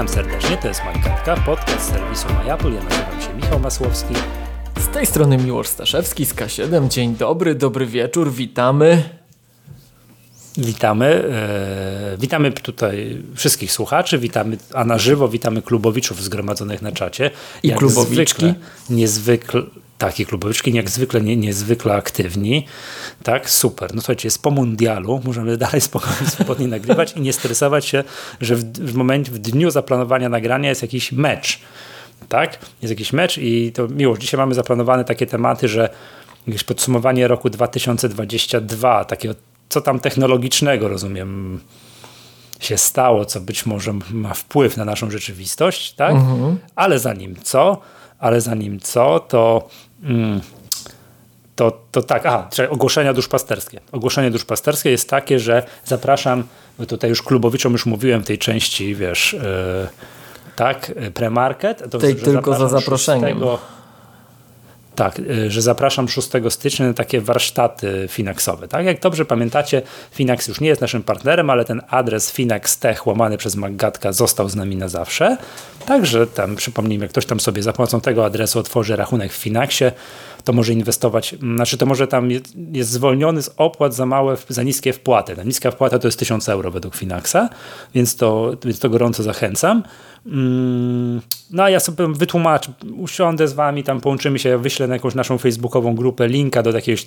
Witam serdecznie, to jest Majkatka, podcast serwisu MyApple. Ja nazywam się Michał Masłowski. Z tej strony Miłosz Staszewski z K7. Dzień dobry, dobry wieczór, witamy. Witamy. E, witamy tutaj wszystkich słuchaczy, witamy, a na żywo witamy klubowiczów zgromadzonych na czacie. I jak klubowiczki. Zwykle, niezwykle, tak, i klubowiczki jak zwykle nie, niezwykle aktywni. Tak, super. No słuchajcie, jest po mundialu, możemy dalej spokojnie, spokojnie nagrywać i nie stresować się, że w, w momencie, w dniu zaplanowania nagrania jest jakiś mecz. Tak? Jest jakiś mecz i to miło. Dzisiaj mamy zaplanowane takie tematy, że jakieś podsumowanie roku 2022, takiego co tam technologicznego, rozumiem, się stało, co być może ma wpływ na naszą rzeczywistość, tak? Mhm. Ale zanim co, ale zanim co, to mm, to, to tak, aha, ogłoszenia duszpasterskie. Ogłoszenie duszpasterskie jest takie, że zapraszam, tutaj już klubowiczom już mówiłem w tej części, wiesz, yy, tak, premarket. To, tej tylko za zaproszeniem. 6, tak, y, że zapraszam 6 stycznia na takie warsztaty Finaxowe. Tak? Jak dobrze pamiętacie, Finax już nie jest naszym partnerem, ale ten adres finax.tech łamany przez Maggatka został z nami na zawsze. Także tam przypomnijmy, ktoś tam sobie za pomocą tego adresu otworzy rachunek w Finaxie, to może inwestować, znaczy to może tam jest, jest zwolniony z opłat za małe, za niskie wpłaty. Ta niska wpłata to jest 1000 euro według Finaxa, więc to, więc to gorąco zachęcam. Mm, no a ja sobie wytłumaczę, usiądę z wami, tam połączymy się, wyślę na jakąś naszą facebookową grupę linka do jakiegoś,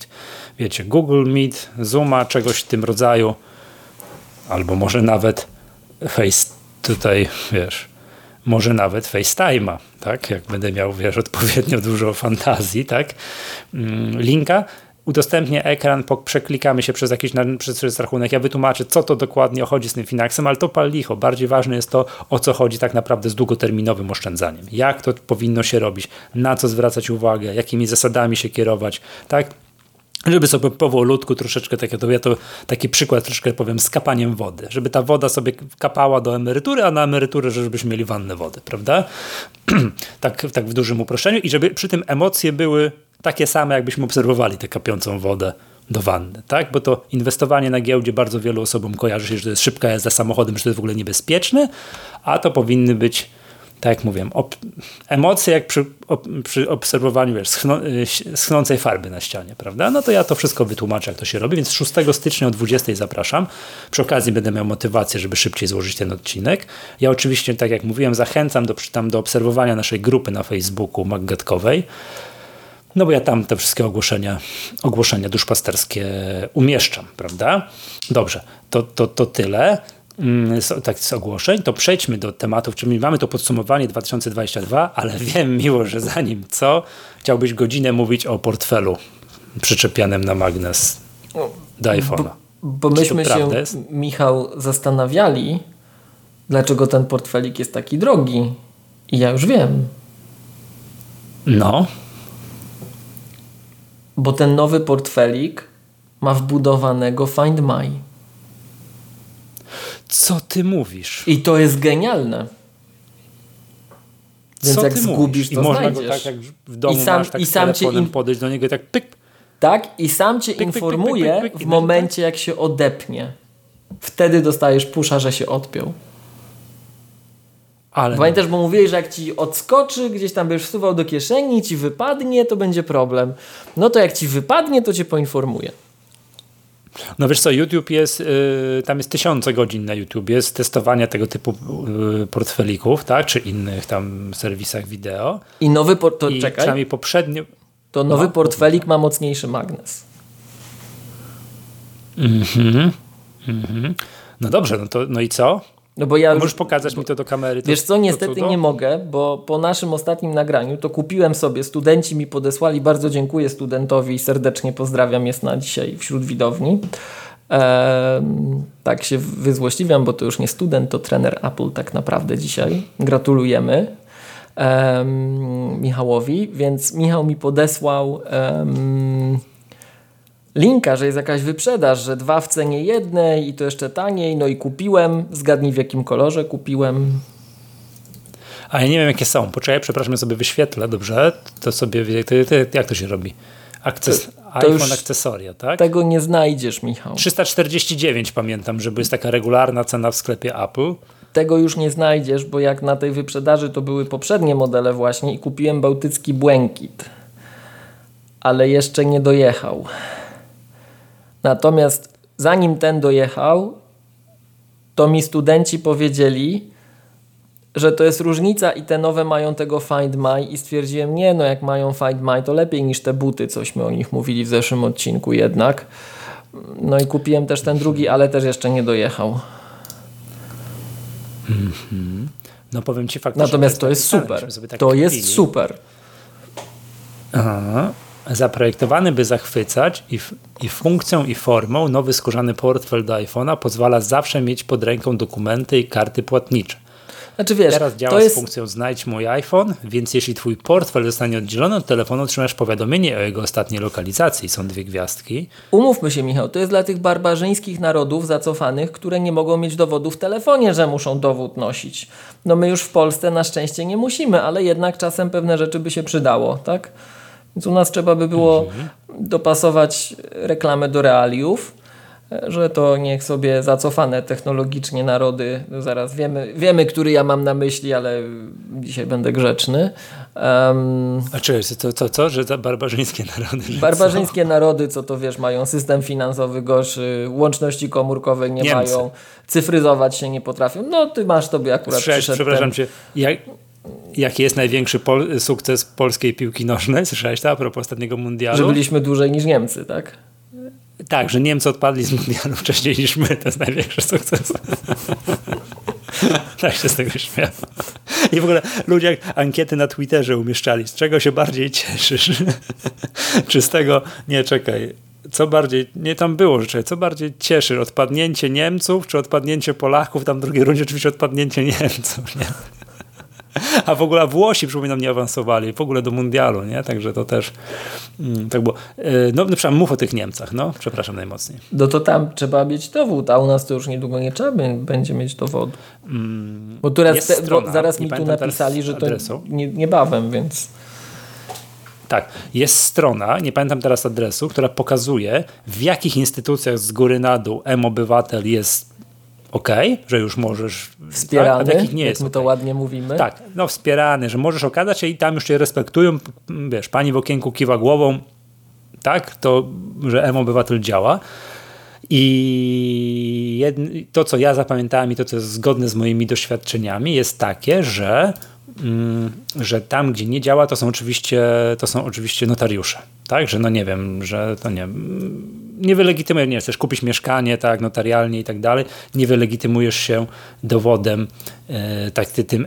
wiecie, Google Meet, Zooma, czegoś w tym rodzaju, albo może nawet Face tutaj, wiesz, może nawet FaceTime'a, tak? Jak będę miał, wiesz, odpowiednio dużo fantazji, tak? Mm, linka udostępnię ekran, przeklikamy się przez jakiś przez, przez rachunek, ja wytłumaczę, co to dokładnie chodzi z tym Finaxem, ale to pal licho. Bardziej ważne jest to, o co chodzi tak naprawdę z długoterminowym oszczędzaniem. Jak to powinno się robić, na co zwracać uwagę, jakimi zasadami się kierować, tak? Żeby sobie powolutku troszeczkę, tak, to ja to taki przykład troszkę powiem, z kapaniem wody, żeby ta woda sobie kapała do emerytury, a na emeryturę, żebyśmy mieli wannę wody, prawda? tak, tak w dużym uproszczeniu i żeby przy tym emocje były takie same, jakbyśmy obserwowali tę kapiącą wodę do wanny, tak? Bo to inwestowanie na giełdzie bardzo wielu osobom kojarzy się, że to jest szybka jazda samochodem, że to jest w ogóle niebezpieczne, a to powinny być tak jak mówiłem, emocje jak przy, przy obserwowaniu wiesz, schno, y, schnącej farby na ścianie, prawda? No to ja to wszystko wytłumaczę, jak to się robi, więc 6 stycznia o 20 zapraszam. Przy okazji będę miał motywację, żeby szybciej złożyć ten odcinek. Ja oczywiście, tak jak mówiłem, zachęcam do, tam do obserwowania naszej grupy na Facebooku Maggatkowej. No bo ja tam te wszystkie ogłoszenia, ogłoszenia duszpasterskie umieszczam, prawda? Dobrze, to, to, to tyle. Mm, tak z ogłoszeń, to przejdźmy do tematów, czyli mamy to podsumowanie 2022, ale wiem miło, że zanim co, chciałbyś godzinę mówić o portfelu przyczepianym na magnes do iPhone'a. Bo, bo myśmy się, jest? Michał, zastanawiali, dlaczego ten portfelik jest taki drogi. I ja już wiem. No. Bo ten nowy portfelik ma wbudowanego Find My. Co ty mówisz? I to jest genialne. Więc Co jak zgubisz, to I można znajdziesz. go tak jak w domu I sam, masz, tak i sam cię im... podejść do niego i tak pyk. Tak, i sam cię pyk, informuje pyk, pyk, w momencie, jak się odepnie. Wtedy dostajesz pusza, że się odpiął. Ale Pamiętasz, bo mówiłeś, że jak ci odskoczy, gdzieś tam będziesz wsuwał do kieszeni, ci wypadnie, to będzie problem. No to jak ci wypadnie, to cię poinformuje. No wiesz co, YouTube jest, y, tam jest tysiące godzin na YouTube, jest testowania tego typu y, portfelików, tak, czy innych tam serwisach wideo. I nowy, por- to I czekaj. przynajmniej poprzednio... To nowy no, portfelik ma mocniejszy magnes. Mhm, mhm. No dobrze, no to no i co? No bo ja Możesz pokazać mi to do kamery. To, wiesz co, niestety nie mogę, bo po naszym ostatnim nagraniu to kupiłem sobie, studenci mi podesłali, bardzo dziękuję studentowi, serdecznie pozdrawiam, jest na dzisiaj wśród widowni. Eee, tak się wyzłośliwiam, bo to już nie student, to trener Apple tak naprawdę dzisiaj. Gratulujemy eee, Michałowi, więc Michał mi podesłał eee, linka, że jest jakaś wyprzedaż, że dwa w cenie jednej i to jeszcze taniej, no i kupiłem. Zgadnij w jakim kolorze kupiłem. A ja nie wiem jakie są. Poczekaj, przepraszam, ja sobie wyświetlę, dobrze? To sobie, to, to, jak to się robi? Akces, to, to iPhone akcesoria, tak? Tego nie znajdziesz, Michał. 349 pamiętam, żeby jest taka regularna cena w sklepie Apple. tego już nie znajdziesz, bo jak na tej wyprzedaży to były poprzednie modele właśnie i kupiłem bałtycki błękit, ale jeszcze nie dojechał. Natomiast zanim ten dojechał, to mi studenci powiedzieli, że to jest różnica i te nowe mają tego Find My i stwierdziłem, nie no jak mają Find My to lepiej niż te buty, cośmy o nich mówili w zeszłym odcinku jednak. No i kupiłem też ten drugi, ale też jeszcze nie dojechał. Mm-hmm. No powiem Ci faktycznie. Natomiast to jest super. Tak to jest super. Aha. Zaprojektowany, by zachwycać i, i funkcją i formą nowy skórzany portfel do iPhone'a pozwala zawsze mieć pod ręką dokumenty i karty płatnicze. Znaczy wiesz, Teraz działa jest... z funkcją znajdź mój iPhone, więc jeśli twój portfel zostanie oddzielony od telefonu, otrzymasz powiadomienie o jego ostatniej lokalizacji. Są dwie gwiazdki. Umówmy się Michał, to jest dla tych barbarzyńskich narodów zacofanych, które nie mogą mieć dowodu w telefonie, że muszą dowód nosić. No my już w Polsce na szczęście nie musimy, ale jednak czasem pewne rzeczy by się przydało, tak? Więc u nas trzeba by było mhm. dopasować reklamę do realiów że to niech sobie zacofane technologicznie narody, no zaraz wiemy, wiemy, który ja mam na myśli, ale dzisiaj będę grzeczny. Um, A czy to, to co, że to barbarzyńskie narody? Barbarzyńskie co? narody, co to wiesz, mają system finansowy gorszy, łączności komórkowej nie Niemcy. mają, cyfryzować się nie potrafią. No ty masz tobie akurat Słyszałeś, Przepraszam ten... cię, jak, jaki jest największy pol sukces polskiej piłki nożnej? Słyszałeś to a propos ostatniego mundialu? Że byliśmy dłużej niż Niemcy, tak? Tak, że Niemcy odpadli z mundialu wcześniej niż my. To jest największy sukces. tak się z tego śmiał. I w ogóle ludzie ankiety na Twitterze umieszczali, z czego się bardziej cieszysz? Czy z tego, nie czekaj, co bardziej, nie tam było rzeczy, co bardziej cieszy, odpadnięcie Niemców, czy odpadnięcie Polaków? Tam w drugiej rundzie oczywiście odpadnięcie Niemców, nie? A w ogóle Włosi, przypominam, nie awansowali w ogóle do mundialu, nie? Także to też mm, tak było. E, no, no mów o tych Niemcach, no, przepraszam najmocniej. No to tam trzeba mieć dowód, a u nas to już niedługo nie trzeba będzie mieć dowodu. Mm, bo teraz te, strona, bo zaraz mi tu napisali, że to nie, niebawem, więc... Tak, jest strona, nie pamiętam teraz adresu, która pokazuje w jakich instytucjach z góry na dół M-Obywatel jest ok, że już możesz. Wspierany, tak, nie jak jest my to ładnie mówimy. Tak, no wspierany, że możesz okazać się i tam już cię respektują. Wiesz, pani w okienku kiwa głową, tak, to, że M-Obywatel działa. I jedno, to, co ja zapamiętałem i to, co jest zgodne z moimi doświadczeniami, jest takie, że, mm, że tam, gdzie nie działa, to są oczywiście, to są oczywiście notariusze. Tak, że no nie wiem, że to nie nie wylegitymujesz, nie chcesz kupić mieszkanie, tak, notarialnie i tak dalej, nie wylegitymujesz się dowodem e, tak, tym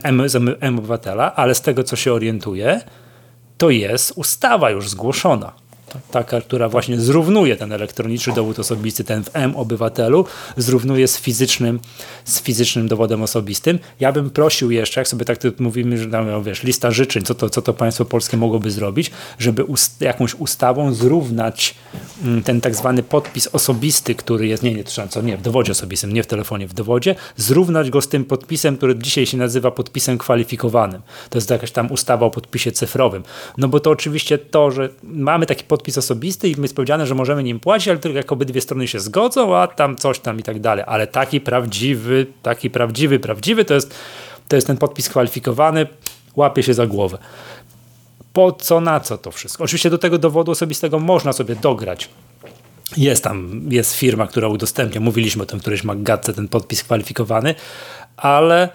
M-obywatela, ale z tego, co się orientuje, to jest ustawa już zgłoszona taka, która właśnie zrównuje ten elektroniczny dowód osobisty, ten w M-obywatelu, zrównuje z fizycznym, z fizycznym dowodem osobistym. Ja bym prosił jeszcze, jak sobie tak mówimy, że tam, wiesz, lista życzeń, co to, co to państwo polskie mogłoby zrobić, żeby ust jakąś ustawą zrównać mm, ten tak zwany podpis osobisty, który jest, nie, nie, co, nie, w dowodzie osobistym, nie w telefonie, w dowodzie, zrównać go z tym podpisem, który dzisiaj się nazywa podpisem kwalifikowanym. To jest jakaś tam ustawa o podpisie cyfrowym. No bo to oczywiście to, że mamy taki podpis podpis osobisty i jest powiedziane, że możemy nim płacić, ale tylko jak obydwie strony się zgodzą, a tam coś tam i tak dalej. Ale taki prawdziwy, taki prawdziwy, prawdziwy to jest, to jest ten podpis kwalifikowany, łapie się za głowę. Po co, na co to wszystko? Oczywiście do tego dowodu osobistego można sobie dograć jest tam, jest firma, która udostępnia, mówiliśmy o tym któryś Maggatce, ten podpis kwalifikowany, ale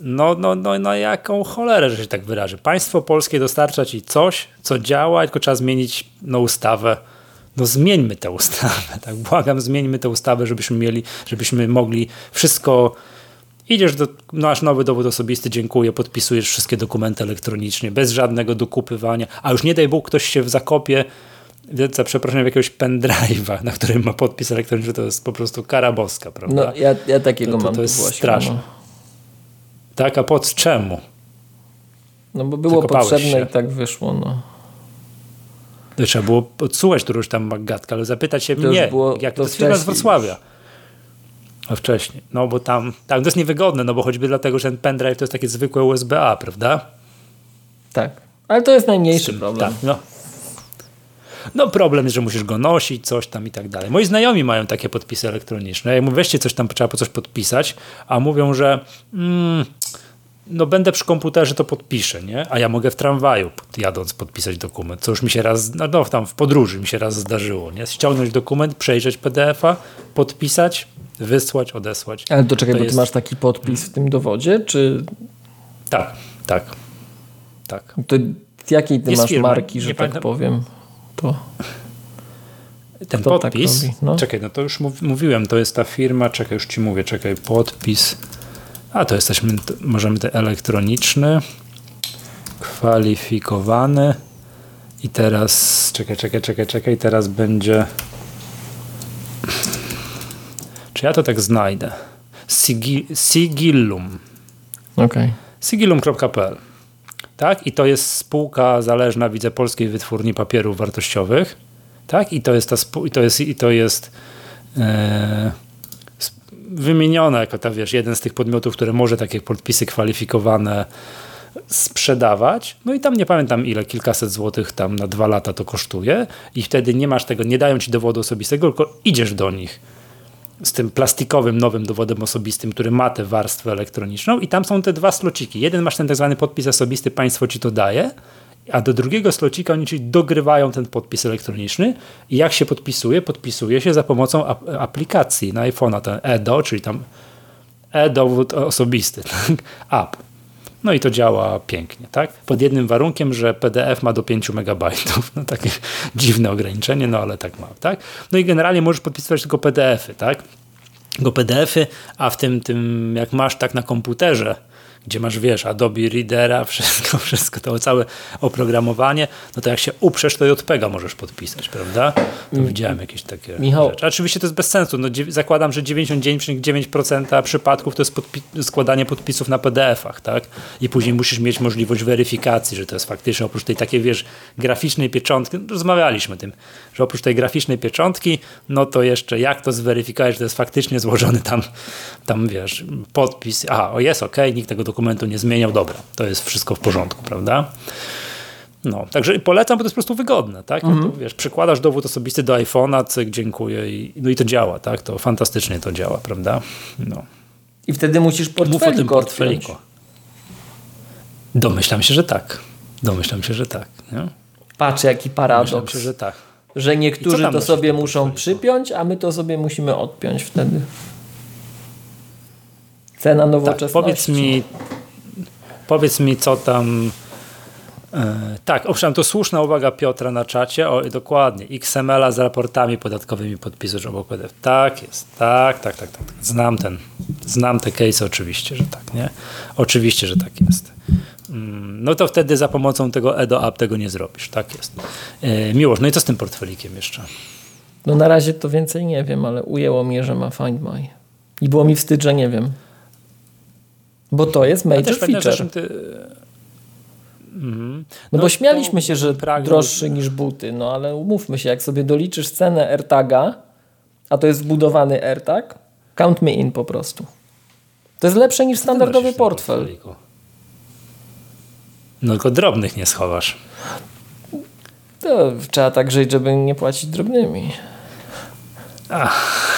no, no, no, no jaką cholerę, że się tak wyrażę. Państwo polskie dostarcza ci coś, co działa, tylko trzeba zmienić no, ustawę. No zmieńmy tę ustawę, tak błagam, zmieńmy tę ustawę, żebyśmy mieli, żebyśmy mogli wszystko idziesz do, masz nowy dowód osobisty, dziękuję, podpisujesz wszystkie dokumenty elektronicznie, bez żadnego dokupywania, a już nie daj Bóg, ktoś się w zakopie za przeproszeniem jakiegoś pendrive'a, na którym ma podpis elektroniczny, to jest po prostu kara boska, prawda? No, ja, ja takiego to, to, mam. To jest straszne. No. Tak, a pod czemu? No bo było potrzebne się. i tak wyszło. No. Trzeba było odsuwać którąś tam magatkę, ale zapytać się to mnie, było, jak to, to jest firma z Wrocławia. A wcześniej. No bo tam, tak, to jest niewygodne, no bo choćby dlatego, że ten pendrive to jest takie zwykłe USB-A, prawda? Tak, ale to jest najmniejszy problem. Tak, no. No problem jest, że musisz go nosić, coś tam i tak dalej. Moi znajomi mają takie podpisy elektroniczne. Jak mówię, weźcie coś tam, trzeba po coś podpisać, a mówią, że mm, no będę przy komputerze, to podpiszę, nie? A ja mogę w tramwaju jadąc podpisać dokument, co już mi się raz, no, no tam w podróży mi się raz zdarzyło, nie? Ściągnąć dokument, przejrzeć PDF-a, podpisać, wysłać, odesłać. Ale to czekaj, to bo jest... ty masz taki podpis w tym dowodzie, czy... Tak, tak, tak. To jakiej ty jest masz firma, marki, że tak pamiętam. powiem? To... Ten Kto tak podpis, tak no? czekaj, no to już mówiłem, to jest ta firma, czekaj, już ci mówię, czekaj, podpis a to jesteśmy, możemy te elektroniczny, kwalifikowany i teraz, czekaj, czekaj, czekaj, czekaj, teraz będzie czy ja to tak znajdę? Sigi, sigillum. Okay. Sigillum.pl tak? I to jest spółka zależna, widzę, Polskiej Wytwórni Papierów Wartościowych. Tak? I to jest ta i to jest, i to jest e, wymieniona jako ta, wiesz, jeden z tych podmiotów, które może takie podpisy kwalifikowane sprzedawać. No i tam nie pamiętam ile, kilkaset złotych tam na dwa lata to kosztuje i wtedy nie masz tego, nie dają ci dowodu osobistego, tylko idziesz do nich z tym plastikowym nowym dowodem osobistym, który ma tę warstwę elektroniczną i tam są te dwa slociki. Jeden masz ten tak zwany podpis osobisty, państwo ci to daje, a do drugiego slocika oni ci dogrywają ten podpis elektroniczny i jak się podpisuje? Podpisuje się za pomocą ap aplikacji na iPhone'a, ten eDo, czyli tam e-dowód osobisty, tak? app. No i to działa pięknie, tak? Pod jednym warunkiem, że PDF ma do 5 megabajtów. No takie dziwne ograniczenie, no ale tak ma, tak? No i generalnie możesz podpisywać tylko PDF-y, tak? Go PDF-y, a w tym, tym, jak masz tak na komputerze, gdzie masz, wiesz, Adobe Readera, wszystko, wszystko, to całe oprogramowanie, no to jak się uprzesz, to JPEGa możesz podpisać, prawda? To mm. widziałem jakieś takie Michał. rzeczy. Oczywiście to jest bez sensu. No, zakładam, że 99,9% przypadków to jest podpi składanie podpisów na PDF-ach, tak? I później musisz mieć możliwość weryfikacji, że to jest faktycznie oprócz tej takiej, wiesz, graficznej pieczątki, no, rozmawialiśmy o tym, że oprócz tej graficznej pieczątki, no to jeszcze jak to zweryfikować, że to jest faktycznie złożony tam, tam wiesz, podpis, a, o jest, ok, nikt tego dokumentu nie zmieniał, dobra, to jest wszystko w porządku, prawda? No, także polecam, bo to jest po prostu wygodne, tak? No to, wiesz, przykładasz dowód osobisty do iPhone'a, cyk, dziękuję i, no i to działa, tak? To fantastycznie to działa, prawda? No. I wtedy musisz portfeliku Mów o tym portfeliku. Domyślam się, że tak. Domyślam się, że tak. Nie? Patrz, jaki paradoks. Domyślam się, że tak. Że niektórzy to sobie muszą przypiąć, a my to sobie musimy odpiąć wtedy. Cena nowoczesności. Tak, powiedz mi, powiedz mi, co tam. E, tak, owszem, to słuszna uwaga Piotra na czacie. O, dokładnie. XML-a z raportami podatkowymi podpisujesz obok PDF. Tak jest. Tak, tak, tak, tak. Znam ten. Znam te case oczywiście, że tak, nie? Oczywiście, że tak jest. Mm, no to wtedy za pomocą tego Edo App tego nie zrobisz. Tak jest. E, Miłość, no i co z tym portfelikiem jeszcze? No na razie to więcej nie wiem, ale ujęło mnie, że ma Find My. I było mi wstyd, że nie wiem. Bo to jest major feature. Ty... Mhm. No, no, bo śmialiśmy się, że droższy niż buty, no ale umówmy się, jak sobie doliczysz cenę AirTaga, a to jest wbudowany AirTag, count me in po prostu. To jest lepsze niż standardowy portfel. No tylko drobnych nie schowasz. To trzeba tak żyć, żeby nie płacić drobnymi. Ach.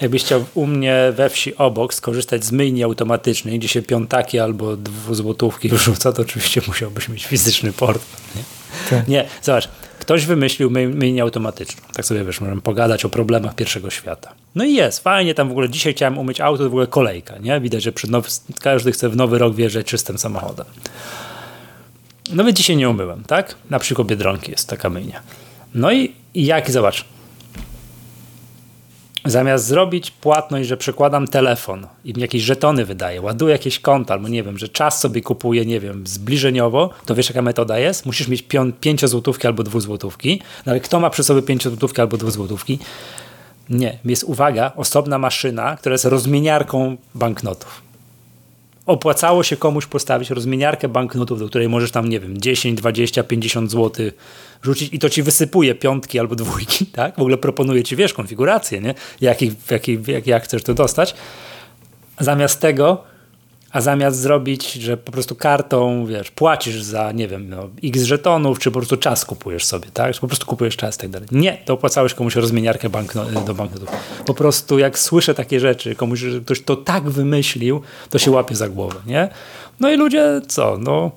Jakbyś chciał u mnie we wsi obok skorzystać z myjni automatycznej, gdzie się piątaki albo dwuzłotówki wrzuca, to oczywiście musiałbyś mieć fizyczny portfel. Nie, tak. nie zobacz, ktoś wymyślił my, myjnię automatyczną. Tak sobie wiesz, możemy pogadać o problemach pierwszego świata. No i jest, fajnie tam w ogóle, dzisiaj chciałem umyć auto, to w ogóle kolejka, nie? Widać, że przed now, każdy chce w nowy rok wjeżdżać czystym samochodem. No więc dzisiaj nie umyłem, tak? Na przykład Biedronki jest taka myjnia. No i, i jak, zobacz, Zamiast zrobić płatność, że przekładam telefon i mi jakieś żetony wydaje, ładuję jakieś konta, albo nie wiem, że czas sobie kupuję, nie wiem, zbliżeniowo, to wiesz jaka metoda jest? Musisz mieć 5 złotówki albo 2 złotówki, no ale kto ma przy sobie 5 złotówki albo 2 złotówki? Nie, jest uwaga, osobna maszyna, która jest rozmieniarką banknotów opłacało się komuś postawić rozmieniarkę banknotów, do której możesz tam, nie wiem, 10, 20, 50 zł rzucić i to ci wysypuje piątki albo dwójki, tak? W ogóle proponuje ci, wiesz, konfigurację, nie? Jak, jak, jak, jak chcesz to dostać. Zamiast tego A zamiast zrobić, że po prostu kartą, wiesz, płacisz za, nie wiem, no, x żetonów, czy po prostu czas kupujesz sobie, tak? Po prostu kupujesz czas i tak dalej. Nie, to opłacałeś komuś rozmieniarkę bankno do banknotów. Po prostu jak słyszę takie rzeczy, komuś, że ktoś to tak wymyślił, to się łapie za głowę, nie? No i ludzie, co, no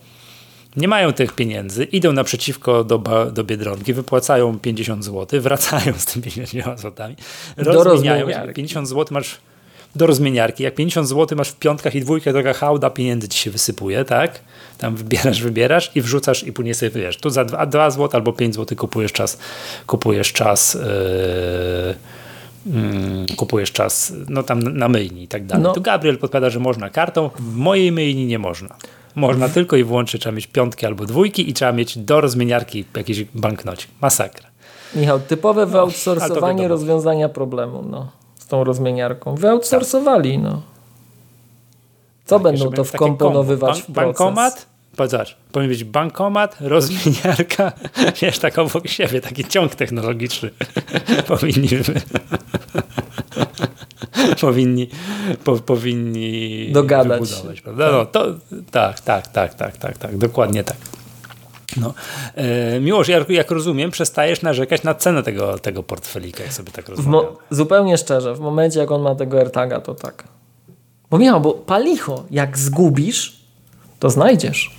nie mają tych pieniędzy, idą naprzeciwko do, do Biedronki, wypłacają 50 zł, wracają z tymi 50 złotami, rozmieniają. 50 zł masz do rozmieniarki. Jak 50 zł masz w piątkach i dwójkę, taka hałda pieniędzy ci się wysypuje, tak? Tam wybierasz, wybierasz i wrzucasz i później sobie wiesz, tu za 2, 2 zł albo 5 zł kupujesz czas, kupujesz czas yy, kupujesz czas no tam na myjni i tak dalej. No. Tu Gabriel podpowiada, że można kartą, w mojej myjni nie można. Można tylko i wyłącznie trzeba mieć piątki albo dwójki i trzeba mieć do rozmieniarki jakiejś banknocie. Masakra. Michał, typowe wyoutsourcowanie no, rozwiązania problemu. No z tą rozmieniarką. Wyoutsourcowali, no. Co tak, będą to wkomponowywać w proces? Bankomat? Zobacz, powinien być bankomat, rozmieniarka, wiesz, tak obok siebie, taki ciąg technologiczny powinni powinni, po, powinni dogadać. Wybudować, prawda? No, to, tak, tak, tak, tak, tak, tak, dokładnie tak. No. E, Miłosz, jak, jak rozumiem, przestajesz narzekać na cenę tego, tego portfelika, jak sobie tak rozumiem. Zupełnie szczerze, w momencie jak on ma tego AirTaga, to tak. Bo miał, bo palicho, jak zgubisz, to znajdziesz.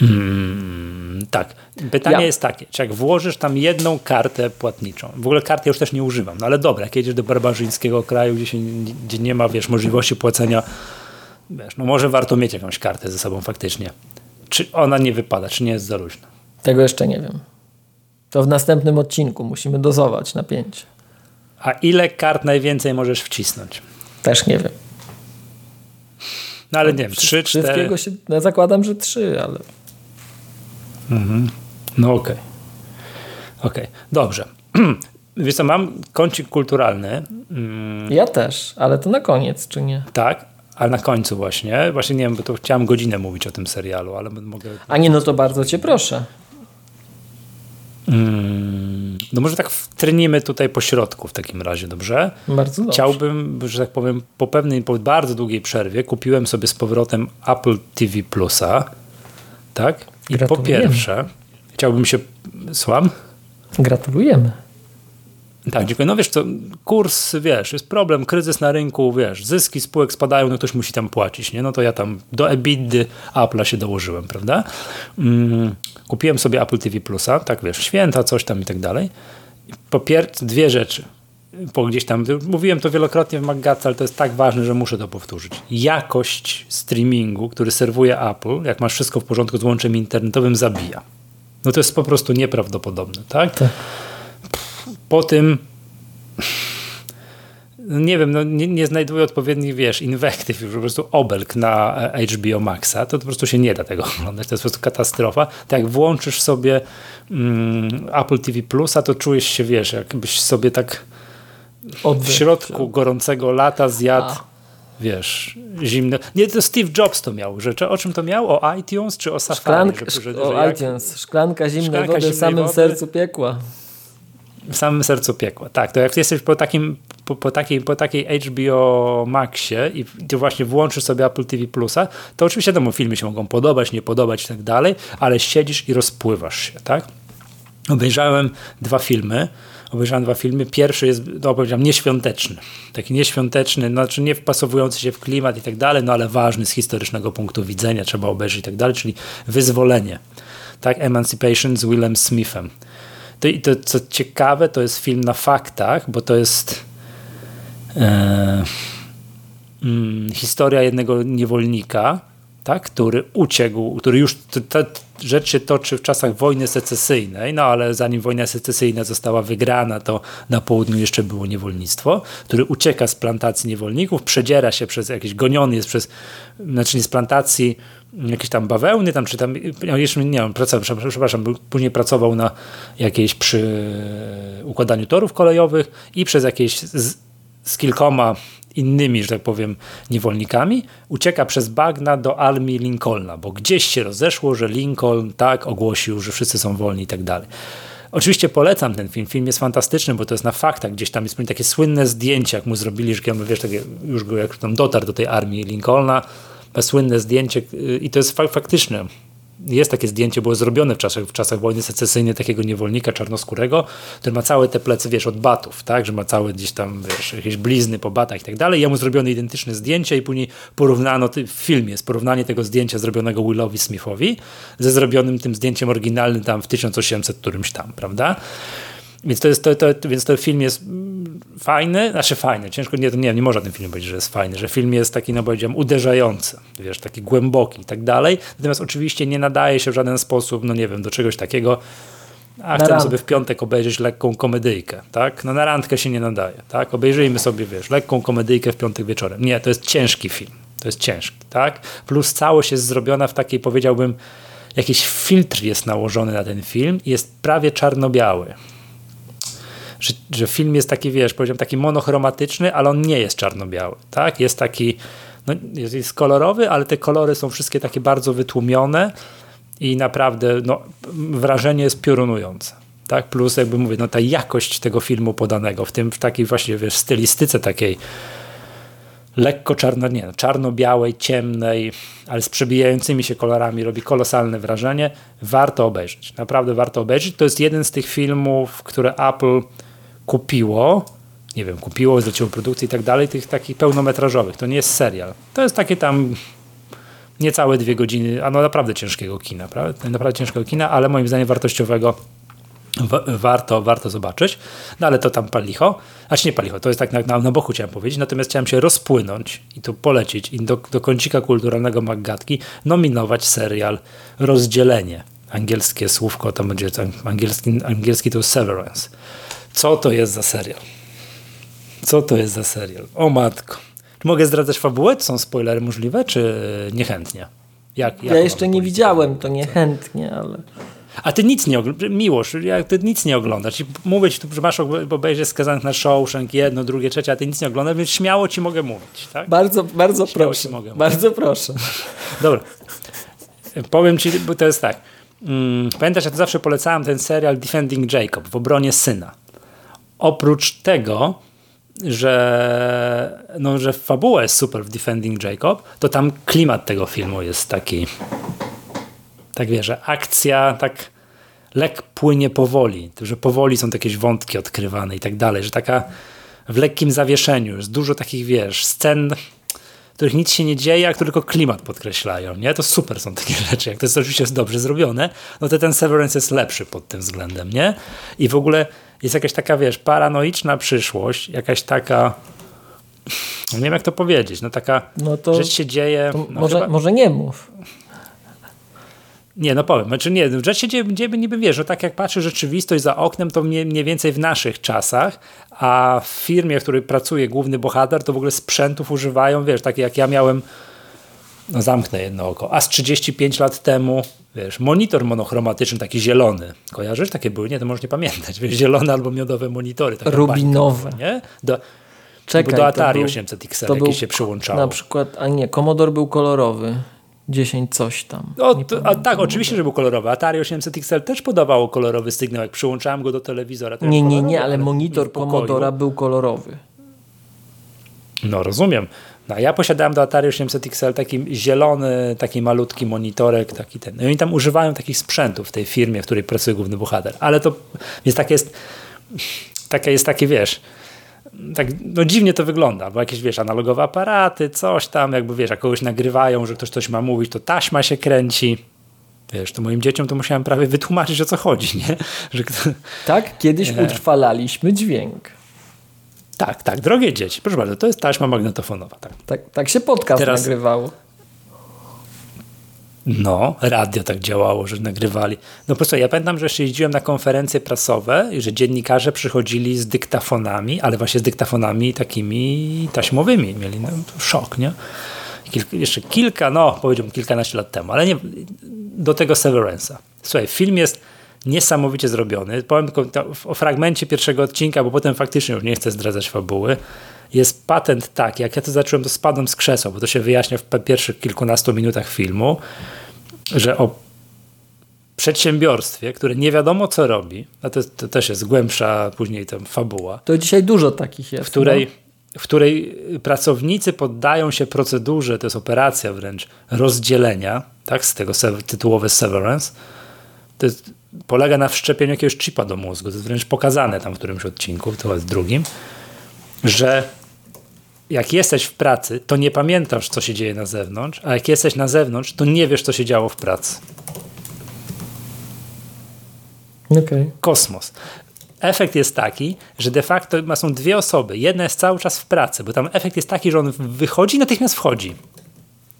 Hmm, tak. Pytanie ja. jest takie, czy jak włożysz tam jedną kartę płatniczą, w ogóle karty już też nie używam, no ale dobra, jak jedziesz do barbarzyńskiego kraju, gdzie, się, gdzie nie ma, wiesz, możliwości płacenia, wiesz, no może warto mieć jakąś kartę ze sobą faktycznie. Czy ona nie wypada, czy nie jest za luźna? Tego jeszcze nie wiem. To w następnym odcinku musimy dozować napięcie. A ile kart najwięcej możesz wcisnąć? Też nie wiem. No ale no, nie wiem, trzy, cztery. Wszystkiego się, ja zakładam, że trzy, ale... Mhm. No okej. Okay. Okej, okay. dobrze. Wiesz co, mam kącik kulturalny. Mm. Ja też, ale to na koniec, czy nie? Tak, ale na końcu właśnie, właśnie nie wiem, bo to chciałem godzinę mówić o tym serialu, ale mogę... A nie, no to bardzo cię proszę. Hmm, no może tak trenimy tutaj po środku w takim razie, dobrze? Bardzo dobrze. Chciałbym, że tak powiem, po pewnej, po bardzo długiej przerwie kupiłem sobie z powrotem Apple TV Plusa, tak? I po pierwsze chciałbym się... Słucham? Gratulujemy. Tak, dziękuję. No wiesz co, kurs, wiesz, jest problem, kryzys na rynku, wiesz, zyski spółek spadają, no ktoś musi tam płacić, nie? No to ja tam do EBITDA Apple'a się dołożyłem, prawda? Mm, kupiłem sobie Apple TV Plusa, tak wiesz, święta, coś tam i tak dalej. Po pierwsze, dwie rzeczy. Po gdzieś tam, mówiłem to wielokrotnie w Maggatce, ale to jest tak ważne, że muszę to powtórzyć. Jakość streamingu, który serwuje Apple, jak masz wszystko w porządku z łączem internetowym, zabija. No to jest po prostu nieprawdopodobne, tak? tak po tym nie wiem, no nie, nie znajduję odpowiednich, wiesz, inwektyw, już po prostu obelg na HBO Maxa, to po prostu się nie da tego oglądać, to jest po prostu katastrofa. Tak jak włączysz sobie mm, Apple TV Plusa, to czujesz się, wiesz, jakbyś sobie tak w środku gorącego lata zjadł A. wiesz, zimne. Nie, to Steve Jobs to miał, że o czym to miał? O iTunes czy o Safari? Szklanka, że, że, o jak... iTunes, szklanka zimnej szklanka wody w samym wody. sercu piekła w samym sercu piekła. Tak, to jak jesteś po, takim, po, po, takiej, po takiej HBO Maxie i ty właśnie włączysz sobie Apple TV Plusa, to oczywiście temu filmy się mogą podobać, nie podobać i tak dalej, ale siedzisz i rozpływasz się, tak? Obejrzałem dwa filmy. Obejrzałem dwa filmy. Pierwszy jest, no powiedziałem, nieświąteczny. Taki nieświąteczny, znaczy nie wpasowujący się w klimat i tak dalej, no ale ważny z historycznego punktu widzenia, trzeba obejrzeć i tak dalej, czyli Wyzwolenie. Tak, Emancipation z Willem Smithem. To, I to, co ciekawe, to jest film na faktach, bo to jest e, mm, historia jednego niewolnika, tak, który uciekł, który już, ta rzecz się toczy w czasach wojny secesyjnej, no ale zanim wojna secesyjna została wygrana, to na południu jeszcze było niewolnictwo, który ucieka z plantacji niewolników, przedziera się przez jakieś, goniony jest przez, znaczy nie z plantacji, jakieś tam bawełny, tam czy tam, jeszcze nie wiem, pracował, przepraszam, później pracował na jakiejś przy układaniu torów kolejowych i przez jakieś z, z kilkoma innymi, że tak powiem, niewolnikami, ucieka przez bagna do armii Lincolna, bo gdzieś się rozeszło, że Lincoln tak ogłosił, że wszyscy są wolni i tak dalej. Oczywiście polecam ten film. Film jest fantastyczny, bo to jest na faktach. Gdzieś tam jest takie słynne zdjęcie, jak mu zrobili, że wiesz, takie, już go jak tam dotarł do tej armii Lincolna, słynne zdjęcie y, i to jest fak faktyczne jest takie zdjęcie, było zrobione w czasach, w czasach wojny secesyjnej takiego niewolnika czarnoskórego, który ma całe te plecy, wiesz, od batów, tak, że ma całe gdzieś tam, wiesz, jakieś blizny po batach i tak dalej. Jemu zrobiono identyczne zdjęcie i później porównano, w filmie jest porównanie tego zdjęcia zrobionego Willowi Smithowi ze zrobionym tym zdjęciem oryginalnym tam w 1800 którymś tam, prawda? Więc to, jest, to, to, więc to film jest fajny, znaczy fajny, ciężko, nie, nie, nie można ten film powiedzieć, że jest fajny, że film jest taki, no powiedziałem, uderzający, wiesz, taki głęboki i tak dalej, natomiast oczywiście nie nadaje się w żaden sposób, no nie wiem, do czegoś takiego, a chcę sobie w piątek obejrzeć lekką komedyjkę, tak? No na randkę się nie nadaje, tak? Obejrzyjmy sobie, wiesz, lekką komedyjkę w piątek wieczorem. Nie, to jest ciężki film, to jest ciężki, tak? Plus całość jest zrobiona w takiej, powiedziałbym, jakiś filtr jest nałożony na ten film i jest prawie czarno-biały że, że film jest taki, wiesz, powiedziałem, taki monochromatyczny, ale on nie jest czarno-biały, tak? Jest taki, no, jest, jest kolorowy, ale te kolory są wszystkie takie bardzo wytłumione i naprawdę no, wrażenie jest piorunujące. Tak? Plus jakby mówię, no ta jakość tego filmu podanego, w tym w takiej właśnie wiesz, stylistyce takiej lekko czarno, nie, no, czarno-białej, ciemnej, ale z przebijającymi się kolorami robi kolosalne wrażenie. Warto obejrzeć. Naprawdę warto obejrzeć. To jest jeden z tych filmów, które Apple kupiło, nie wiem, kupiło, zleciło produkcję i tak dalej, tych takich pełnometrażowych. To nie jest serial. To jest takie tam niecałe dwie godziny, a no naprawdę ciężkiego kina, prawda? Naprawdę ciężkiego kina, ale moim zdaniem wartościowego warto, warto zobaczyć. No ale to tam palicho. A nie palicho, to jest tak na, na, na boku chciałem powiedzieć. Natomiast chciałem się rozpłynąć i tu polecić i do, do kącika kulturalnego Maggatki nominować serial Rozdzielenie. Angielskie słówko, tam będzie angielski, angielski to Severance. Co to jest za serial? Co to jest za serial? O matko. Czy mogę zdradzać fabułę? Czy są spoilery możliwe, czy niechętnie? Jak, jak ja jeszcze nie widziałem, to niechętnie, ale... A ty nic nie oglądasz, Miłosz, jak ty nic nie oglądasz. I mówię ci tu, że masz obejrzeć skazanych na Shawshank, jedno, drugie, trzecie, a ty nic nie oglądasz, więc śmiało ci mogę mówić. Tak? Bardzo, bardzo śmiało proszę. Mogę bardzo mówić. proszę. Dobra. Powiem ci, bo to jest tak. Mm, pamiętasz, ja to zawsze polecałem ten serial Defending Jacob w obronie syna. Oprócz tego, że, no, że fabuła jest super w Defending Jacob, to tam klimat tego filmu jest taki tak wie, że akcja tak lek płynie powoli, że powoli są jakieś wątki odkrywane i tak dalej, że taka w lekkim zawieszeniu, jest dużo takich, wiesz, scen, w których nic się nie dzieje, a które tylko klimat podkreślają, nie? To super są takie rzeczy, jak to jest oczywiście dobrze zrobione, no to ten Severance jest lepszy pod tym względem, nie? I w ogóle jest jakaś taka, wiesz, paranoiczna przyszłość, jakaś taka nie wiem jak to powiedzieć, no taka no to, rzecz się dzieje. No może, chyba... może nie mów. Nie, no powiem, znaczy nie, rzecz się dzieje, dzieje niby wiesz, że tak jak patrzę rzeczywistość za oknem, to mniej, mniej więcej w naszych czasach, a w firmie, w której pracuje główny bohater, to w ogóle sprzętów używają, wiesz, takie jak ja miałem, no zamknę jedno oko, a z 35 lat temu, wiesz, monitor monochromatyczny, taki zielony, kojarzysz? Takie były? Nie, to może nie pamiętać, wiesz, zielone albo miodowe monitory. Rubinowe. Bańka, nie? Do, Czekaj, do Atari 800 XL, jakieś się przyłączało. Na przykład, a nie, Commodore był kolorowy. 10 coś tam. No, to, a tak, oczywiście, że był kolorowy. Atari 800 XL też podawało kolorowy sygnał, jak przyłączałem go do telewizora. Nie, nie, nie, ale monitor Commodora był kolorowy. No, rozumiem. No, ja posiadałem do Atari 800 XL taki zielony, taki malutki monitorek, taki ten. No i oni tam używają takich sprzętów w tej firmie, w której pracuje główny bohater. Ale to, więc tak jest, takie jest takie, wiesz, tak no dziwnie to wygląda, bo jakieś, wiesz, analogowe aparaty, coś tam, jakby, wiesz, jak kogoś nagrywają, że ktoś coś ma mówić, to taśma się kręci. Wiesz, to moim dzieciom to musiałem prawie wytłumaczyć, o co chodzi, nie? Że. Tak, kiedyś e... utrwalaliśmy dźwięk. Tak, tak, drogie dzieci, proszę bardzo, to jest taśma magnetofonowa. Tak, tak, tak się podcast Teraz... nagrywało. No, radio tak działało, że nagrywali. No po prostu ja pamiętam, że jeszcze jeździłem na konferencje prasowe i że dziennikarze przychodzili z dyktafonami, ale właśnie z dyktafonami takimi taśmowymi. Mieli no, szok, nie? jeszcze kilka, no powiedziałbym kilkanaście lat temu, ale nie do tego Severance'a. Słuchaj, film jest niesamowicie zrobiony. Powiem tylko o fragmencie pierwszego odcinka, bo potem faktycznie już nie chcę zdradzać fabuły. Jest patent tak, jak ja to zacząłem, to spadłem z krzesła, bo to się wyjaśnia w pierwszych kilkunastu minutach filmu, że o przedsiębiorstwie, które nie wiadomo co robi, a to, to też jest głębsza później tam fabuła. To dzisiaj dużo takich jest. W której, no? w której pracownicy poddają się procedurze, to jest operacja wręcz, rozdzielenia, tak, z tego tytułowe severance. To jest, polega na wszczepieniu jakiegoś chipa do mózgu. To jest wręcz pokazane tam w którymś odcinku, to jest drugim, że jak jesteś w pracy, to nie pamiętasz, co się dzieje na zewnątrz, a jak jesteś na zewnątrz, to nie wiesz, co się działo w pracy. Okay. Kosmos. Efekt jest taki, że de facto są dwie osoby. Jedna jest cały czas w pracy, bo tam efekt jest taki, że on wychodzi i natychmiast wchodzi.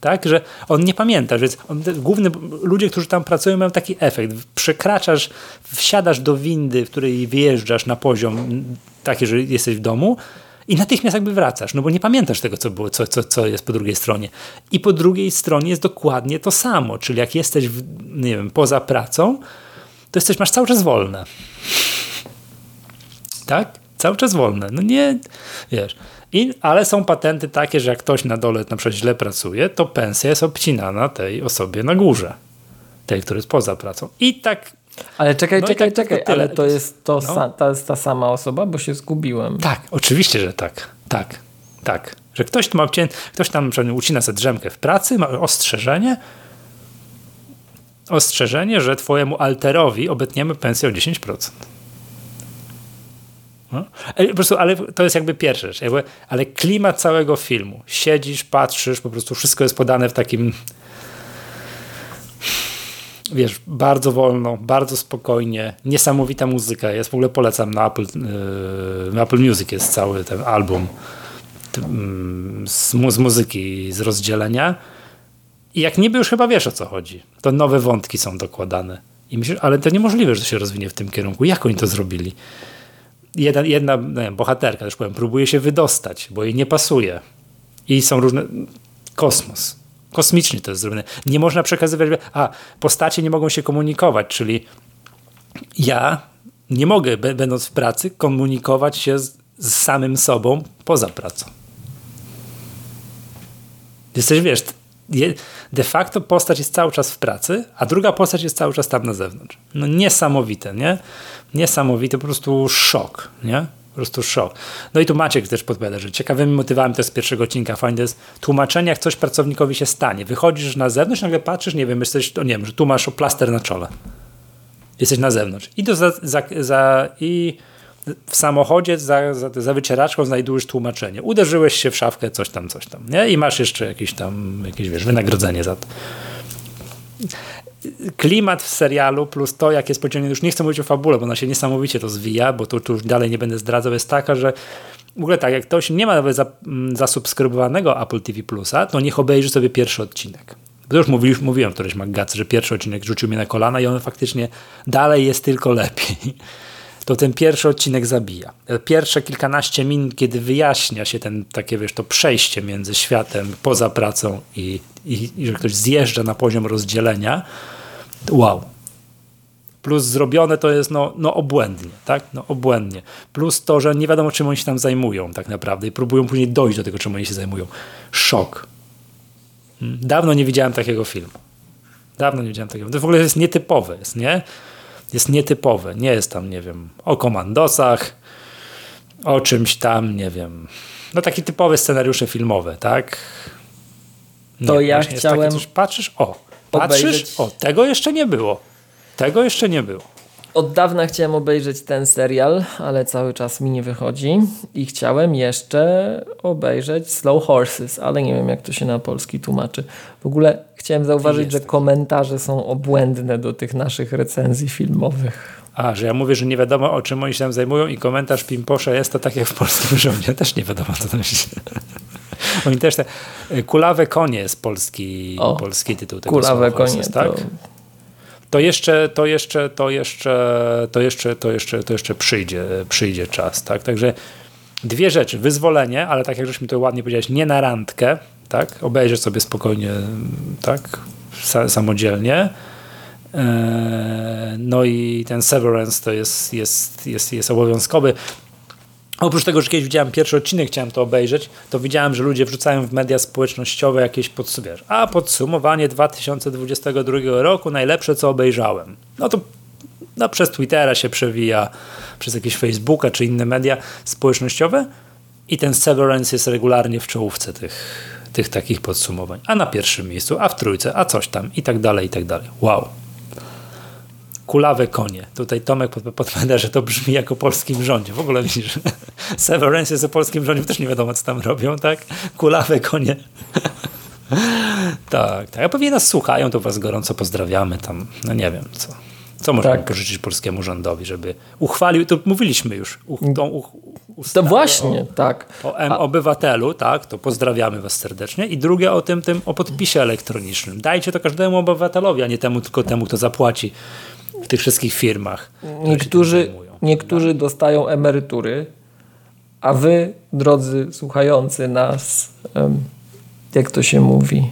Tak, że on nie pamięta, więc on, główny, ludzie, którzy tam pracują, mają taki efekt. Przekraczasz, wsiadasz do windy, w której wyjeżdżasz na poziom taki, że jesteś w domu i natychmiast jakby wracasz, no bo nie pamiętasz tego, co było, co, co, co jest po drugiej stronie. I po drugiej stronie jest dokładnie to samo, czyli jak jesteś, w, nie wiem, poza pracą, to jesteś, masz cały czas wolne. Tak? Cały czas wolne. No nie, wiesz. I, ale są patenty takie, że jak ktoś na dole na przykład źle pracuje, to pensja jest obcinana tej osobie na górze. Tej, który jest poza pracą. I tak ale czekaj, no czekaj, tak czekaj, ale to jest, to no. ta, jest ta sama osoba, bo się zgubiłem. Tak, oczywiście, że tak. Tak, tak. Że ktoś, ma, ktoś tam ucina sobie drzemkę w pracy, ma ostrzeżenie, ostrzeżenie, że twojemu alterowi obetniemy pensję o 10%. No. Po prostu, ale to jest jakby pierwsza rzecz. Jakby, ale klimat całego filmu. Siedzisz, patrzysz, po prostu wszystko jest podane w takim wiesz, bardzo wolno, bardzo spokojnie, niesamowita muzyka jest. W ogóle polecam na Apple, yy, na Apple Music jest cały ten album mm, z, z muzyki, z rozdzielenia. I jak niby już chyba wiesz o co chodzi. To nowe wątki są dokładane. I myślisz, ale to niemożliwe, że to się rozwinie w tym kierunku. Jak oni to zrobili? Jedna, jedna wiem, bohaterka, też powiem, próbuje się wydostać, bo jej nie pasuje. I są różne... Kosmos. Kosmicznie to jest zrobione. Nie można przekazywać... A, postacie nie mogą się komunikować, czyli ja nie mogę, będąc w pracy, komunikować się z, z samym sobą poza pracą. Jesteś, wiesz, de facto postać jest cały czas w pracy, a druga postać jest cały czas tam na zewnątrz. No niesamowite, nie? Niesamowite, po prostu szok, nie? Po prostu szok. No i tu Maciek też podpowiada, że ciekawymi motywami też z pierwszego odcinka fajne jest tłumaczenie, jak coś pracownikowi się stanie. Wychodzisz na zewnątrz, nagle patrzysz, nie wiem, jesteś, to nie wiem, że tu masz plaster na czole. Jesteś na zewnątrz. I, to za, za, za i w samochodzie za, za, za, wycieraczką znajdujesz tłumaczenie. Uderzyłeś się w szafkę, coś tam, coś tam. Nie? I masz jeszcze jakieś tam, jakieś wiesz, wynagrodzenie za to. Klimat w serialu plus to, jak jest pociągnięty, już nie chcę mówić o fabule, bo ona się niesamowicie to zwija, bo tu, tu już dalej nie będę zdradzał, jest taka, że w ogóle tak, jak ktoś nie ma nawet mm, zasubskrybowanego Apple TV Plusa, to niech obejrzy sobie pierwszy odcinek. Bo już mówił, mówiłem któreś Magacy, że pierwszy odcinek rzucił mnie na kolana i on faktycznie dalej jest tylko lepiej to ten pierwszy odcinek zabija. Pierwsze kilkanaście minut, kiedy wyjaśnia się ten, takie wiesz, to przejście między światem poza pracą i, i, i że ktoś zjeżdża na poziom rozdzielenia, wow. Plus zrobione to jest no, no obłędnie, tak? No obłędnie. Plus to, że nie wiadomo czym oni się tam zajmują tak naprawdę i próbują później dojść do tego, czym oni się zajmują. Szok. Dawno nie widziałem takiego filmu. Dawno nie widziałem takiego. To w ogóle jest nietypowe, jest, nie? Jest nietypowe. Nie jest tam, nie wiem, o komandosach, o czymś tam, nie wiem. No takie typowe scenariusze filmowe, tak? Nie, to ja chciałem. Coś, patrzysz, o, patrzysz, obejrzeć... o, tego jeszcze nie było. Tego jeszcze nie było. Od dawna chciałem obejrzeć ten serial, ale cały czas mi nie wychodzi i chciałem jeszcze obejrzeć Slow Horses, ale nie wiem jak to się na polski tłumaczy. W ogóle chciałem zauważyć, że komentarze są obłędne do tych naszych recenzji filmowych. A, że ja mówię, że nie wiadomo o czym oni się tam zajmują i komentarz Pimposza jest to tak jak w polskim rządzie. Też nie wiadomo co tam się Oni też te Kulawe konie jest polski, o, polski tytuł tego Kulawe konie, tak? To to jeszcze, to jeszcze, to jeszcze, to jeszcze, to jeszcze, to jeszcze przyjdzie, przyjdzie czas, tak? Także dwie rzeczy, wyzwolenie, ale tak jak żeśmy to ładnie powiedziałeś, nie na randkę, tak? Obejrzeć sobie spokojnie, tak? Samodzielnie. E, no i ten severance to jest, jest, jest, jest obowiązkowy. Oprócz tego, że kiedyś widziałem pierwszy odcinek, chciałem to obejrzeć, to widziałem, że ludzie wrzucają w media społecznościowe jakieś podsumowanie. A podsumowanie 2022 roku, najlepsze co obejrzałem. No to no, przez Twittera się przewija, przez jakieś Facebooka czy inne media społecznościowe i ten Severance jest regularnie w czołówce tych, tych takich podsumowań. A na pierwszym miejscu, a w trójce, a coś tam i tak dalej, i tak dalej. Wow kulawe konie. Tutaj Tomek podpowiada, że to brzmi jako polskim rządzie. W ogóle widzisz, Severance jest o polskim rządzie, też nie wiadomo, co tam robią, tak? Kulawe konie. tak, tak. A pewnie nas słuchają, to was gorąco pozdrawiamy tam. No nie wiem, co. Co możemy tak. pożyczyć polskiemu rządowi, żeby uchwalił, to mówiliśmy już, tą u, to właśnie, o, tak. O M obywatelu, tak, to pozdrawiamy was serdecznie. I drugie o tym, tym o podpisie elektronicznym. Dajcie to każdemu obywatelowi, a nie temu, tylko temu, kto zapłaci w tych wszystkich firmach. Niektórzy, niektórzy dostają emerytury, a wy, drodzy słuchający nas, jak to się mówi,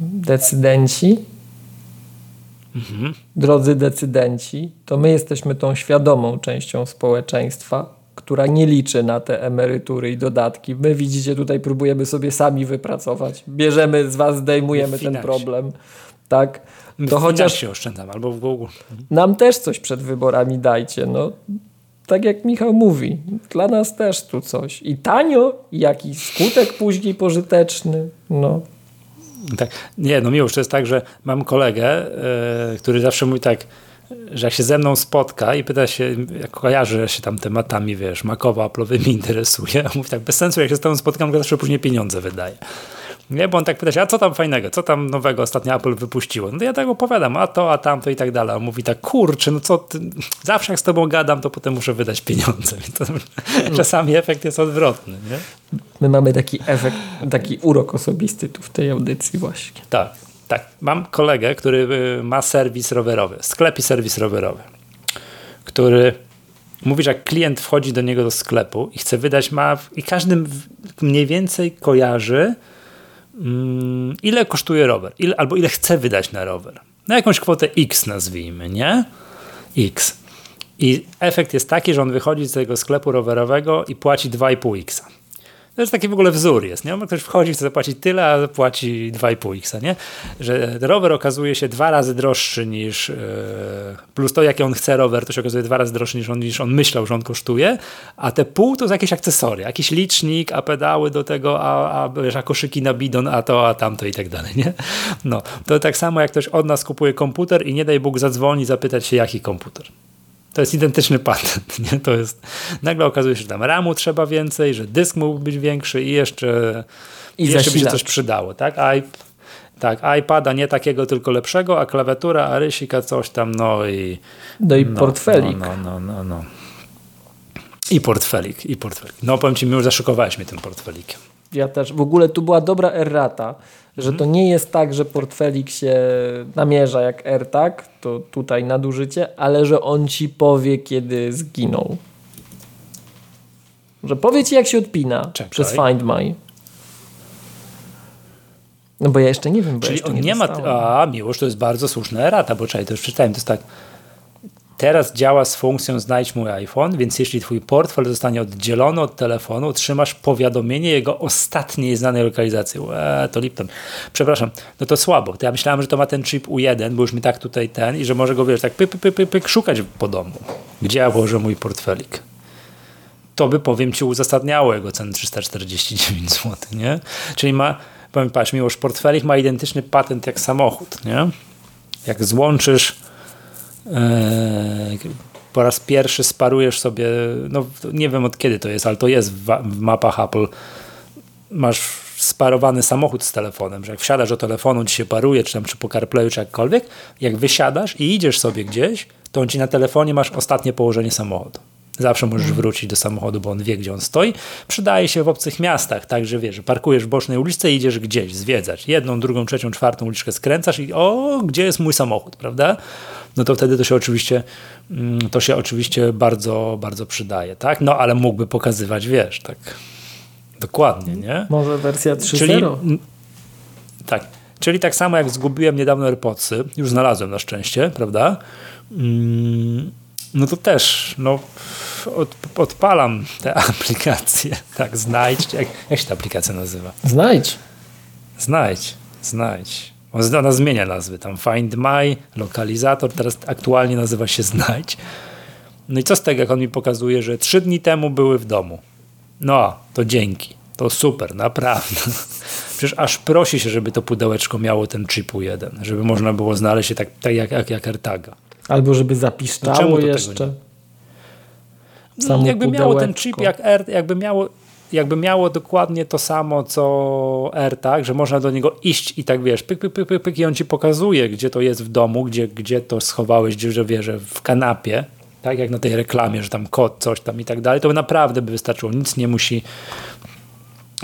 decydenci, mhm. drodzy decydenci, to my jesteśmy tą świadomą częścią społeczeństwa, która nie liczy na te emerytury i dodatki. My widzicie, tutaj próbujemy sobie sami wypracować. Bierzemy z was, zdejmujemy ten problem. Tak? to chociaż się oszczędzam, albo w Google. Nam też coś przed wyborami dajcie. No, tak jak Michał mówi, dla nas też tu coś. I tanio, i jakiś skutek później pożyteczny. No. Tak. Nie, no miło, to jest tak, że mam kolegę, yy, który zawsze mówi tak, że jak się ze mną spotka i pyta się, jak kojarzy się tam tematami, wiesz, makowo-aplowymi interesuje, mówi tak, bez sensu, jak się z tobą spotkam, to zawsze później pieniądze wydaje. Nie, bo on tak pyta się, a co tam fajnego, co tam nowego ostatnio Apple wypuściło? No to ja tak opowiadam, a to, a tamto i tak dalej. On mówi tak, kurczę, no co ty, zawsze jak z tobą gadam, to potem muszę wydać pieniądze. To, czasami efekt jest odwrotny, nie? My mamy taki efekt, taki urok osobisty tu w tej audycji właśnie. Tak, tak. Mam kolegę, który y, ma serwis rowerowy, sklep i serwis rowerowy, który mówi, że jak klient wchodzi do niego do sklepu i chce wydać, ma i każdy mniej więcej kojarzy, ile kosztuje rower, ile, albo ile chce wydać na rower. Na jakąś kwotę X nazwijmy, nie? X. I efekt jest taki, że on wychodzi z tego sklepu rowerowego i płaci 2,5x. To jest taki w ogóle wzór jest, nie? Ktoś wchodzi, chce zapłacić tyle, a płaci 2,5x, nie? Że rower okazuje się dwa razy droższy niż, yy, plus to jaki on chce rower, to się okazuje dwa razy droższy niż on, niż on myślał, że on kosztuje, a te pół to jest jakieś akcesoria, jakiś licznik, a pedały do tego, a, a, wiesz, a koszyki na bidon, a to, a tamto i tak dalej, nie? No, to tak samo jak ktoś od nas kupuje komputer i nie daj Bóg zadzwoni zapytać się jaki komputer. To jest identyczny patent. Nie? To jest, nagle okazuje się, że tam ramu trzeba więcej, że dysk mógł być większy i jeszcze, I jeszcze by się coś przydało. Tak? I, tak, iPada nie takiego, tylko lepszego, a klawiatura, a rysika coś tam, no i... No i no, portfelik. No, no, no, no, no. I portfelik, i portfelik. No powiem ci, już zaszokowałeś mnie tym portfelikiem. Ja też. W ogóle tu była dobra errata że to nie jest tak, że portfelik się namierza jak AirTag, to tutaj nadużycie, ale że on ci powie, kiedy zginął. Że powie ci, jak się odpina Czekaj. przez Find My. No bo ja jeszcze nie wiem, bo Czyli on nie, nie ma. A, miłość to jest bardzo słuszna erata, bo czekaj, to już przeczytałem, to jest tak. Teraz działa z funkcją znajdź mój iPhone, więc jeśli twój portfel zostanie oddzielony od telefonu, otrzymasz powiadomienie jego ostatniej znanej lokalizacji. Eee, to Lipton. Przepraszam, no to słabo. To ja myślałem, że to ma ten chip U1, bo już mi tak tutaj ten i że może go, wiesz, tak pyk, pyk, pyk, pyk szukać po domu. Gdzie ja włożę mój portfelik? To by, powiem ci, uzasadniało jego cenę 349 zł, nie? Czyli ma, powiem, patrz, miłość, portfelik ma identyczny patent jak samochód, nie? Jak złączysz po raz pierwszy sparujesz sobie, no nie wiem od kiedy to jest, ale to jest w, w mapach Apple. Masz sparowany samochód z telefonem, że jak wsiadasz do telefonu, ci się paruje, czy tam czy po CarPlayu, czy jakkolwiek, jak wysiadasz i idziesz sobie gdzieś, to on ci na telefonie masz ostatnie położenie samochodu. Zawsze możesz mhm. wrócić do samochodu, bo on wie, gdzie on stoi. Przydaje się w obcych miastach, także wiesz, parkujesz w bocznej uliczce i idziesz gdzieś zwiedzać. Jedną, drugą, trzecią, czwartą uliczkę skręcasz i o, gdzie jest mój samochód, prawda? No to wtedy to się oczywiście, mm, to się oczywiście bardzo, bardzo przydaje, tak? No ale mógłby pokazywać, wiesz, tak dokładnie, nie? Może wersja 3.0. Tak, czyli tak samo jak zgubiłem niedawno AirPodsy, już znalazłem na szczęście, prawda? Mm, no to też, no od, odpalam te aplikacje, tak, znajdź, jak, jak się ta aplikacja nazywa? Znajdź. Znajdź, znajdź. Ona zmienia nazwy, tam Find My, lokalizator, teraz aktualnie nazywa się Znajdź. No i co z tego, jak on mi pokazuje, że trzy dni temu były w domu. No, to dzięki. To super, naprawdę. Przecież aż prosi się, żeby to pudełeczko miało ten chipu jeden, żeby można było znaleźć się tak, tak jak, jak, jak AirTaga. Albo żeby zapiszczało no jeszcze. No, jakby miało ten chip jak Air, jakby miało jakby miało dokładnie to samo, co AirTag, że można do niego iść i tak wiesz, pyk, pyk, pyk, pyk, pyk i on ci pokazuje, gdzie to jest w domu, gdzie, gdzie to schowałeś, gdzie, że wiesz, w kanapie, tak? Jak na tej reklamie, że tam kod, coś tam i tak dalej, to naprawdę by wystarczyło. Nic nie musi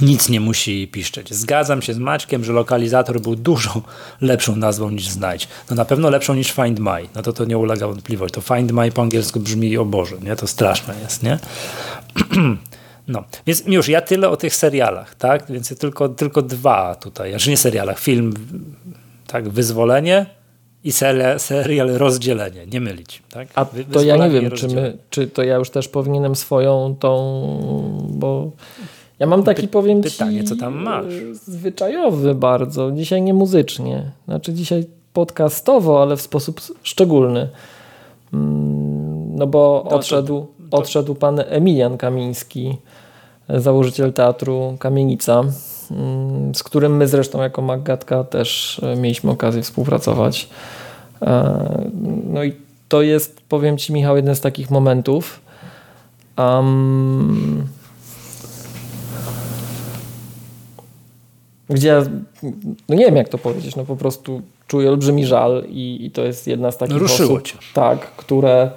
nic nie musi piszczeć. Zgadzam się z Maćkiem, że lokalizator był dużo lepszą nazwą niż znajdź. No na pewno lepszą niż Find My. No to to nie ulega wątpliwości. To Find My po angielsku brzmi o Boże, nie? To straszne jest, nie? No, więc już ja tyle o tych serialach, tak? Więc tylko, tylko dwa tutaj, znaczy nie serialach, film, tak, Wyzwolenie i serial, serial Rozdzielenie, nie mylić, tak? A to ja nie wiem, czy, my, czy to ja już też powinienem swoją tą, bo ja mam taki, Py powiem Pytanie, ci, co tam masz? Zwyczajowy bardzo, dzisiaj nie muzycznie, znaczy dzisiaj podcastowo, ale w sposób szczególny. Mm, no bo odszedł, odszedł pan Emilian Kamiński, założyciel teatru Kamienica, mm, z którym my zresztą jako Maggatka też e, mieliśmy okazję współpracować. E, no i to jest, powiem Ci Michał, jeden z takich momentów, um, gdzie ja, no nie wiem jak to powiedzieć, no po prostu czuję olbrzymi żal i, i to jest jedna z takich Ruszyło osób, cię. tak, które,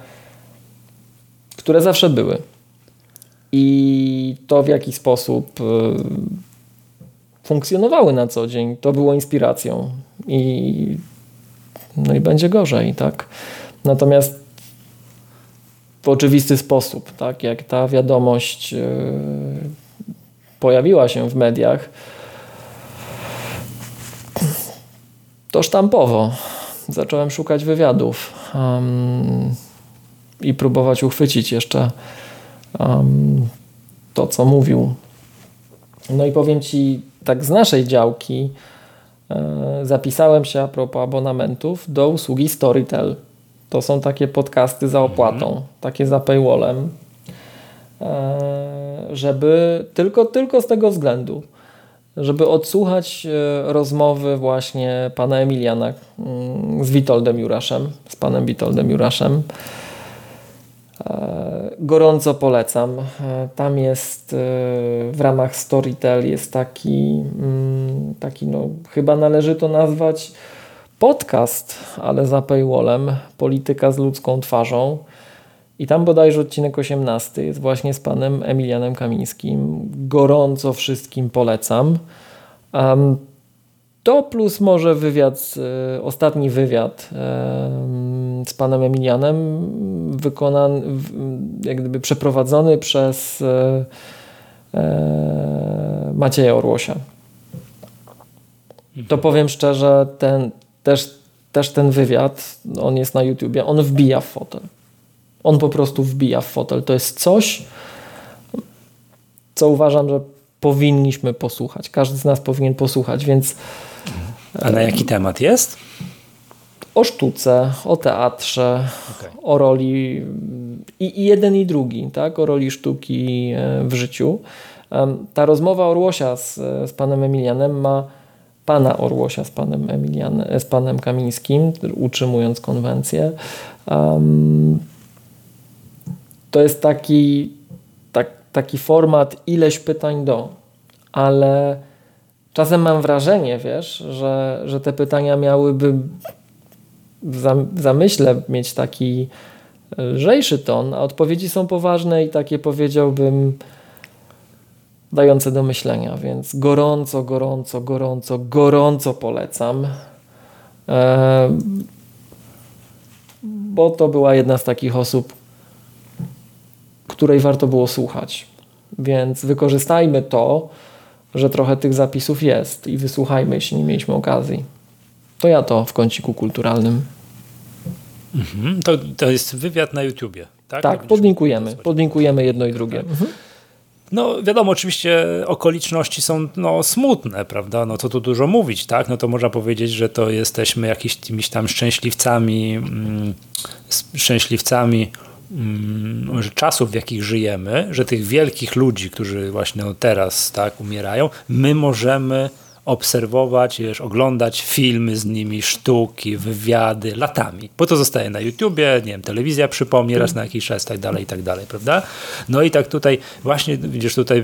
które zawsze były. I to w jaki sposób y, funkcjonowały na co dzień, to było inspiracją. I no i będzie gorzej, tak. Natomiast w oczywisty sposób, tak, jak ta wiadomość y, pojawiła się w mediach, to sztampowo zacząłem szukać wywiadów um, i próbować uchwycić jeszcze um, to, co mówił. No i powiem Ci, tak z naszej działki e, zapisałem się a propos abonamentów do usługi Storytel. To są takie podcasty za opłatą, mhm. takie za paywallem, e, żeby tylko, tylko z tego względu, żeby odsłuchać e, rozmowy właśnie pana Emiliana mm, z Witoldem Juraszem, z panem Witoldem Juraszem. E, gorąco polecam. E, tam jest w ramach Storytel jest taki, mm, taki no, chyba należy to nazwać podcast, ale za paywallem, polityka z ludzką twarzą. I tam bodajże odcinek 18 jest właśnie z panem Emilianem Kamińskim. Gorąco wszystkim polecam. Um, to plus może wywiad, y, ostatni wywiad y, z panem Emilianem, wykonany, jak gdyby przeprowadzony przez y, Macieja Orłosia. To mhm. powiem szczerze, ten, też, też ten wywiad, on jest na YouTubie, on wbija w fotel. On po prostu wbija w fotel. To jest coś, co uważam, że powinniśmy posłuchać. Każdy z nas powinien posłuchać, więc. A na jaki temat jest? O sztuce, o teatrze, okay. o roli i, i, jeden i drugi, tak? o roli sztuki e, w życiu. Ta rozmowa Orłosia z, z panem Emilianem ma pana Orłosia z panem, Emilian, z panem Kamińskim, utrzymując konwencję. Um, to jest taki, tak, taki format ileś pytań do, ale czasem mam wrażenie, wiesz, że, że te pytania miałyby w zamyśle mieć taki lżejszy ton, a odpowiedzi są poważne i takie powiedziałbym dające do myślenia, więc gorąco, gorąco, gorąco, gorąco polecam. E, bo to była jedna z takich osób, której warto było słuchać. Więc wykorzystajmy to, że trochę tych zapisów jest i wysłuchajmy, jeśli nie mieliśmy okazji. To ja to w kąciku kulturalnym. Mhm, to, to jest wywiad na YouTubie. Tak, tak podlinkujemy. Podlinkujemy jedno i drugie. Mhm. No wiadomo, oczywiście okoliczności są no, smutne, prawda? No to tu dużo mówić, tak? No to można powiedzieć, że to jesteśmy jakimiś tam szczęśliwcami, mm, szczęśliwcami mm, czasów, w jakich żyjemy, że tych wielkich ludzi, którzy właśnie teraz tak umierają, my możemy obserwować, wiesz, oglądać filmy z nimi, sztuki, wywiady latami, bo to zostaje na YouTubie, nie wiem, telewizja przypomni raz na jakiś czas, tak dalej, i tak dalej, prawda? No i tak tutaj właśnie, widzisz, tutaj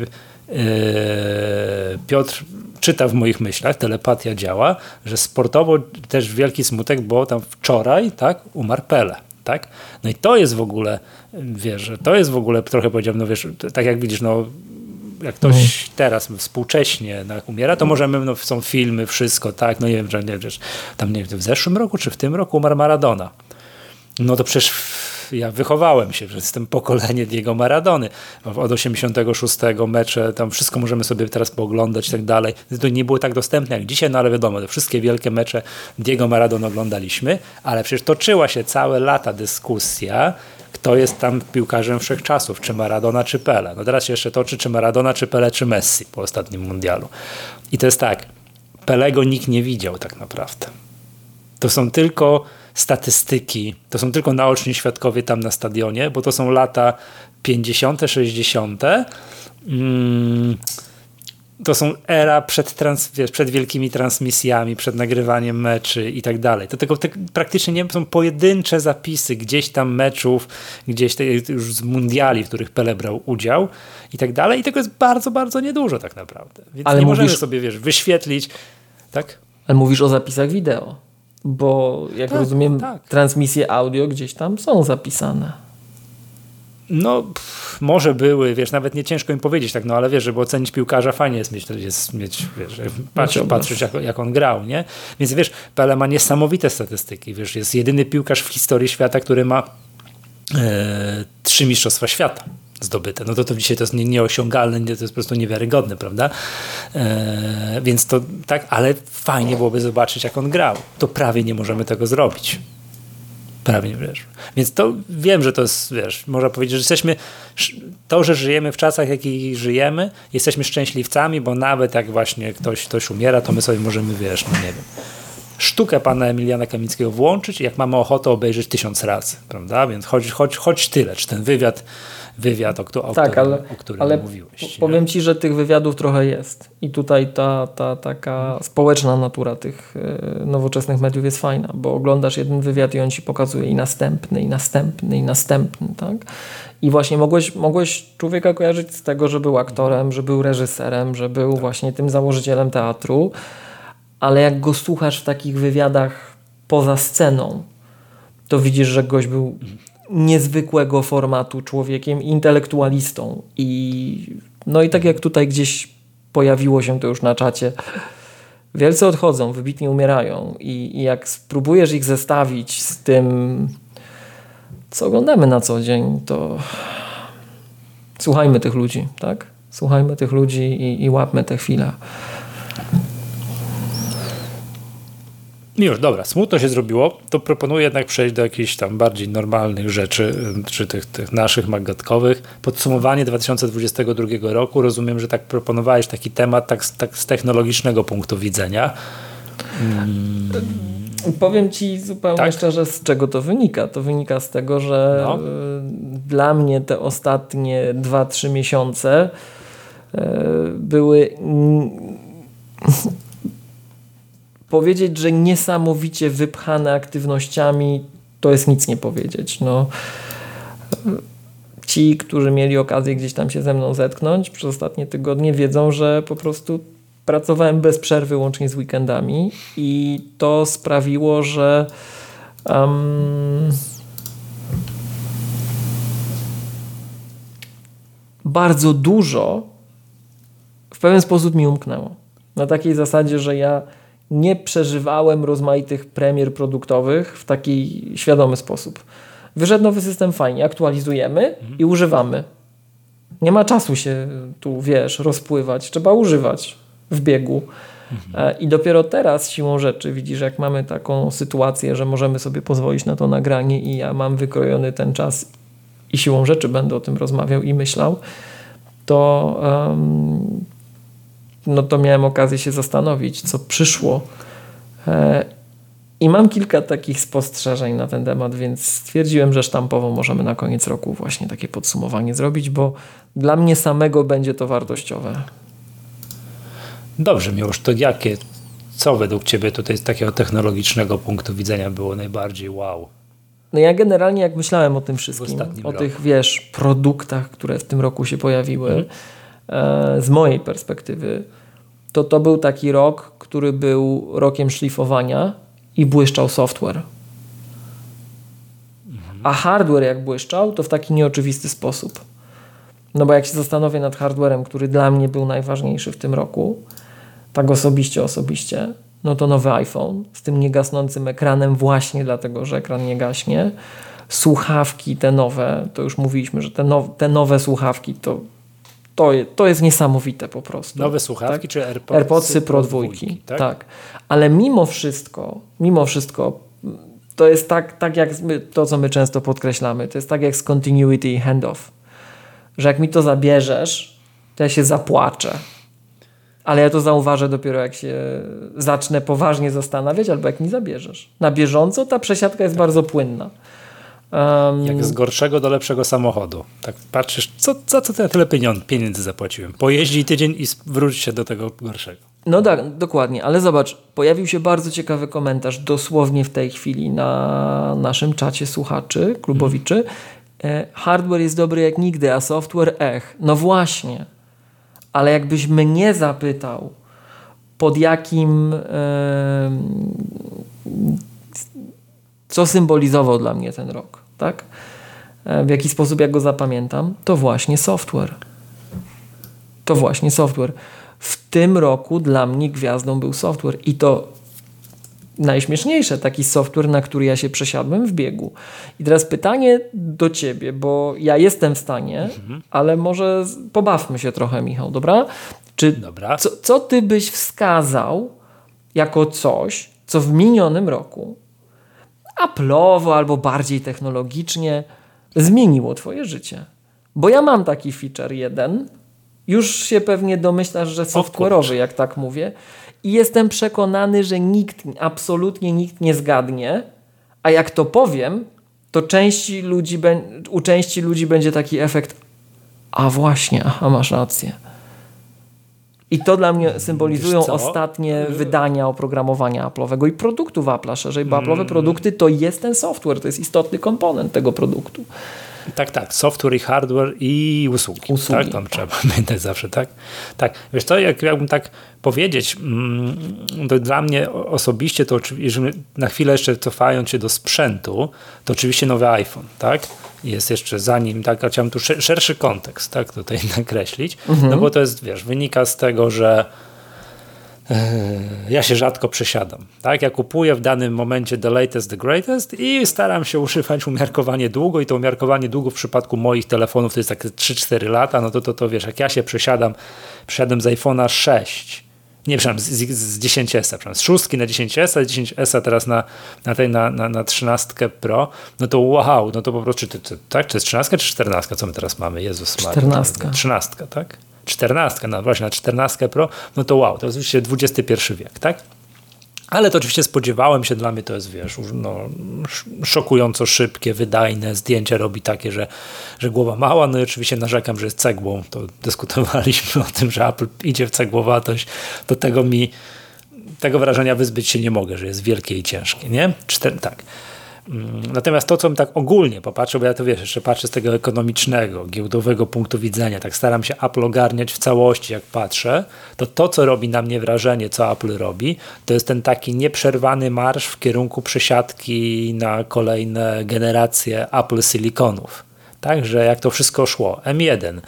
yy, Piotr czyta w moich myślach, telepatia działa, że sportowo też wielki smutek, bo tam wczoraj, tak, umarł Pele. Tak? No i to jest w ogóle, wiesz, to jest w ogóle trochę powiedziałbym, no wiesz, tak jak widzisz, no jak ktoś mhm. teraz współcześnie tak, umiera, to możemy, no, są filmy, wszystko, tak, no nie wiem, że nie wiesz, tam nie wiem, w zeszłym roku czy w tym roku umarł Maradona. No to przecież ja wychowałem się, że jestem pokolenie Diego Maradony. Od 86 mecze, tam wszystko możemy sobie teraz pooglądać i tak dalej. To nie było tak dostępne jak dzisiaj, no ale wiadomo, te wszystkie wielkie mecze Diego Maradona oglądaliśmy, ale przecież toczyła się całe lata dyskusja, kto jest tam piłkarzem wszechczasów, czy Maradona, czy Pele. No teraz się jeszcze toczy, czy Maradona, czy Pele, czy Messi po ostatnim mundialu. I to jest tak, Pelego nikt nie widział tak naprawdę. To są tylko statystyki, to są tylko naoczni świadkowie tam na stadionie, bo to są lata 50., 60. Mm, to są era przed, trans, przed wielkimi transmisjami, przed nagrywaniem meczy i tak dalej. To tylko praktycznie nie są pojedyncze zapisy gdzieś tam meczów, gdzieś te, już z mundiali, w których Pele brał udział i tak dalej. I tego jest bardzo, bardzo niedużo tak naprawdę. Więc Ale nie mówisz... możemy sobie, wiesz, wyświetlić, tak? Ale mówisz o zapisach wideo, bo jak tak, rozumiem, tak. transmisje audio gdzieś tam są zapisane. No, pff, może były, wiesz, nawet nie ciężko im powiedzieć tak, no ale wiesz, żeby ocenić piłkarza, fajnie jest mieć, jest mieć wiesz, patrz, patrzeć jak, jak on grał, nie? Więc wiesz, Pele ma niesamowite statystyki, wiesz, jest jedyny piłkarz w historii świata, który ma e, trzy mistrzostwa świata zdobyte. No to, to dzisiaj to jest nie, nieosiągalne, to jest po prostu niewiarygodne, prawda? E, więc to tak, ale fajnie byłoby zobaczyć, jak on grał. To prawie nie możemy tego zrobić. Prawie, wiesz. Więc to wiem, że to jest, wiesz, można powiedzieć, że jesteśmy, to, że żyjemy w czasach, jakich żyjemy, jesteśmy szczęśliwcami, bo nawet jak właśnie ktoś, ktoś umiera, to my sobie możemy, wiesz, no nie wiem, sztukę pana Emiliana Kamickiego włączyć, jak mamy ochotę obejrzeć tysiąc razy, prawda? Więc choć, choć, choć tyle, czy ten wywiad wywiad, o, o, tak, którym, ale, o którym ale mówiłeś. Powiem Ci, że tych wywiadów trochę jest. I tutaj ta, ta taka społeczna natura tych e, nowoczesnych mediów jest fajna, bo oglądasz jeden wywiad i on Ci pokazuje i następny, i następny, i następny. Tak? I właśnie mogłeś, mogłeś człowieka kojarzyć z tego, że był aktorem, że był reżyserem, że był tak. właśnie tym założycielem teatru, ale jak go słuchasz w takich wywiadach poza sceną, to widzisz, że gość był mhm niezwykłego formatu człowiekiem, intelektualistą. I, no i tak jak tutaj gdzieś pojawiło się to już na czacie, wielcy odchodzą, wybitnie umierają. I, I, jak spróbujesz ich zestawić z tym, co oglądamy na co dzień, to słuchajmy tych ludzi, tak? Słuchajmy tych ludzi i, i łapmy te chwile. Już, dobra, smutno się zrobiło, to proponuję jednak przejść do jakichś tam bardziej normalnych rzeczy, czy tych, tych naszych magatkowych. Podsumowanie 2022 roku. Rozumiem, że tak proponowałeś taki temat tak, tak z technologicznego punktu widzenia. Hmm. Powiem Ci zupełnie tak? szczerze, z czego to wynika. To wynika z tego, że no. dla mnie te ostatnie 2-3 miesiące e, były powiedzieć, że niesamowicie wypchane aktywnościami, to jest nic nie powiedzieć. No, ci, którzy mieli okazję gdzieś tam się ze mną zetknąć przez ostatnie tygodnie, wiedzą, że po prostu pracowałem bez przerwy, łącznie z weekendami, i to sprawiło, że. Um, bardzo dużo w pewien sposób mi umknęło. Na takiej zasadzie, że ja nie przeżywałem rozmaitych premier produktowych w taki świadomy sposób. Wyszedł nowy system fajnie, aktualizujemy mhm. i używamy. Nie ma czasu się tu, wiesz, rozpływać. Trzeba używać w biegu. Mhm. E, I dopiero teraz siłą rzeczy widzisz, jak mamy taką sytuację, że możemy sobie pozwolić na to nagranie i ja mam wykrojony ten czas i siłą rzeczy będę o tym rozmawiał i myślał, to, um, no to miałem okazję się zastanowić, co przyszło. E, I mam kilka takich spostrzeżeń na ten temat, więc stwierdziłem, że sztampowo możemy na koniec roku właśnie takie podsumowanie zrobić, bo dla mnie samego będzie to wartościowe. Dobrze, Miłosz, to jakie, co według Ciebie tutaj z takiego technologicznego punktu widzenia było najbardziej wow? No ja generalnie jak myślałem o tym wszystkim, o tych wiesz, produktach, które w tym roku się pojawiły, hmm. E, z mojej perspektywy, to to był taki rok, który był rokiem szlifowania i błyszczał software. A hardware jak błyszczał, to w taki nieoczywisty sposób. No bo jak się zastanowię nad hardwarem, który dla mnie był najważniejszy w tym roku, tak osobiście, osobiście, no to nowy iPhone z tym niegasnącym ekranem właśnie dlatego, że ekran nie gaśnie. Słuchawki te nowe, to już mówiliśmy, że te, now, te nowe słuchawki to, to, to jest niesamowite po prostu. Nowe słuchawki tak? czy AirPodsy, AirPodsy Pro 2? Tak? tak. Ale mimo wszystko, mimo wszystko to jest tak, tak jak my, to, co my często podkreślamy, to jest tak jak z continuity i handoff, że jak mi to zabierzesz, to ja się zapłaczę ale ja to zauważę dopiero jak się zacznę poważnie zastanawiać albo jak mi zabierzesz. Na bieżąco ta przesiadka jest bardzo płynna. Um, jak z gorszego do lepszego samochodu. Tak patrzysz, co, za co ja tyle pieniędzy zapłaciłem? Pojeździ tydzień i wróć się do tego gorszego. No tak, dokładnie, ale zobacz, pojawił się bardzo ciekawy komentarz dosłownie w tej chwili na naszym czacie słuchaczy, klubowiczy. Hmm. Hardware jest dobry jak nigdy, a software ech. No właśnie ale jakbyś mnie zapytał, pod jakim. co symbolizował dla mnie ten rok, tak? E, w jaki sposób ja go zapamiętam, to właśnie software. To właśnie software. W tym roku dla mnie gwiazdą był software i to najśmieszniejsze, taki software, na który ja się przesiadłem w biegu. I teraz pytanie do ciebie, bo ja jestem w stanie, mhm. ale może pobawmy się trochę, Michał, dobra? Czy dobra. Co, co ty byś wskazał jako coś, co w minionym roku Apple'owo albo bardziej technologicznie zmieniło twoje życie? Bo ja mam taki feature jeden, już się pewnie domyślasz, że software'owy, jak tak mówię. I jestem przekonany, że nikt, absolutnie nikt nie zgadnie, a jak to powiem, to części ludzi, u części ludzi będzie taki efekt, a właśnie, aha, masz rację. I to dla mnie symbolizują ostatnie wydania oprogramowania Apple'owego i produktów Apple'a szerzej, bo Apple'owe mm. produkty to jest ten software, to jest istotny komponent tego produktu. Tak, tak. Software i hardware i usługi. usługi. Tak, tam trzeba pamiętać zawsze, tak? Tak. Wiesz co, jak jakbym tak powiedzieć, mm, to dla mnie osobiście, to jeżeli na chwilę jeszcze cofając się do sprzętu, to oczywiście nowy iPhone, tak? Jest jeszcze zanim, tak, chciałem tu szerszy kontekst, tak, tutaj nakreślić, mhm. no bo to jest, wiesz, wynika z tego, że ja się rzadko przesiadam. Tak? Ja kupuję w danym momencie the latest, the greatest i staram się używać umiarkowanie długo i to umiarkowanie długo w przypadku moich telefonów to jest tak 3-4 lata, no to, to, to wiesz, jak ja się przesiadam, przesiadam z iPhone'a 6, nie przepraszam, z, z 10S, przepraszam, z 6 na 10S, 10S teraz na, na tej, na, na, na 13 Pro, no to wow, no to po prostu, czy, czy, tak, czy jest 13 czy 14, co my teraz mamy? Jezus 14. 13, tak? 14, no właśnie na 14 Pro, no to wow, to jest oczywiście XXI wiek, tak? Ale to oczywiście spodziewałem się, dla mnie to jest, wiesz, no, szokująco szybkie, wydajne, zdjęcie robi takie, że, że głowa mała, no i oczywiście narzekam, że jest cegłą, to dyskutowaliśmy o tym, że Apple idzie w cegłowatość, do tego mi, tego wrażenia wyzbyć się nie mogę, że jest wielkie i ciężkie, nie? Czter tak. Mm, natomiast to, co bym tak ogólnie popatrzył, bo ja to wiesz, jeszcze patrzę z tego ekonomicznego, giełdowego punktu widzenia, tak staram się Apple ogarniać w całości, jak patrzę, to to, co robi na mnie wrażenie, co Apple robi, to jest ten taki nieprzerwany marsz w kierunku przesiadki na kolejne generacje Apple Siliconów. Także jak to wszystko szło. M1,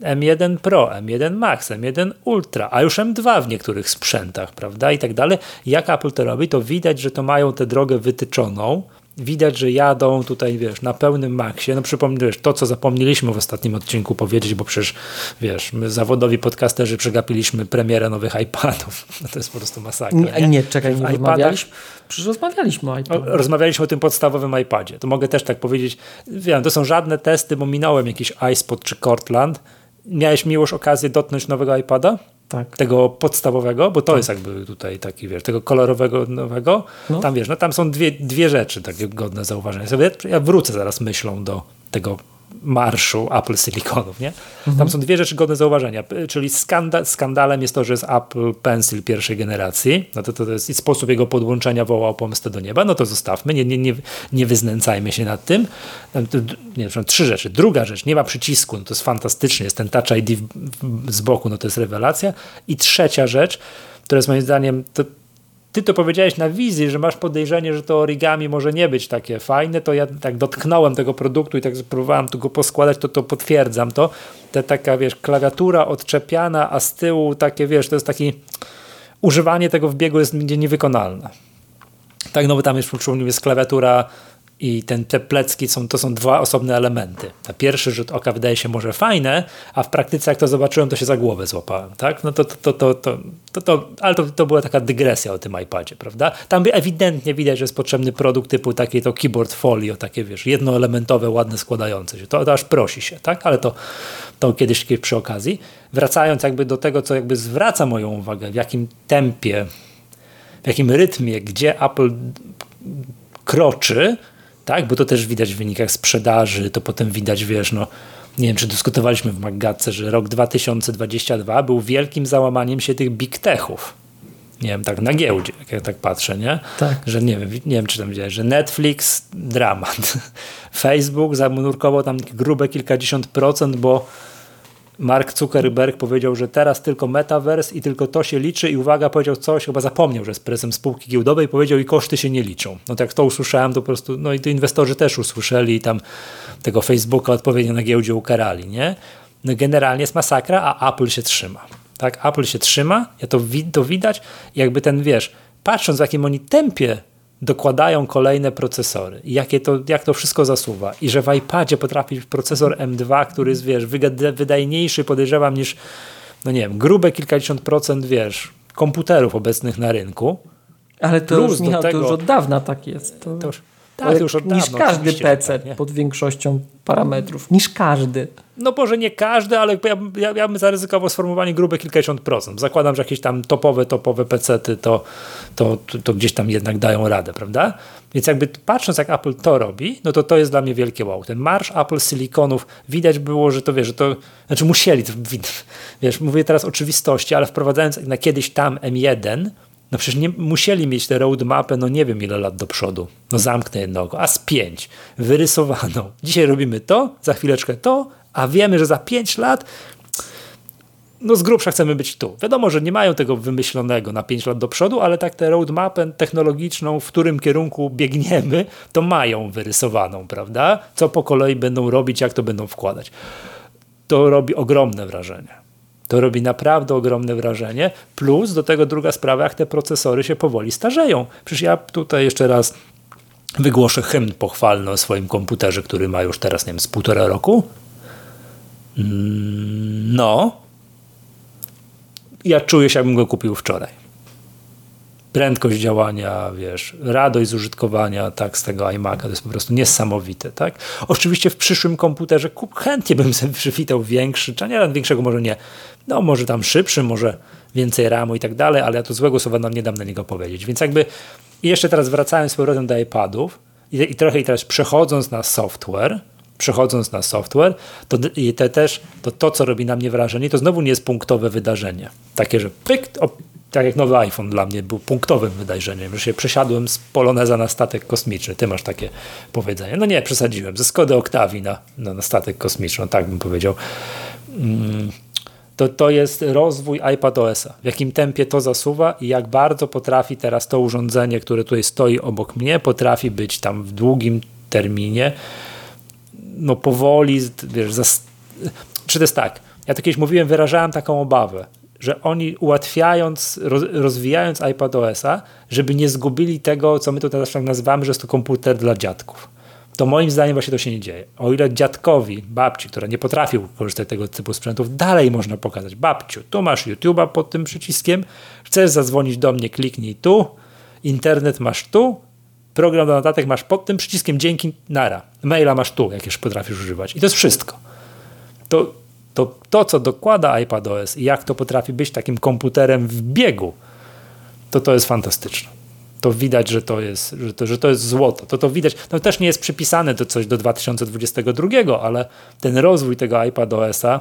M1 Pro, M1 Max, M1 Ultra, a już M2 w niektórych sprzętach, prawda, i tak dalej. Jak Apple to robi, to widać, że to mają tę drogę wytyczoną, widać, że jadą tutaj, wiesz, na pełnym maksie. No przypomnę, to, co zapomnieliśmy w ostatnim odcinku powiedzieć, bo przecież, wiesz, my zawodowi podcasterzy przegapiliśmy premierę nowych iPadów. No to jest po prostu masakra. Nie, nie, nie czekaj, nie rozmawialiśmy. Przecież rozmawialiśmy o iPadzie. Rozmawialiśmy o tym podstawowym iPadzie. To mogę też tak powiedzieć. Wiem, to są żadne testy, bo minąłem jakiś iSpot czy Cortland. Miałeś miłość okazję dotknąć nowego iPada? Tak. tego podstawowego, bo to tak. jest jakby tutaj taki, wiesz, tego kolorowego nowego, no. tam wiesz, no tam są dwie, dwie rzeczy takie godne zauważenia. Ja wrócę zaraz myślą do tego marszu Apple Siliconów, nie? Mhm. Tam są dwie rzeczy godne zauważenia, czyli skanda skandalem jest to, że jest Apple Pencil pierwszej generacji, no to, to jest i sposób jego podłączenia wołał pomstę do nieba, no to zostawmy, nie, nie, nie, nie wyznęcajmy się nad tym. Nie, trzy rzeczy. Druga rzecz, nie ma przycisku, no to jest fantastycznie, jest ten Touch ID w, w, z boku, no to jest rewelacja. I trzecia rzecz, która jest moim zdaniem, to, ty to powiedziałeś na wizji, że masz podejrzenie, że to origami może nie być takie fajne, to ja tak dotknąłem tego produktu i tak spróbowałem tu go poskładać, to to potwierdzam to. Ta taka, wiesz, klawiatura odczepiana, a z tyłu takie, wiesz, to jest taki używanie tego w biegu jest niewykonalne. Tak, no bo tam jest, jest klawiatura i ten, te plecki są, to są dwa osobne elementy. Na pierwszy rzut oka wydaje się może fajne, a w praktyce jak to zobaczyłem, to się za głowę złapałem. Tak? No to, to, to, to, to, to, ale to, to była taka dygresja o tym iPadzie, prawda? Tam ewidentnie widać, że jest potrzebny produkt typu takie to keyboard folio, takie wiesz, jednoelementowe, ładne, składające się. To, to aż prosi się, tak? Ale to, to kiedyś, kiedyś przy okazji. Wracając jakby do tego, co jakby zwraca moją uwagę, w jakim tempie, w jakim rytmie, gdzie Apple kroczy, tak? Bo to też widać w wynikach sprzedaży, to potem widać, wiesz, no nie wiem, czy dyskutowaliśmy w Maggatce, że rok 2022 był wielkim załamaniem się tych big techów. Nie wiem, tak na giełdzie, jak ja tak patrzę, nie? Tak. Że nie wiem, nie wiem, czy tam widziałeś, że Netflix dramat. Facebook zanurkował tam grube kilkadziesiąt procent, bo Mark Zuckerberg powiedział, że teraz tylko metaverse i tylko to się liczy i uwaga, powiedział coś, chyba zapomniał, że jest prezesem spółki giełdowej, powiedział i koszty się nie liczą. No tak to usłyszałem, to po prostu, no i to inwestorzy też usłyszeli i tam tego Facebooka odpowiednio na giełdzie ukarali, nie? No generalnie jest masakra, a Apple się trzyma. Tak, Apple się trzyma, ja to, to widać, jakby ten, wiesz, patrząc w jakim oni tempie dokładają kolejne procesory i jakie to, jak to wszystko zasuwa i że w iPadzie potrafi procesor M2, który jest, wiesz, wydajniejszy podejrzewam niż, no nie wiem, grube kilkadziesiąt procent, wiesz, komputerów obecnych na rynku. Ale to Plus już, Michał, tego, to już od dawna tak jest. To... To już, tak, już od dawna, niż każdy PC tak, pod większością parametrów. Niż każdy. No może nie każdy, ale ja, ja, ja bym zaryzykował sformułowanie grube kilkadziesiąt procent. Zakładam, że jakieś tam topowe, topowe PC-ty to, to, to, to, gdzieś tam jednak dają radę, prawda? Więc jakby patrząc jak Apple to robi, no to to jest dla mnie wielkie wow. Ten marsz Apple silikonów, widać było, że to wiesz, że to, znaczy musieli, to, wiesz, mówię teraz oczywistości, ale wprowadzając na kiedyś tam M1, no przecież nie musieli mieć tę roadmapę, no nie wiem ile lat do przodu. No zamknę jednego, a z pięć wyrysowaną. Dzisiaj robimy to, za chwileczkę to, a wiemy, że za pięć lat no z grubsza chcemy być tu. Wiadomo, że nie mają tego wymyślonego na 5 lat do przodu, ale tak tę roadmapę technologiczną, w którym kierunku biegniemy, to mają wyrysowaną, prawda? Co po kolei będą robić, jak to będą wkładać. To robi ogromne wrażenie. To robi naprawdę ogromne wrażenie. Plus do tego druga sprawa, jak te procesory się powoli starzeją. Przecież ja tutaj jeszcze raz wygłoszę hymn pochwalny o swoim komputerze, który ma już teraz, nie wiem, z półtora roku. Mm, no. Ja czuję się, jakbym go kupił wczoraj prędkość działania, wiesz, radość z użytkowania tak, z tego iMac'a, to jest po prostu niesamowite. Tak? Oczywiście w przyszłym komputerze kup, chętnie bym sobie przywitał większy, czy nie, większego może nie, no może tam szybszy, może więcej RAMu i tak dalej, ale ja tu złego słowa nam nie dam na niego powiedzieć. Więc jakby i jeszcze teraz wracając z powrotem do iPadów i, i trochę i teraz przechodząc na software, przechodząc na software, to, i te też, to, to, co robi na mnie wrażenie, to znowu nie jest punktowe wydarzenie. Takie, że pyk, tak jak nowy iPhone dla mnie był punktowym wydarzeniem, że się przesiadłem z Poloneza na statek kosmiczny. Ty masz takie powiedzenie. No nie, przesadziłem. Ze Skody Octavii na, na, na statek kosmiczny, tak bym powiedział. Mm, to, to jest rozwój iPadOS-a. W jakim tempie to zasuwa i jak bardzo potrafi teraz to urządzenie, które tutaj stoi obok mnie, potrafi być tam w długim terminie, no powoli, wiesz, zas... czy to jest tak, ja to kiedyś mówiłem, wyrażałem taką obawę, że oni ułatwiając, roz, rozwijając iPadOS-a, żeby nie zgubili tego, co my tutaj tak nazywamy, że jest to komputer dla dziadków. To moim zdaniem właśnie to się nie dzieje. O ile dziadkowi, babci, która nie potrafił korzystać tego typu sprzętów, dalej można pokazać, babciu, tu masz YouTube'a pod tym przyciskiem, chcesz zadzwonić do mnie, kliknij tu, internet masz tu, program do notatek masz pod tym przyciskiem, dzięki, nara. Maila masz tu, jak już potrafisz używać. I to jest wszystko. To, to, to co dokłada iPadOS i jak to potrafi być takim komputerem w biegu, to to jest fantastyczne. To widać, że to jest, że to, że to jest złoto. To to widać. No też nie jest przypisane do coś do 2022, ale ten rozwój tego iPadOS-a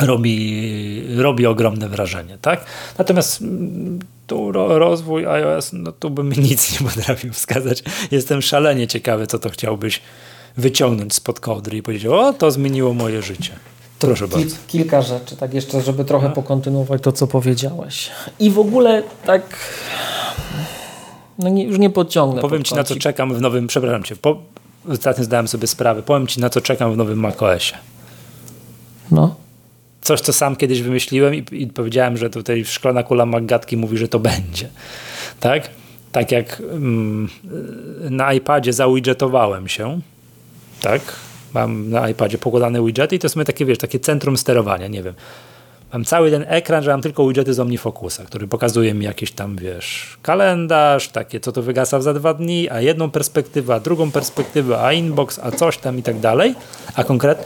robi, robi ogromne wrażenie, tak? Natomiast mm, tu rozwój iOS, no tu bym nic nie potrafił wskazać. Jestem szalenie ciekawy, co to chciałbyś wyciągnąć spod kołdry i powiedzieć, o, to zmieniło moje życie. Proszę Kil, bardzo. Kilka rzeczy, tak jeszcze, żeby trochę no. pokontynuować to, co powiedziałeś. I w ogóle tak no nie, już nie podciągnę. Powiem Ci, na co czekam w nowym, przepraszam Cię, po, ostatnio zdałem sobie sprawę, powiem Ci, na co czekam w nowym macOSie. No coś, co sam kiedyś wymyśliłem i, i powiedziałem, że tutaj szklana kula Maggatki mówi, że to będzie. Tak? Tak jak mm, na iPadzie zawidgetowałem się, tak? Mam na iPadzie pokładane widgety i to są takie, wiesz, takie centrum sterowania, nie wiem. Mam cały ten ekran, że mam tylko widgety z OmniFocusa, który pokazuje mi jakiś tam, wiesz, kalendarz, takie, co to wygasa za dwa dni, a jedną perspektywę, a drugą perspektywę, a inbox, a coś tam i tak dalej, a konkretnie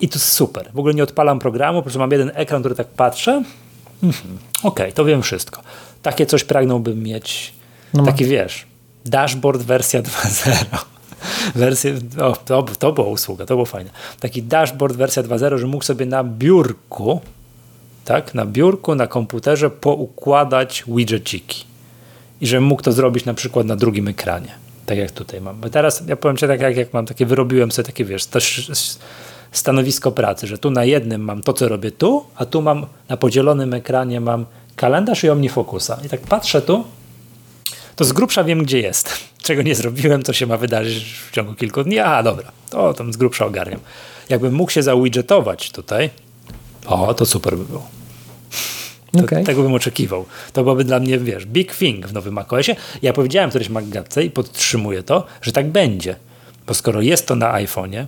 i to jest super. W ogóle nie odpalam programu, po prostu mam jeden ekran, który tak patrzę. Mhm. Okej, okay, to wiem wszystko. Takie coś pragnąłbym mieć. No taki wiesz, dashboard wersja 2.0. Wersję, o, to, to była usługa, to było fajne. Taki dashboard wersja 2.0, że mógł sobie na biurku, tak, na biurku, na komputerze poukładać widgetiki. I że mógł to zrobić na przykład na drugim ekranie. Tak jak tutaj mam. Bo teraz ja powiem Ci tak, jak, jak mam takie, wyrobiłem sobie takie, wiesz, stanowisko pracy, że tu na jednym mam to, co robię tu, a tu mam na podzielonym ekranie mam kalendarz i OmniFocusa. I tak patrzę tu, to z grubsza wiem, gdzie jest. Czego nie zrobiłem, co się ma wydarzyć w ciągu kilku dni. A, dobra, to tam z grubsza ogarniam. Jakbym mógł się zawidgetować tutaj, o, to super by było. Okay. Tego bym oczekiwał. To byłoby dla mnie, wiesz, big thing w nowym macOSie. Ja powiedziałem któreś MacGatce i podtrzymuję to, że tak będzie. Bo skoro jest to na iPhone'ie,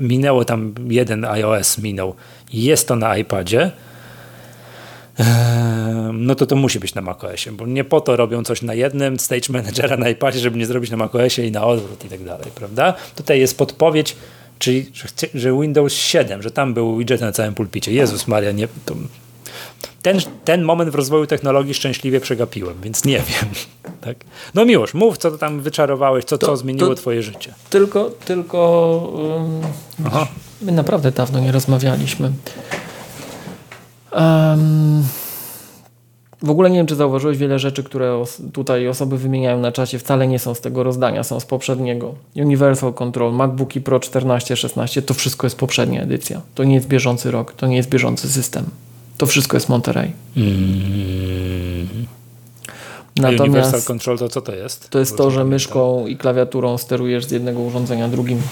minęło tam jeden iOS minął i jest to na iPadzie, no to to musi być na macOSie, bo nie po to robią coś na jednym Stage Managera na iPadzie, żeby nie zrobić na macOSie i na odwrót i tak dalej, prawda? Tutaj jest podpowiedź, czyli że, że Windows 7, że tam był widget na całym pulpicie. Jezus Maria, nie, to ten, ten moment w rozwoju technologii szczęśliwie przegapiłem, więc nie wiem. Tak? No miłość, mów, co to tam wyczarowałeś, co, to, co zmieniło to twoje życie. Tylko, tylko um, my naprawdę dawno nie rozmawialiśmy. Um, w ogóle nie wiem, czy zauważyłeś wiele rzeczy, które os tutaj osoby wymieniają na czacie, wcale nie są z tego rozdania, są z poprzedniego. Universal Control, MacBooki Pro 14, 16, to wszystko jest poprzednia edycja. To nie jest bieżący rok, to nie jest bieżący system. To wszystko jest Monterey. Mm. Natomiast Universal Control to co to jest? To jest to, że myszką i klawiaturą sterujesz z jednego urządzenia drugim.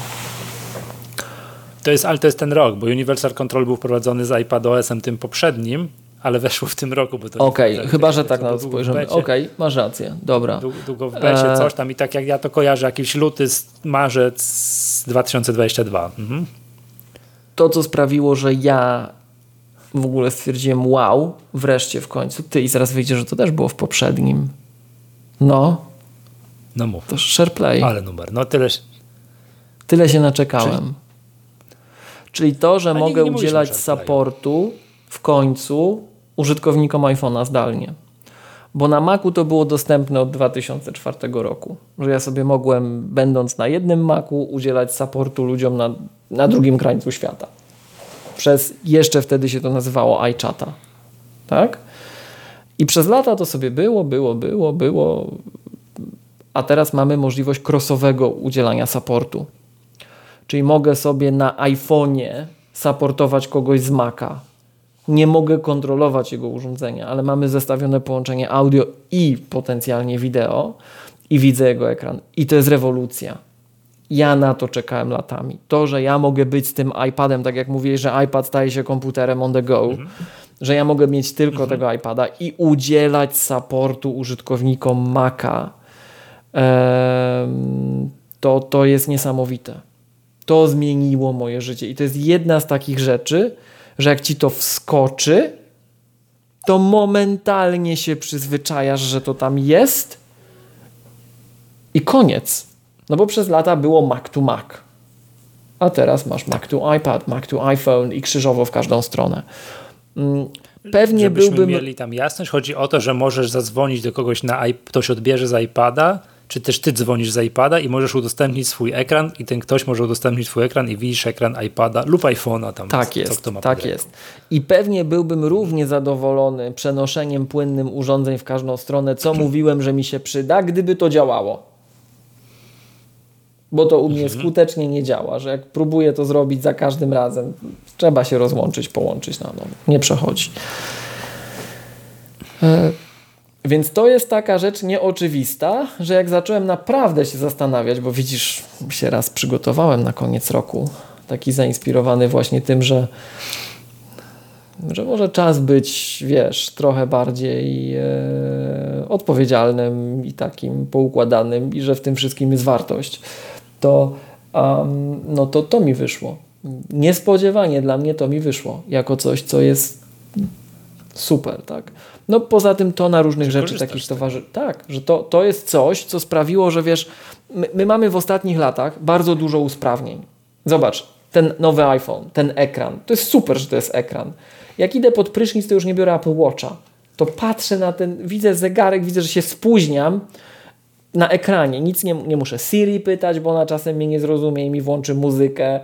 To jest, ale to jest ten rok, bo Universal Control był wprowadzony z iPadOS-em tym poprzednim, ale weszło w tym roku. Okej, okay, chyba, że tak na to spojrzymy. Okej, okay, masz rację, dobra. Długo w becie, e, coś tam i tak jak ja to kojarzę, jakiś luty, marzec 2022. Mhm. To, co sprawiło, że ja w ogóle stwierdziłem, wow, wreszcie w końcu. Ty i zaraz wyjdzie, że to też było w poprzednim. No. No mów. To SharePlay. Ale numer, no tyle. Tyle się naczekałem. Czyli to, że mogę nie, nie udzielać supportu w końcu użytkownikom iPhone'a zdalnie. Bo na Macu to było dostępne od 2004 roku. Że ja sobie mogłem, będąc na jednym Macu, udzielać supportu ludziom na, na drugim krańcu świata przez, jeszcze wtedy się to nazywało iChata. Tak? I przez lata to sobie było, było, było, było, a teraz mamy możliwość crossowego udzielania supportu. Czyli mogę sobie na iPhone'ie supportować kogoś z Maca. Nie mogę kontrolować jego urządzenia, ale mamy zestawione połączenie audio i potencjalnie wideo i widzę jego ekran. I to jest rewolucja. Ja na to czekałem latami. To, że ja mogę być z tym iPadem, tak jak mówię, że iPad staje się komputerem on the go mhm. że ja mogę mieć tylko mhm. tego iPada i udzielać supportu użytkownikom Maca, to, to jest niesamowite. To zmieniło moje życie i to jest jedna z takich rzeczy, że jak ci to wskoczy, to momentalnie się przyzwyczajasz, że to tam jest i koniec. No bo przez lata było Mac to Mac. A teraz masz Mac to iPad, Mac to iPhone i krzyżowo w każdą stronę. Mm, pewnie Żebyśmy byłbym. mieli tam jasność. Chodzi o to, że możesz zadzwonić do kogoś na ktoś odbierze z iPada, czy też ty dzwonisz z iPada i możesz udostępnić swój ekran i ten ktoś może udostępnić swój ekran i widzisz ekran iPada lub iPhone'a tam. Tak jest, co kto ma tak jest. I pewnie byłbym równie zadowolony przenoszeniem płynnym urządzeń w każdą stronę, co mówiłem, że mi się przyda, gdyby to działało. Bo to u mnie mhm. skutecznie nie działa, że jak próbuję to zrobić za każdym razem, trzeba się rozłączyć, połączyć na nowo. Nie przechodzi. E więc to jest taka rzecz nieoczywista, że jak zacząłem naprawdę się zastanawiać, bo widzisz, się raz przygotowałem na koniec roku, taki zainspirowany właśnie tym, że, że może czas być, wiesz, trochę bardziej e, odpowiedzialnym i takim poukładanym i że w tym wszystkim jest wartość, to, um, no to to mi wyszło. Niespodziewanie dla mnie to mi wyszło jako coś, co jest super, tak? No poza tym to na różnych rzeczy takich towarzy. Tak, że to, to jest coś, co sprawiło, że wiesz, my, my mamy w ostatnich latach bardzo dużo usprawnień. Zobacz, ten nowy iPhone, ten ekran, to jest super, że to jest ekran. Jak idę pod prysznic, to już nie biorę Apple Watcha. To patrzę na ten, widzę zegarek, widzę, że się spóźniam na ekranie. Nic nie, nie muszę Siri pytać, bo ona czasem mnie nie zrozumie i mi włączy muzykę.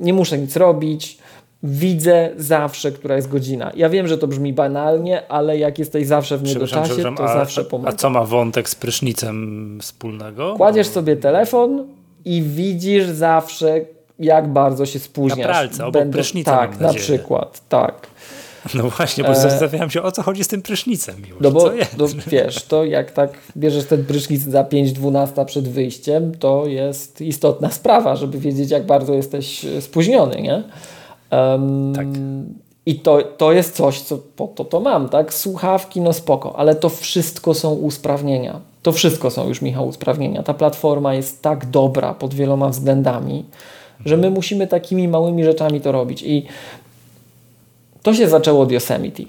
nie muszę nic robić widzę zawsze, która jest godzina. Ja wiem, że to brzmi banalnie, ale jak jesteś zawsze w niego czasie, to a, zawsze pomaga. A co ma wątek z prysznicem wspólnego? Kładziesz sobie telefon i widzisz zawsze, jak bardzo się spóźniasz. Na pralce, obok Będę, prysznica Tak, na przykład, tak. No właśnie, bo e... zastanawiam się, o co chodzi z tym prysznicem. Miłość. No bo no, wiesz, to jak tak bierzesz ten prysznic za 5-12 przed wyjściem, to jest istotna sprawa, żeby wiedzieć, jak bardzo jesteś spóźniony, nie? Um, tak. I to, to jest coś, co po to to mam, tak? Słuchawki, no spoko, ale to wszystko są usprawnienia. To wszystko są już, Michał, usprawnienia. Ta platforma jest tak dobra pod wieloma względami, że my musimy takimi małymi rzeczami to robić. I to się zaczęło od Yosemite.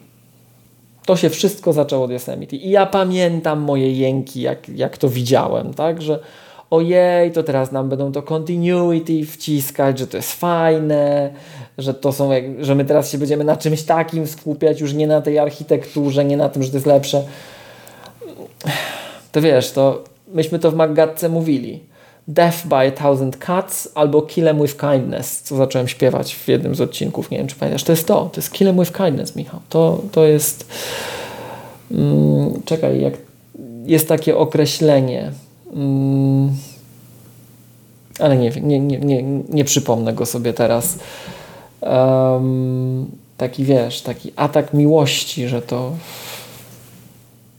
To się wszystko zaczęło od Yosemite. I ja pamiętam moje jęki, jak, jak to widziałem, tak? Że ojej, to teraz nam będą to continuity wciskać, że to jest fajne, że to są, że my teraz się będziemy na czymś takim skupiać, już nie na tej architekturze, nie na tym, że to jest lepsze. To wiesz, to myśmy to w Maggatce mówili. Death by a Thousand Cuts albo Kill Em With Kindness, co zacząłem śpiewać w jednym z odcinków. Nie wiem, czy pamiętasz. To jest to. To jest Kill Em With Kindness, Michał. To, to jest... Mm, czekaj, jak jest takie określenie. Mm, ale nie, nie, nie, nie, nie przypomnę go sobie teraz um, taki wiesz, taki atak miłości, że to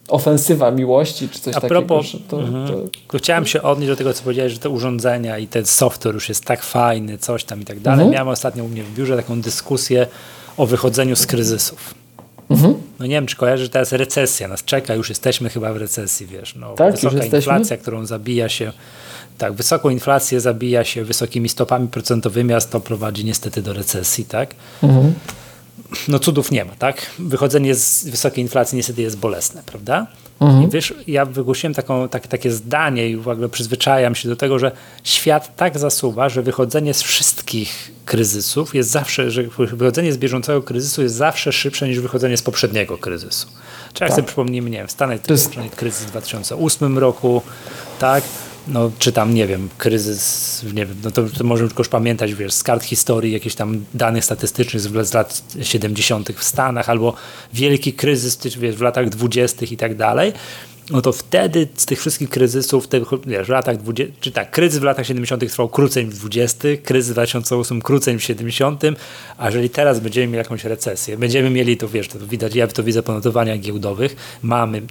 ofensywa miłości, czy coś A takiego. Propos, to, mm, to... Chciałem się odnieść do tego, co powiedziałeś, że te urządzenia i ten software już jest tak fajny, coś tam i tak dalej. Mhm. Miałem ostatnio u mnie w biurze taką dyskusję o wychodzeniu z kryzysów. Mhm. No nie wiem, czy kojarzysz, że teraz recesja nas czeka, już jesteśmy chyba w recesji, wiesz. No, tak, wysoka inflacja, którą zabija się tak, wysoką inflację zabija się wysokimi stopami procentowymi, a to prowadzi niestety do recesji, tak? Mhm. No cudów nie ma, tak? Wychodzenie z wysokiej inflacji niestety jest bolesne, prawda? Mhm. I wiesz, ja wygłosiłem taką, tak, takie zdanie i w ogóle przyzwyczajam się do tego, że świat tak zasuwa, że wychodzenie z wszystkich kryzysów jest zawsze, że wychodzenie z bieżącego kryzysu jest zawsze szybsze niż wychodzenie z poprzedniego kryzysu. Czy jak tak. sobie przypomnijmy, nie wiem, w Stanach to jest kryzys w 2008 roku, tak? No, czy tam, nie wiem, kryzys, nie wiem, no to, to możemy tylko już pamiętać, wiesz, z kart historii, jakichś tam danych statystycznych z, lat 70. w Stanach, albo wielki kryzys, wiesz, w latach 20. i tak dalej, no to wtedy z tych wszystkich kryzysów, tych, wiesz, w latach 20, czy tak, kryzys w latach 70. trwał krócej niż w 20, kryzys w 2008 krócej niż w 70, a jeżeli teraz będziemy mieli jakąś recesję, będziemy mieli to, wiesz, to widać, ja to widzę po notowaniach giełdowych, mamy,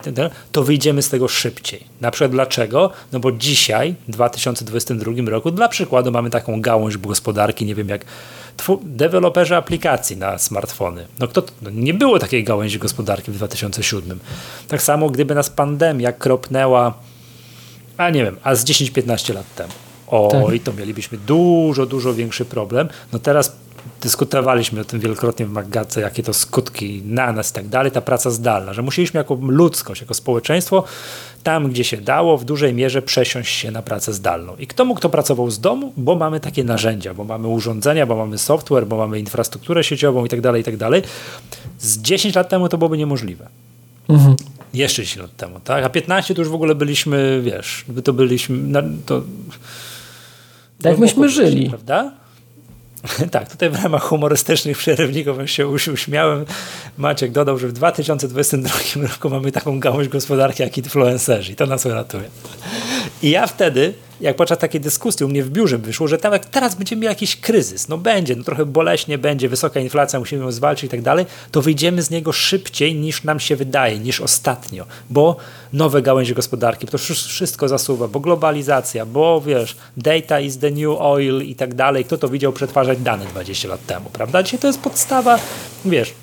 to wyjdziemy z tego szybciej. Na przykład dlaczego? No bo dzisiaj, w 2022 roku, dla przykładu mamy taką gałąź gospodarki, nie wiem jak deweloperzy aplikacji na smartfony. No kto, no nie było takiej gałęzi gospodarki w 2007. Tak samo gdyby nas pandemia kropnęła, a nie wiem, a z 10-15 lat temu. O, tak. to mielibyśmy dużo, dużo większy problem. No teraz dyskutowaliśmy o tym wielokrotnie w Maggadce, jakie to skutki na nas i tak dalej, ta praca zdalna, że musieliśmy jako ludzkość, jako społeczeństwo tam, gdzie się dało, w dużej mierze przesiąść się na pracę zdalną. I kto mógł, kto pracował z domu, bo mamy takie narzędzia, bo mamy urządzenia, bo mamy software, bo mamy infrastrukturę sieciową i tak dalej, i tak dalej. Z 10 lat temu to byłoby niemożliwe. Mhm. Jeszcze 10 lat temu, tak? A 15 to już w ogóle byliśmy, wiesz, to byliśmy, to... Tak myśmy żyli. Prawda? Tak, tutaj w ramach humorystycznych przerywników się uśmiałem. Maciek dodał, że w 2022 roku mamy taką gałąź gospodarki jak influencerzy i to nas uratuje. I ja wtedy jak podczas takiej dyskusji u mnie w biurze wyszło, że tam, jak teraz będziemy mieli jakiś kryzys, no będzie, no trochę boleśnie będzie, wysoka inflacja, musimy ją zwalczyć i tak dalej, to wyjdziemy z niego szybciej niż nam się wydaje, niż ostatnio, bo nowe gałęzie gospodarki, to wszystko zasuwa, bo globalizacja, bo wiesz, data is the new oil i tak dalej, kto to widział przetwarzać dane 20 lat temu, prawda? Dzisiaj to jest podstawa, wiesz,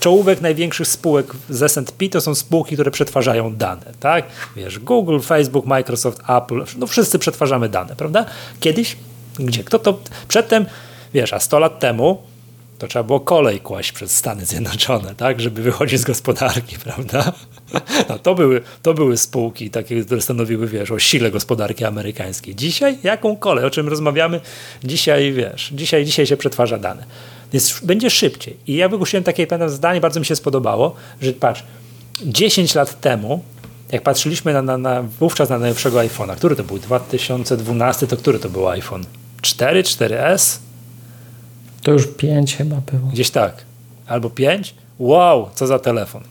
czołówek największych spółek z S&P to są spółki, które przetwarzają dane, tak? Wiesz, Google, Facebook, Microsoft, Apple, no wszyscy przetwarzamy dane, prawda? Kiedyś, gdzie? Kto to? Przedtem, wiesz, a 100 lat temu to trzeba było kolej kłaść przez Stany Zjednoczone, tak, żeby wychodzić z gospodarki, prawda? No, to, były, to były spółki takie, które stanowiły, wiesz, o sile gospodarki amerykańskiej. Dzisiaj jaką kolej? O czym rozmawiamy? Dzisiaj, wiesz, dzisiaj, dzisiaj się przetwarza dane. Więc będzie szybciej. I ja wygłosiłem takie pamiętam zdanie, bardzo mi się spodobało, że patrz, 10 lat temu, jak patrzyliśmy na, na, na wówczas na najlepszego iPhone'a, który to był? 2012, to który to był iPhone? 4, 4S? To już 5 chyba było. Gdzieś tak. Albo 5? Wow, co za telefon.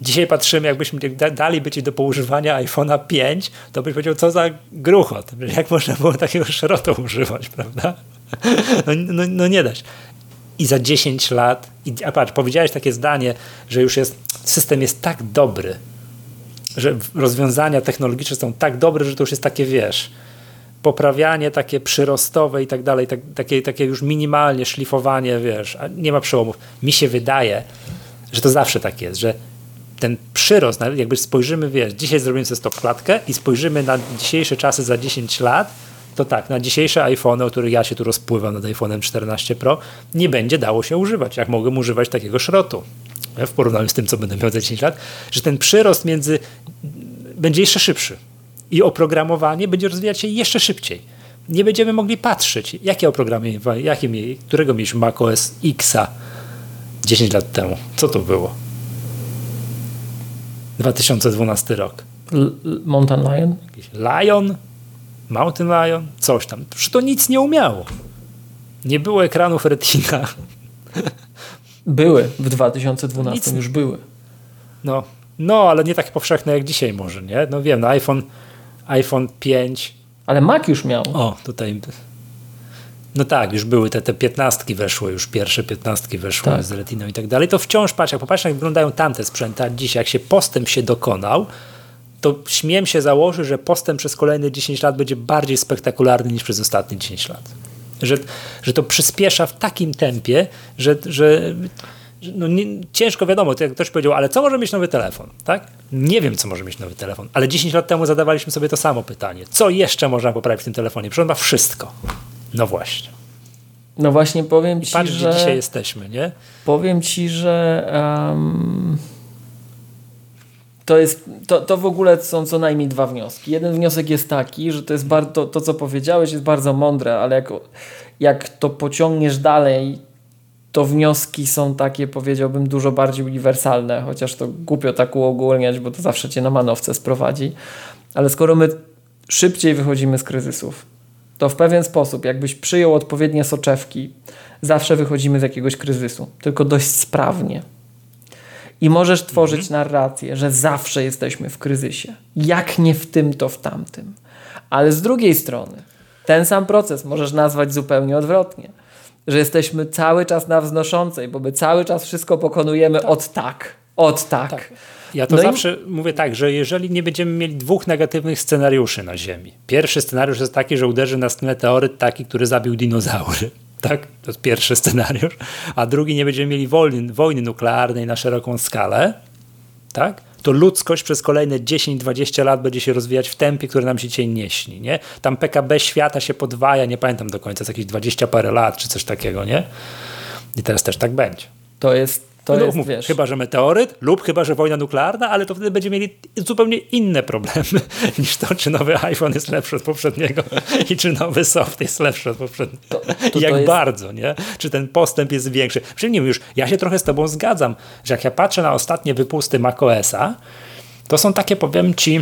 Dzisiaj patrzymy, jakbyśmy dali być do poużywania iPhone'a 5, to byś powiedział, co za gruchot. Jak można było takiego szrotu używać, prawda? No, no, no nie dać i za 10 lat, i, a patrz, powiedziałeś takie zdanie, że już jest, system jest tak dobry, że rozwiązania technologiczne są tak dobre, że to już jest takie, wiesz, poprawianie takie przyrostowe i tak dalej, tak, takie, takie już minimalnie szlifowanie, wiesz, nie ma przełomów. Mi się wydaje, że to zawsze tak jest, że ten przyrost, jakby spojrzymy, wiesz, dzisiaj zrobimy sobie stop klatkę i spojrzymy na dzisiejsze czasy za 10 lat, to tak, na dzisiejsze iPhone, o których ja się tu rozpływam nad iPhone'em 14 Pro, nie będzie dało się używać, jak mogę używać takiego szrotu w porównaniu z tym, co będę miał za 10 lat, że ten przyrost między będzie jeszcze szybszy i oprogramowanie będzie rozwijać się jeszcze szybciej. Nie będziemy mogli patrzeć, jakie oprogramowanie, jakie, którego mieliśmy macOS Xa 10 lat temu. Co to było? 2012 rok. L Mountain Lion? Lion? Mountain Lion, coś tam. Przecież to nic nie umiało. Nie było ekranów Retina. Były, w 2012 nic. już były. No, no, ale nie takie powszechne jak dzisiaj może, nie? No wiem, no iPhone, iPhone 5. Ale Mac już miał. O, tutaj. No tak, już były te, te piętnastki weszły, już pierwsze piętnastki weszły tak. z Retiną i tak dalej. To wciąż patrz, jak popatrz, jak wyglądają tamte sprzęty, a dzisiaj, jak się postęp się dokonał, to śmiem się założyć, że postęp przez kolejne 10 lat będzie bardziej spektakularny niż przez ostatnie 10 lat. Że, że to przyspiesza w takim tempie, że, że no nie, ciężko wiadomo, to jak ktoś powiedział, ale co może mieć nowy telefon, tak? Nie wiem, co może mieć nowy telefon, ale 10 lat temu zadawaliśmy sobie to samo pytanie. Co jeszcze można poprawić w tym telefonie? Przecież on ma wszystko. No właśnie. No właśnie powiem ci, Patrz, że... gdzie dzisiaj jesteśmy, nie? Powiem ci, że... Um to, jest, to, to w ogóle są co najmniej dwa wnioski. Jeden wniosek jest taki, że to jest bardzo, to, co powiedziałeś jest bardzo mądre, ale jak, jak to pociągniesz dalej, to wnioski są takie, powiedziałbym, dużo bardziej uniwersalne, chociaż to głupio tak uogólniać, bo to zawsze cię na manowce sprowadzi. Ale skoro my szybciej wychodzimy z kryzysów, to w pewien sposób, jakbyś przyjął odpowiednie soczewki, zawsze wychodzimy z jakiegoś kryzysu, tylko dość sprawnie. I możesz tworzyć mhm. narrację, że zawsze jesteśmy w kryzysie. Jak nie w tym, to w tamtym. Ale z drugiej strony, ten sam proces możesz nazwać zupełnie odwrotnie. Że jesteśmy cały czas na wznoszącej, bo my cały czas wszystko pokonujemy tak. od tak. Od tak. tak. Ja to no zawsze i... mówię tak, że jeżeli nie będziemy mieli dwóch negatywnych scenariuszy na Ziemi. Pierwszy scenariusz jest taki, że uderzy nas meteoryt taki, który zabił dinozaury. Tak? To jest pierwszy scenariusz. A drugi, nie będziemy mieli wojny, wojny nuklearnej na szeroką skalę, tak? To ludzkość przez kolejne 10-20 lat będzie się rozwijać w tempie, które nam się dzisiaj nie śni, nie? Tam PKB świata się podwaja, nie pamiętam do końca, jest jakieś 20 parę lat, czy coś takiego, nie? I teraz też tak będzie. To jest to no, jest, mów, wiesz... Chyba, że meteoryt lub chyba, że wojna nuklearna, ale to wtedy będziemy mieli zupełnie inne problemy niż to, czy nowy iPhone jest lepszy od poprzedniego i czy nowy soft jest lepszy od poprzedniego. To, to, jak jest... bardzo, nie? Czy ten postęp jest większy. Przynajmniej już, ja się trochę z tobą zgadzam, że jak ja patrzę na ostatnie wypusty macOSa, to są takie, powiem ci,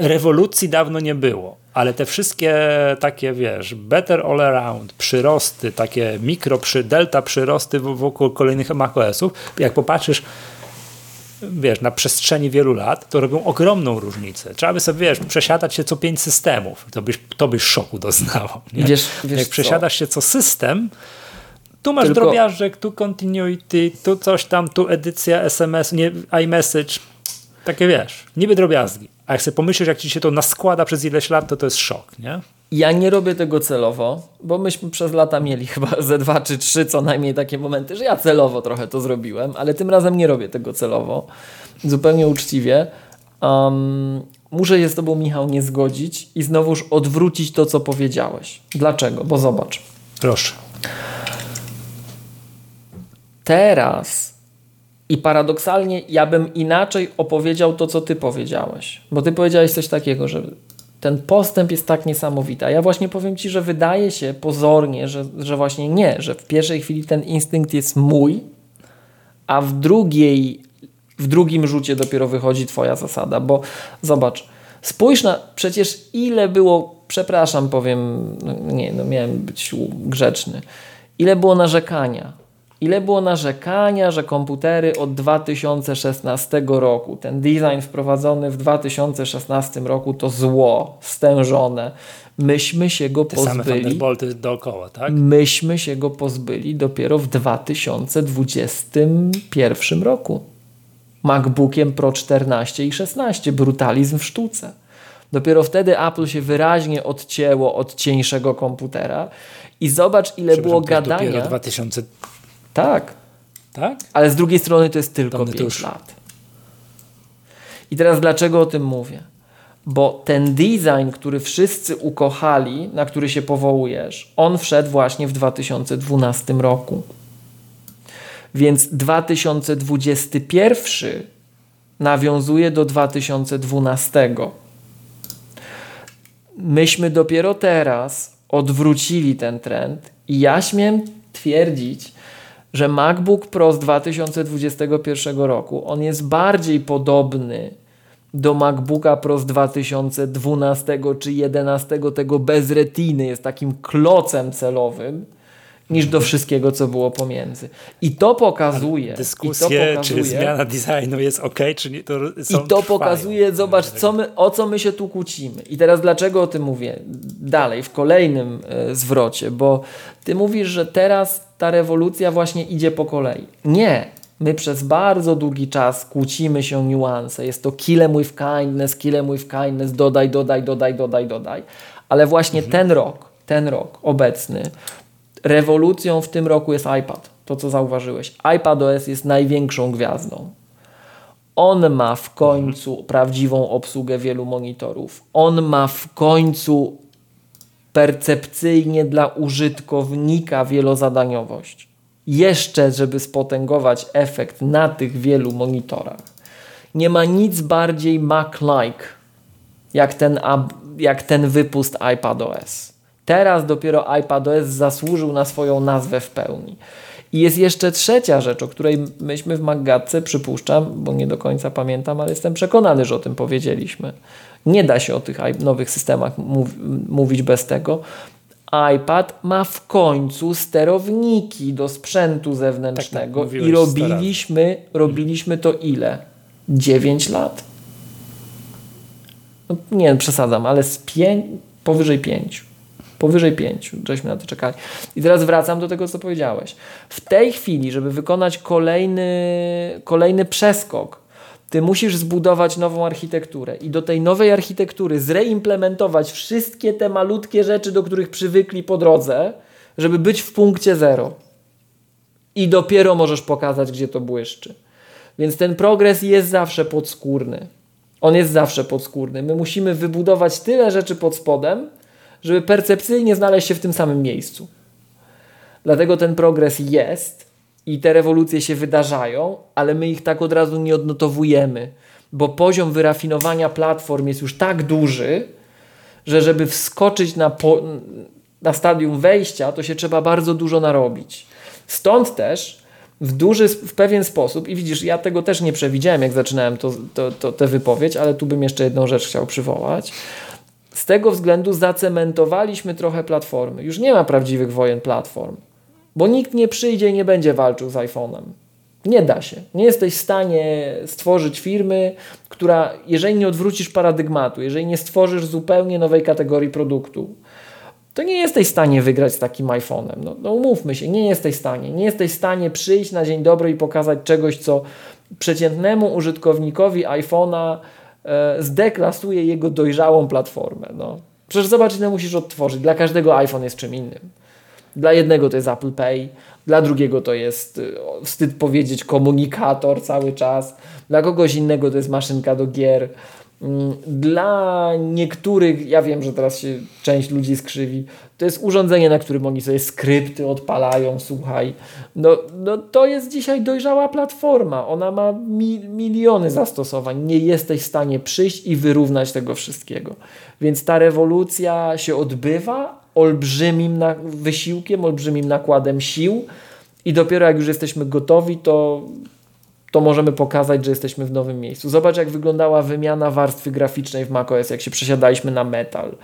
rewolucji dawno nie było, ale te wszystkie takie, wiesz, better all around, przyrosty, takie mikro, przy, delta przyrosty wokół kolejnych macOSów, jak popatrzysz wiesz, na przestrzeni wielu lat, to robią ogromną różnicę. Trzeba by sobie, wiesz, przesiadać się co pięć systemów. To byś, to byś szoku doznało. Nie? Wiesz, wiesz Jak co? przesiadasz się co system, tu masz Tylko... drobiażdżek, tu continuity, tu coś tam, tu edycja SMS, nie, iMessage. Takie wiesz, niby drobiazgi. A jak sobie pomyślisz, jak ci się to naskłada przez ileś lat, to to jest szok, nie? Ja nie robię tego celowo, bo myśmy przez lata mieli chyba ze dwa czy trzy co najmniej takie momenty, że ja celowo trochę to zrobiłem, ale tym razem nie robię tego celowo. Zupełnie uczciwie. Um, muszę się z Tobą, Michał, nie zgodzić i znowuż odwrócić to, co powiedziałeś. Dlaczego? Bo zobacz. Proszę. Teraz i paradoksalnie ja bym inaczej opowiedział to, co ty powiedziałeś. Bo ty powiedziałeś coś takiego, że ten postęp jest tak niesamowity. A ja właśnie powiem ci, że wydaje się pozornie, że, że właśnie nie, że w pierwszej chwili ten instynkt jest mój, a w drugiej, w drugim rzucie dopiero wychodzi twoja zasada. Bo zobacz, spójrz na przecież ile było, przepraszam, powiem, no nie, no miałem być grzeczny, ile było narzekania Ile było narzekania, że komputery od 2016 roku, ten design wprowadzony w 2016 roku to zło, stężone. Myśmy się go Te pozbyli. Same dookoła, tak? Myśmy się go pozbyli dopiero w 2021 roku. MacBookiem Pro 14 i 16. Brutalizm w sztuce. Dopiero wtedy Apple się wyraźnie odcięło od cieńszego komputera i zobacz ile było gadania. Dopiero 2000 tak. Tak? Ale z drugiej strony to jest tylko 5 już... lat. I teraz dlaczego o tym mówię? Bo ten design, który wszyscy ukochali, na który się powołujesz, on wszedł właśnie w 2012 roku. Więc 2021 nawiązuje do 2012. Myśmy dopiero teraz odwrócili ten trend i ja śmiem twierdzić, że MacBook Pro z 2021 roku on jest bardziej podobny do MacBooka Pro z 2012 czy 2011 tego bez retiny, jest takim klocem celowym niż do wszystkiego, co było pomiędzy. I to pokazuje... Dyskusje, czy zmiana designu jest ok, czy nie, to są I to trwają. pokazuje, zobacz, co my, o co my się tu kłócimy. I teraz dlaczego o tym mówię? Dalej, w kolejnym e, zwrocie, bo ty mówisz, że teraz ta rewolucja właśnie idzie po kolei. Nie. My przez bardzo długi czas kłócimy się niuanse. Jest to kill em with kindness, kill em with kindness, dodaj, dodaj, dodaj, dodaj, dodaj. Ale właśnie mhm. ten rok, ten rok obecny, rewolucją w tym roku jest iPad. To, co zauważyłeś. iPad OS jest największą gwiazdą. On ma w końcu mhm. prawdziwą obsługę wielu monitorów. On ma w końcu percepcyjnie dla użytkownika wielozadaniowość. Jeszcze, żeby spotęgować efekt na tych wielu monitorach. Nie ma nic bardziej Mac-like jak ten, jak ten wypust iPadOS. Teraz dopiero iPadOS zasłużył na swoją nazwę w pełni. I jest jeszcze trzecia rzecz, o której myśmy w Maggatce, przypuszczam, bo nie do końca pamiętam, ale jestem przekonany, że o tym powiedzieliśmy. Nie da się o tych nowych systemach mów mówić bez tego. iPad ma w końcu sterowniki do sprzętu zewnętrznego tak, tak, i robiliśmy, robiliśmy to ile? 9 lat? No, nie przesadzam, ale z pięć, powyżej 5. Powyżej 5, żeśmy na to czekali. I teraz wracam do tego, co powiedziałeś. W tej chwili, żeby wykonać kolejny, kolejny przeskok, ty musisz zbudować nową architekturę i do tej nowej architektury zreimplementować wszystkie te malutkie rzeczy, do których przywykli po drodze, żeby być w punkcie zero. I dopiero możesz pokazać, gdzie to błyszczy. Więc ten progres jest zawsze podskórny. On jest zawsze podskórny. My musimy wybudować tyle rzeczy pod spodem, żeby percepcyjnie znaleźć się w tym samym miejscu. Dlatego ten progres jest i te rewolucje się wydarzają, ale my ich tak od razu nie odnotowujemy, bo poziom wyrafinowania platform jest już tak duży, że żeby wskoczyć na, po, na stadium wejścia, to się trzeba bardzo dużo narobić. Stąd też w duży, w pewien sposób, i widzisz, ja tego też nie przewidziałem, jak zaczynałem to, to, to, tę wypowiedź, ale tu bym jeszcze jedną rzecz chciał przywołać. Tego względu zacementowaliśmy trochę platformy. Już nie ma prawdziwych wojen platform, bo nikt nie przyjdzie i nie będzie walczył z iPhone'em. Nie da się. Nie jesteś w stanie stworzyć firmy, która, jeżeli nie odwrócisz paradygmatu, jeżeli nie stworzysz zupełnie nowej kategorii produktu, to nie jesteś w stanie wygrać z takim iPhone'em. No, no umówmy się, nie jesteś w stanie. Nie jesteś w stanie przyjść na dzień dobry i pokazać czegoś, co przeciętnemu użytkownikowi iPhone'a zdeklasuje jego dojrzałą platformę. No. Przecież zobacz, ile musisz odtworzyć. Dla każdego iPhone jest czym innym. Dla jednego to jest Apple Pay, dla drugiego to jest, y, wstyd powiedzieć, komunikator cały czas, dla kogoś innego to jest maszynka do gier. Mm, dla niektórych, ja wiem, że teraz się część ludzi skrzywi, to jest urządzenie, na którym oni sobie skrypty odpalają, słuchaj. No, no to jest dzisiaj dojrzała platforma. Ona ma mi, miliony zastosowań. Nie jesteś w stanie przyjść i wyrównać tego wszystkiego. Więc ta rewolucja się odbywa olbrzymim wysiłkiem, olbrzymim nakładem sił i dopiero jak już jesteśmy gotowi, to to możemy pokazać, że jesteśmy w nowym miejscu. Zobacz, jak wyglądała wymiana warstwy graficznej w macOS, jak się przesiadaliśmy na metal,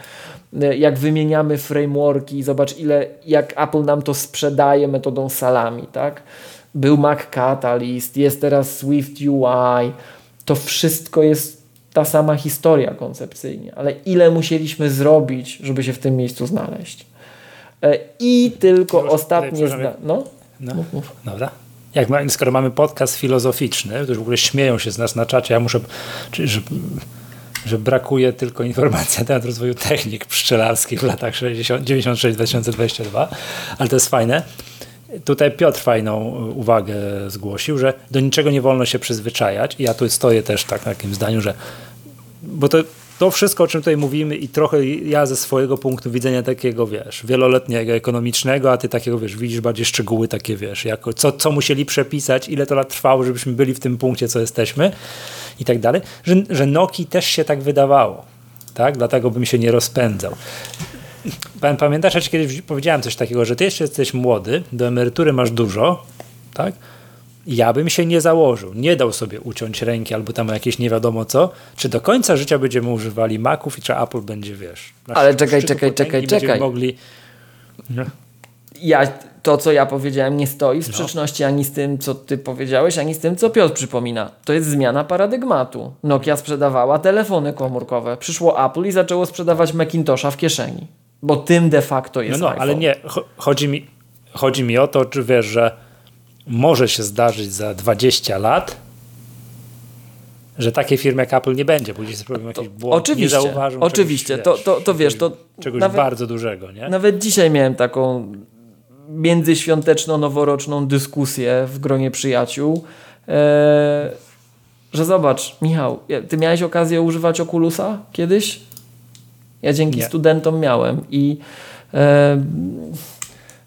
jak wymieniamy frameworki, zobacz, ile, jak Apple nam to sprzedaje metodą salami, tak? Był Mac Catalyst, jest teraz Swift UI, to wszystko jest ta sama historia koncepcyjnie, ale ile musieliśmy zrobić, żeby się w tym miejscu znaleźć. E, I tylko ostatnie zdanie. No? No, mów, mów. Dobra jak ma, skoro mamy podcast filozoficzny, to już w ogóle śmieją się z nas na czacie, ja muszę, czy, że, że brakuje tylko informacji na temat rozwoju technik pszczelarskich w latach 96-2022, ale to jest fajne. Tutaj Piotr fajną uwagę zgłosił, że do niczego nie wolno się przyzwyczajać. I ja tu stoję też tak na takim zdaniu, że bo to to wszystko, o czym tutaj mówimy i trochę ja ze swojego punktu widzenia takiego, wiesz, wieloletniego, ekonomicznego, a ty takiego, wiesz, widzisz bardziej szczegóły takie, wiesz, jako co, co musieli przepisać, ile to lat trwało, żebyśmy byli w tym punkcie, co jesteśmy i tak dalej, że, że Noki też się tak wydawało, tak, dlatego bym się nie rozpędzał. Pamiętasz, ci kiedyś powiedziałem coś takiego, że ty jeszcze jesteś młody, do emerytury masz dużo, tak, ja bym się nie założył, nie dał sobie uciąć ręki albo tam jakieś nie wiadomo co, czy do końca życia będziemy używali Maców i czy Apple będzie, wiesz... Ale czekaj, czekaj, czekaj, czekaj. mogli... No. Ja, to, co ja powiedziałem, nie stoi w no. sprzeczności no. ani z tym, co ty powiedziałeś, ani z tym, co Piotr przypomina. To jest zmiana paradygmatu. Nokia sprzedawała telefony komórkowe. Przyszło Apple i zaczęło sprzedawać Macintosha w kieszeni. Bo tym de facto jest No, no ale nie. Chodzi mi, chodzi mi o to, czy wiesz, że może się zdarzyć za 20 lat, że takiej firmy jak Apple nie będzie, później zrobią jakiś błąd, oczywiście, nie zauważą Oczywiście, czegoś, to, to, to wiesz, to czegoś nawet, bardzo dużego. Nie? Nawet dzisiaj miałem taką międzyświąteczno-noworoczną dyskusję w gronie przyjaciół, e, że zobacz, Michał, ty miałeś okazję używać Oculusa kiedyś? Ja dzięki nie. studentom miałem i e,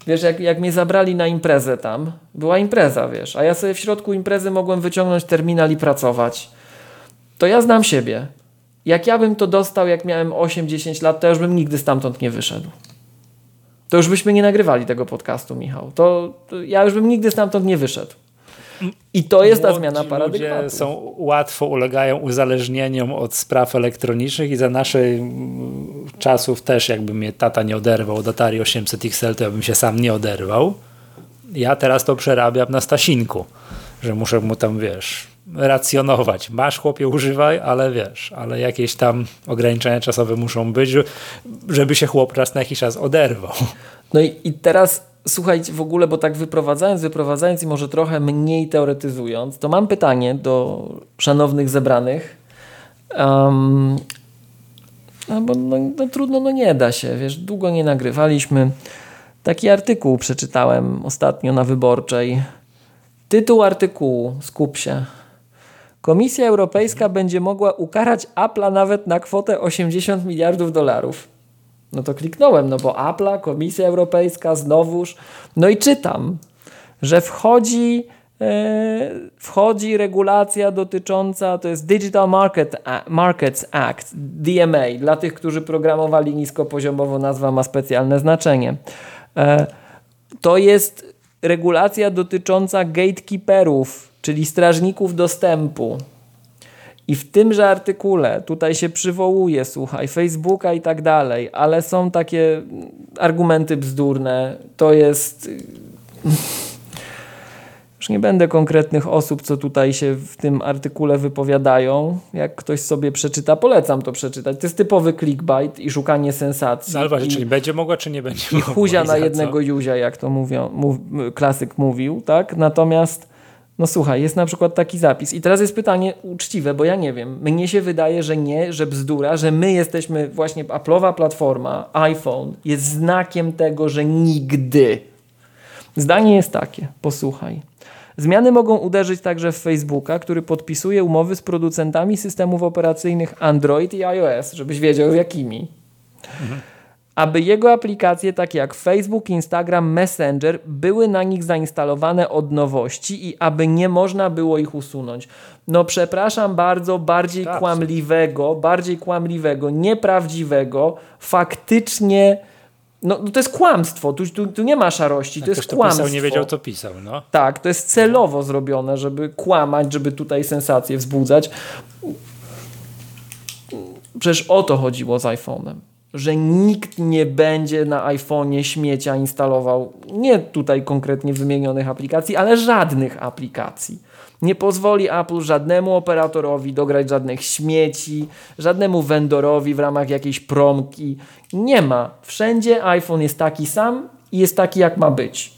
Wiesz, jak, jak mnie zabrali na imprezę tam, była impreza, wiesz, a ja sobie w środku imprezy mogłem wyciągnąć terminal i pracować. To ja znam siebie. Jak ja bym to dostał, jak miałem 8-10 lat, to już bym nigdy stamtąd nie wyszedł. To już byśmy nie nagrywali tego podcastu, Michał. To, to ja już bym nigdy stamtąd nie wyszedł. I to jest ta zmiana paradygmatu. Ludzie są łatwo ulegają uzależnieniom od spraw elektronicznych i za naszych czasów też jakby mnie tata nie oderwał od Atari 800 XL, to ja bym się sam nie oderwał. Ja teraz to przerabiam na Stasinku, że muszę mu tam, wiesz, racjonować. Masz chłopie, używaj, ale wiesz, ale jakieś tam ograniczenia czasowe muszą być, żeby się chłop raz na jakiś czas oderwał. No i, i teraz słuchajcie, w ogóle, bo tak wyprowadzając, wyprowadzając i może trochę mniej teoretyzując, to mam pytanie do szanownych zebranych. Um, no bo no, no, trudno, no nie da się, wiesz, długo nie nagrywaliśmy. Taki artykuł przeczytałem ostatnio na wyborczej. Tytuł artykułu, skup się. Komisja Europejska będzie mogła ukarać Apple'a nawet na kwotę 80 miliardów dolarów. No to kliknąłem, no bo Apple'a, Komisja Europejska, znowuż. No i czytam, że wchodzi, e, wchodzi regulacja dotycząca, to jest Digital Market, Markets Act, DMA. Dla tych, którzy programowali niskopoziomowo, nazwa ma specjalne znaczenie. E, to jest regulacja dotycząca gatekeeperów, czyli strażników dostępu. I w tymże artykule tutaj się przywołuje, słuchaj, Facebooka i tak dalej, ale są takie argumenty bzdurne. To jest. Już nie będę konkretnych osób, co tutaj się w tym artykule wypowiadają. Jak ktoś sobie przeczyta, polecam to przeczytać. To jest typowy clickbait i szukanie sensacji. No ale czyli będzie mogła, czy nie będzie I mogła? huzia I na za jednego co? Juzia, jak to mówią, mów, klasyk mówił, tak? Natomiast, no słuchaj, jest na przykład taki zapis. I teraz jest pytanie uczciwe, bo ja nie wiem. Mnie się wydaje, że nie, że bzdura, że my jesteśmy, właśnie Apple'owa platforma, iPhone, jest znakiem tego, że nigdy. Zdanie jest takie, posłuchaj. Zmiany mogą uderzyć także w Facebooka, który podpisuje umowy z producentami systemów operacyjnych Android i iOS, żebyś wiedział jakimi aby jego aplikacje takie jak Facebook, Instagram, Messenger były na nich zainstalowane od nowości i aby nie można było ich usunąć. No przepraszam bardzo, bardziej Tak, kłamliwego, bardziej kłamliwego, nieprawdziwego, faktycznie no, no to jest kłamstwo, tu, tu, tu nie ma szarości, to jest to kłamstwo. pisał, nie wiedział, co pisał, no. Tak, to jest celowo zrobione, żeby kłamać, żeby tutaj sensację wzbudzać. Przecież o to chodziło z iPhone'em. Że nikt nie będzie na iPhone'ie śmiecia instalował, nie tutaj konkretnie wymienionych aplikacji, ale żadnych aplikacji. Nie pozwoli Apple żadnemu operatorowi dograć żadnych śmieci, żadnemu vendorowi w ramach jakiejś promki. Nie ma. Wszędzie iPhone jest taki sam i jest taki, jak ma być.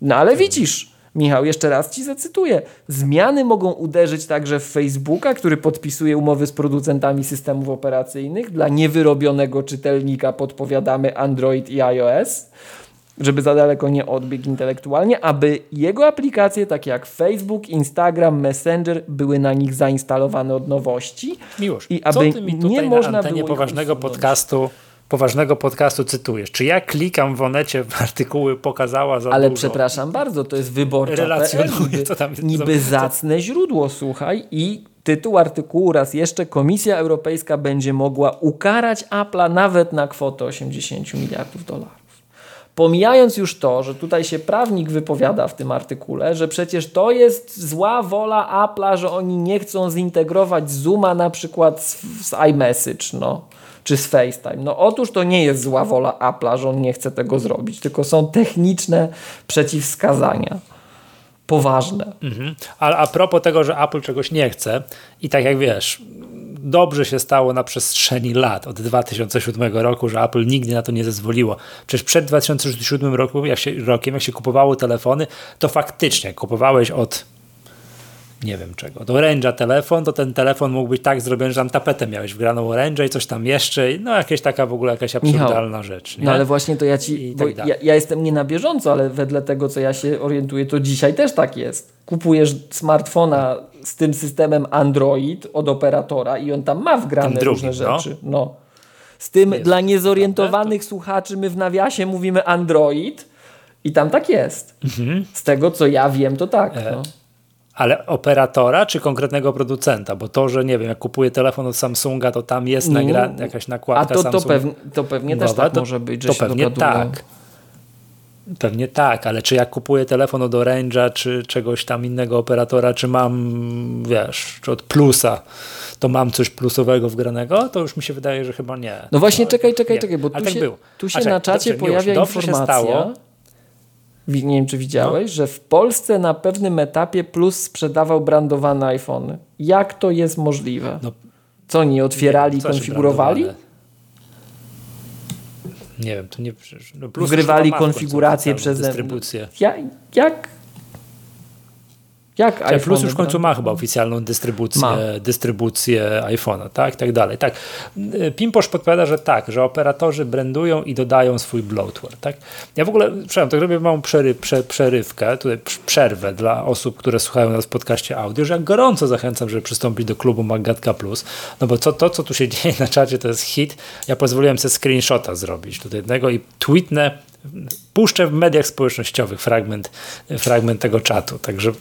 No ale widzisz, Michał, jeszcze raz ci zacytuję. Zmiany mogą uderzyć także w Facebooka, który podpisuje umowy z producentami systemów operacyjnych. Dla niewyrobionego czytelnika podpowiadamy Android i iOS, żeby za daleko nie odbiegł intelektualnie, aby jego aplikacje, takie jak Facebook, Instagram, Messenger, były na nich zainstalowane od nowości. Miłosz, I co aby ty mi nie tutaj można na antenie było poważnego podcastu, poważnego podcastu cytujesz? Czy ja klikam w onecie w artykuły pokazała za Ale dużo? przepraszam bardzo, to jest wyborcza Relacjonuję, niby, co tam niby za- zacne źródło, słuchaj. I tytuł artykułu raz jeszcze, Komisja Europejska będzie mogła ukarać Apple'a nawet na kwotę 80 miliardów dolarów. Pomijając już to, że tutaj się prawnik wypowiada w tym artykule, że przecież to jest zła wola Apple'a, że oni nie chcą zintegrować Zooma na przykład z, z iMessage, no, czy z FaceTime. No otóż to nie jest zła wola Apple'a, że on nie chce tego zrobić, tylko są techniczne przeciwwskazania. Poważne. Mhm. A, a propos tego, że Apple czegoś nie chce i tak jak wiesz, dobrze się stało na przestrzeni lat od 2007 roku, że Apple nigdy na to nie zezwoliło. Przecież przed 2007 roku, jak się, rokiem, jak się kupowało telefony, to faktycznie kupowałeś od nie wiem czego, od Orange'a telefon, to ten telefon mógł być tak zrobiony, że tam tapetę miałeś wgraną Orange'a i coś tam jeszcze, no jakieś taka w ogóle jakaś absurdalna rzecz. Nie? No ale właśnie to ja ci. I Bo tak dalej. ja, ja jestem nie na bieżąco, ale wedle tego, co ja się orientuję, to dzisiaj też tak jest. Kupujesz smartfona z tym systemem Android od operatora i on tam ma wgrane Tym drugim, różne no. rzeczy. No. Z tym Jest, dla niezorientowanych słuchaczy my w nawiasie mówimy Android i tam tak jest. Mhm. Z tego, co ja wiem, to tak. E, No. Ale operatora czy konkretnego producenta? Bo to, że nie wiem, jak kupuję telefon od Samsunga, to tam jest Nie, nagra- no, jakaś A nakładka to, to, Samsung. pewnie, to pewnie też tak to- może być, że to się pewnie dogadują. tak. Pewnie tak, ale czy jak kupuję telefon od Orange'a, czy czegoś tam innego operatora, czy mam, wiesz, czy od Plusa, to mam coś plusowego wgranego, to już mi się wydaje, że chyba nie. No właśnie, No, czekaj, czekaj, nie. czekaj, bo tu tak się, tu się A na czacie dobrze, pojawia informacja, stało. Nie wiem czy widziałeś, No. że w Polsce na pewnym etapie Plus sprzedawał brandowane iPhony. Jak to jest możliwe? No, Co oni otwierali, się konfigurowali? brandowane? Nie wiem, to nie. No plus Wgrywali konfigurację przez dystrybucję. Ja, jak? Jak iPhone Plus już w końcu ma chyba oficjalną dystrybucję, ma. dystrybucję iPhone'a, tak, tak dalej. Tak. Pimposz podpowiada, że tak, że operatorzy brandują i dodają swój bloatware, tak. Ja w ogóle, przepraszam, to robię małą przery, prze, przerywkę, tutaj przerwę dla osób, które słuchają nas w podcaście audio, że ja gorąco zachęcam, żeby przystąpić do klubu Magatka Plus, no bo to, to, co tu się dzieje na czacie, to jest hit. Ja pozwoliłem sobie screenshota zrobić tutaj jednego i tweetnę puszczę w mediach społecznościowych fragment, fragment tego czatu, także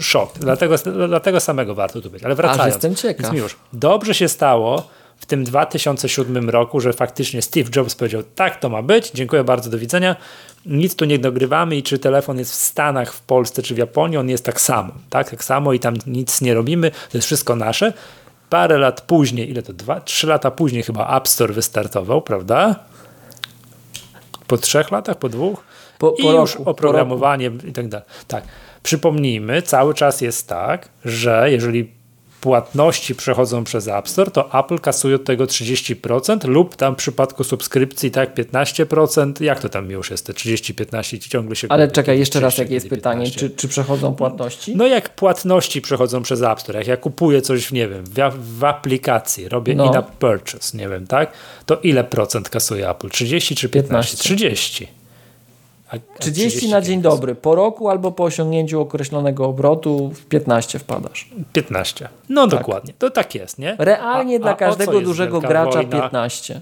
szok. Dlatego, dlatego samego warto tu być. Ale wracając. Jestem ciekaw. Dobrze się stało w tym 2007 roku, że faktycznie Steve Jobs powiedział, tak to ma być, dziękuję bardzo, do widzenia. Nic tu nie dogrywamy i czy telefon jest w Stanach, w Polsce czy w Japonii, on jest tak samo. Tak, tak samo i tam nic nie robimy, to jest wszystko nasze. Parę lat później, ile to? Dwa, trzy lata później chyba App Store wystartował, prawda? Po trzech latach, po dwóch? Po, po I roku, już oprogramowanie i tak dalej. Tak. Przypomnijmy, cały czas jest tak, że jeżeli płatności przechodzą przez App Store, to Apple kasuje od tego 30% lub tam w przypadku subskrypcji tak 15%. Jak to tam już jest? Te 30, 15 ciągle się... Ale czekaj, jeszcze raz, jakie jest 15. pytanie? Czy, czy przechodzą płatności? No jak płatności przechodzą przez App Store, jak ja kupuję coś, nie wiem, w, w aplikacji, robię no. in-app purchase, nie wiem, tak? To ile procent kasuje Apple? 30 czy 15? 15. 30. 30 na dzień dobry. Po roku albo po osiągnięciu określonego obrotu w 15 wpadasz. 15. No tak. dokładnie. To tak jest, nie? Realnie a, dla a każdego dużego gracza wojna? 15.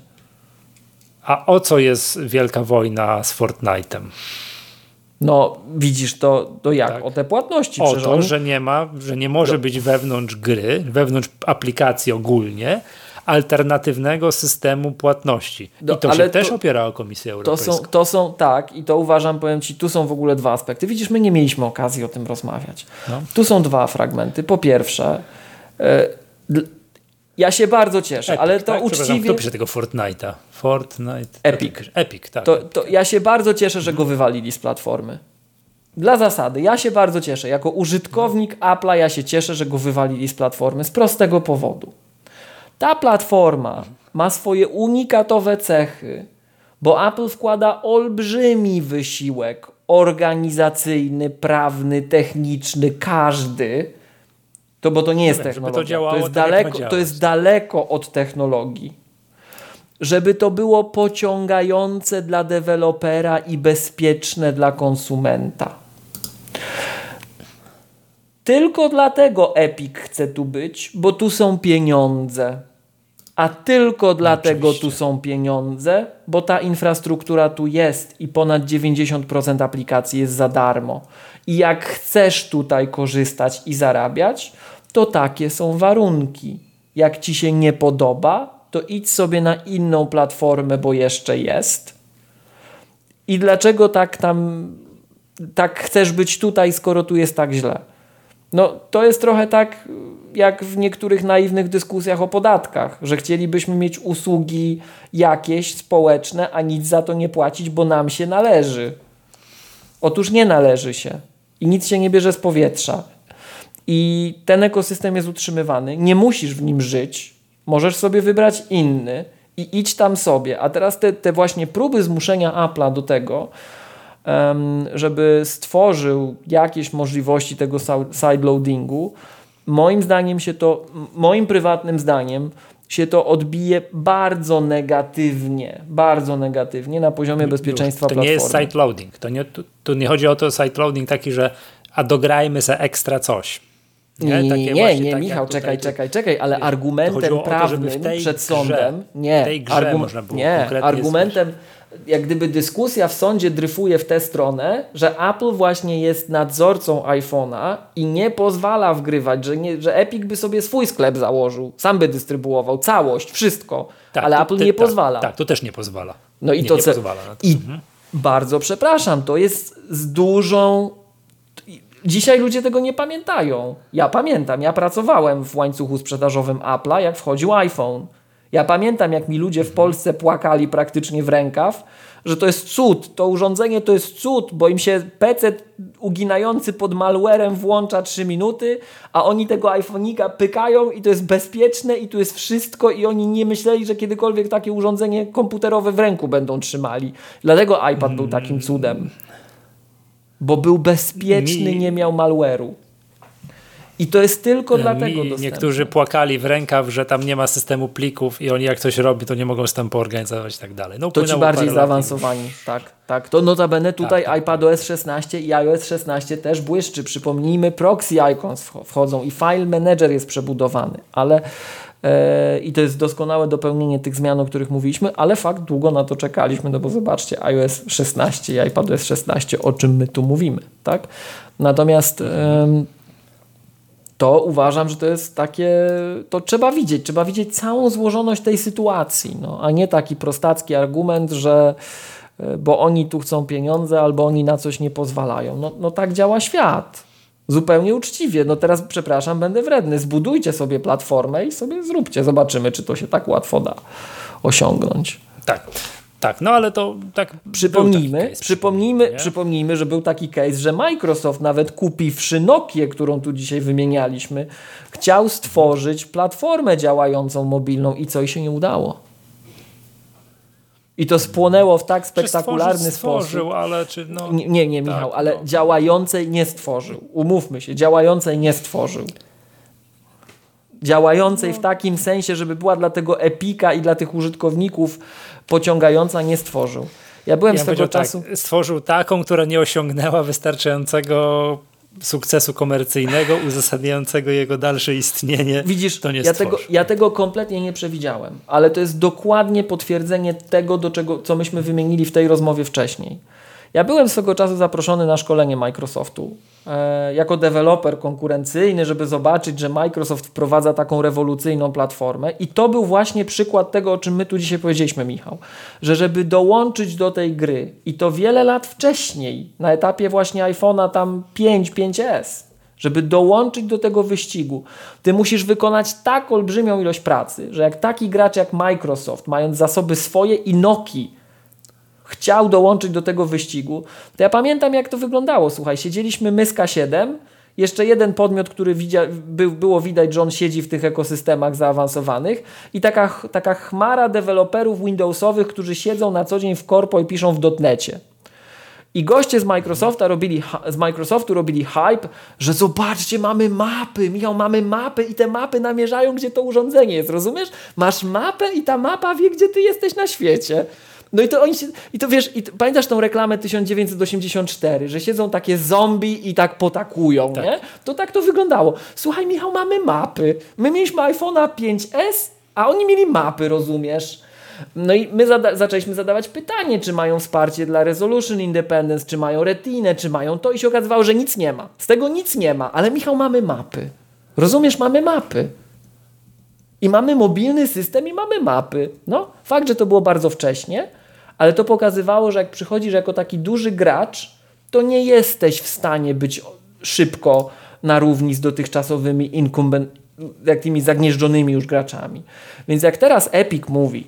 A o co jest wielka wojna z Fortnite'em? No, widzisz to, to jak? Tak. O te płatności. O to, że nie ma, że nie może być wewnątrz gry, wewnątrz aplikacji ogólnie, alternatywnego systemu płatności. I to się to, też opiera o Komisję Europejską. To są, to są, tak, i to uważam, powiem Ci, tu są w ogóle dwa aspekty. Widzisz, my nie mieliśmy okazji o tym rozmawiać. No. Tu są dwa fragmenty. Po pierwsze, y, ja się bardzo cieszę, Epic, ale to tak? uczciwie... Kto pisze tego Fortnite'a? Fortnite... Epic. Epic, tak. To, to ja się bardzo cieszę, że go wywalili z platformy. Dla zasady, ja się bardzo cieszę. Jako użytkownik Apple'a ja się cieszę, że go wywalili z platformy z prostego powodu. Ta platforma ma swoje unikatowe cechy, bo Apple wkłada olbrzymi wysiłek organizacyjny, prawny, techniczny, każdy. To bo to nie jest technologia. To, działało, to, jest tak daleko, to jest daleko od technologii. Żeby to było pociągające dla dewelopera i bezpieczne dla konsumenta. Tylko dlatego Epic chce tu być, bo tu są pieniądze a tylko dlatego Oczywiście. tu są pieniądze, bo ta infrastruktura tu jest i ponad 90% aplikacji jest za darmo. I jak chcesz tutaj korzystać i zarabiać, to takie są warunki. Jak ci się nie podoba, to idź sobie na inną platformę, bo jeszcze jest. I dlaczego tak tam tak chcesz być tutaj, skoro tu jest tak źle? No, to jest trochę tak jak w niektórych naiwnych dyskusjach o podatkach, że chcielibyśmy mieć usługi jakieś społeczne, a nic za to nie płacić, bo nam się należy. Otóż nie należy się i nic się nie bierze z powietrza. I ten ekosystem jest utrzymywany, nie musisz w nim żyć, możesz sobie wybrać inny i idź tam sobie. A teraz te, te właśnie próby zmuszenia Apple'a do tego, żeby stworzył jakieś możliwości tego sideloadingu, moim zdaniem się to, moim prywatnym zdaniem, się to odbije bardzo negatywnie, bardzo negatywnie na poziomie bezpieczeństwa to platformy. To nie jest sideloading. To nie, tu, tu nie chodzi o to sideloading taki, że a dograjmy se ekstra coś. Nie, nie, nie, nie tak Michał, czekaj, czekaj, czekaj, ale argumentem prawnym przed sądem, grze, nie, argu, nie argumentem, jak gdyby dyskusja w sądzie dryfuje w tę stronę, że Apple właśnie jest nadzorcą iPhone'a i nie pozwala wgrywać, że, nie, że Epic by sobie swój sklep założył, sam by dystrybuował całość, wszystko, tak, ale to, Apple nie tak, pozwala. Tak, to też nie pozwala. No i nie, to, nie pozwala to. I mhm. bardzo przepraszam, to jest z dużą Dzisiaj ludzie tego nie pamiętają. Ja pamiętam, ja pracowałem w łańcuchu sprzedażowym Apple'a, jak wchodził iPhone. Ja pamiętam, jak mi ludzie w Polsce płakali praktycznie w rękaw, że to jest cud, to urządzenie to jest cud, bo im się PC uginający pod malwarem włącza 3 minuty, a oni tego iPhone'ika pykają i to jest bezpieczne i tu jest wszystko i oni nie myśleli, że kiedykolwiek takie urządzenie komputerowe w ręku będą trzymali. Dlatego iPad był takim cudem. Bo był bezpieczny, nie miał malware'u I to jest tylko dlatego dostępne. Niektórzy płakali w rękaw, że tam nie ma systemu plików i oni jak coś robi, to nie mogą z tym poorganizować i tak dalej. No, to ci bardziej zaawansowani, tak, tak. To notabene tutaj tak, tak. iPadOS 16 i iOS 16 też błyszczy. Przypomnijmy, proxy icons wchodzą i file manager jest przebudowany, ale e, i to jest doskonałe dopełnienie tych zmian, o których mówiliśmy, ale fakt, długo na to czekaliśmy, no bo zobaczcie, iOS 16 i iPadOS 16, o czym my tu mówimy, tak? Natomiast to uważam, że to jest takie, to trzeba widzieć, trzeba widzieć całą złożoność tej sytuacji, no, a nie taki prostacki argument, że e, bo oni tu chcą pieniądze albo oni na coś nie pozwalają. No, no tak działa świat. Zupełnie uczciwie. No teraz, przepraszam, będę wredny. Zbudujcie sobie platformę i sobie zróbcie. Zobaczymy, czy to się tak łatwo da osiągnąć. Tak. Tak, no ale to tak. Przypomnijmy, case, przypomnijmy, przypomnijmy, że był taki case, że Microsoft nawet kupiwszy Nokię, którą tu dzisiaj wymienialiśmy, chciał stworzyć platformę działającą mobilną i co i się nie udało. I to spłonęło w tak spektakularny stworzył, sposób. ale czy no... Nie, nie, nie Michał, tak, ale no. działającej nie stworzył. Umówmy się, działającej nie stworzył działającej w takim sensie, żeby była dla tego epika i dla tych użytkowników pociągająca, nie stworzył. Ja byłem ja swego czasu. Tak, stworzył taką, która nie osiągnęła wystarczającego sukcesu komercyjnego uzasadniającego jego dalsze istnienie. Widzisz, to nie ja, tego, ja tego kompletnie nie przewidziałem, ale to jest dokładnie potwierdzenie tego, do czego, co myśmy wymienili w tej rozmowie wcześniej. Ja byłem swego czasu zaproszony na szkolenie Microsoftu e, jako deweloper konkurencyjny, żeby zobaczyć, że Microsoft wprowadza taką rewolucyjną platformę. I to był właśnie przykład tego, o czym my tu dzisiaj powiedzieliśmy, Michał, że żeby dołączyć do tej gry i to wiele lat wcześniej, na etapie właśnie iPhone'a tam 5, 5S, żeby dołączyć do tego wyścigu, ty musisz wykonać tak olbrzymią ilość pracy, że jak taki gracz jak Microsoft, mając zasoby swoje i Noki, chciał dołączyć do tego wyścigu, to ja pamiętam jak to wyglądało. Słuchaj, siedzieliśmy my z K7, jeszcze jeden podmiot, który widzia, by, było widać, że on siedzi w tych ekosystemach zaawansowanych i taka, taka chmara deweloperów Windowsowych, którzy siedzą na co dzień w korpo i piszą w dotnecie. I goście z Microsofta robili, z Microsoftu robili hype, że zobaczcie, mamy mapy, Michał, mamy mapy i te mapy namierzają, gdzie to urządzenie jest, rozumiesz? Masz mapę i ta mapa wie, gdzie ty jesteś na świecie. No i to oni się, i to wiesz, i to, pamiętasz tą reklamę 1984, że siedzą takie zombie i tak potakują, tak. nie? To tak to wyglądało. Słuchaj Michał, mamy mapy. My mieliśmy iPhone'a 5S, a oni mieli mapy, rozumiesz? No i my zada zaczęliśmy zadawać pytanie, czy mają wsparcie dla Resolution Independence, czy mają Retinę, czy mają to i się okazywało, że nic nie ma. Z tego nic nie ma, ale Michał, mamy mapy. Rozumiesz, mamy mapy. I mamy mobilny system i mamy mapy. No, fakt, że to było bardzo wcześnie, ale to pokazywało, że jak przychodzisz jako taki duży gracz, to nie jesteś w stanie być szybko na równi z dotychczasowymi incumbent, jak tymi zagnieżdżonymi już graczami. Więc jak teraz Epic mówi,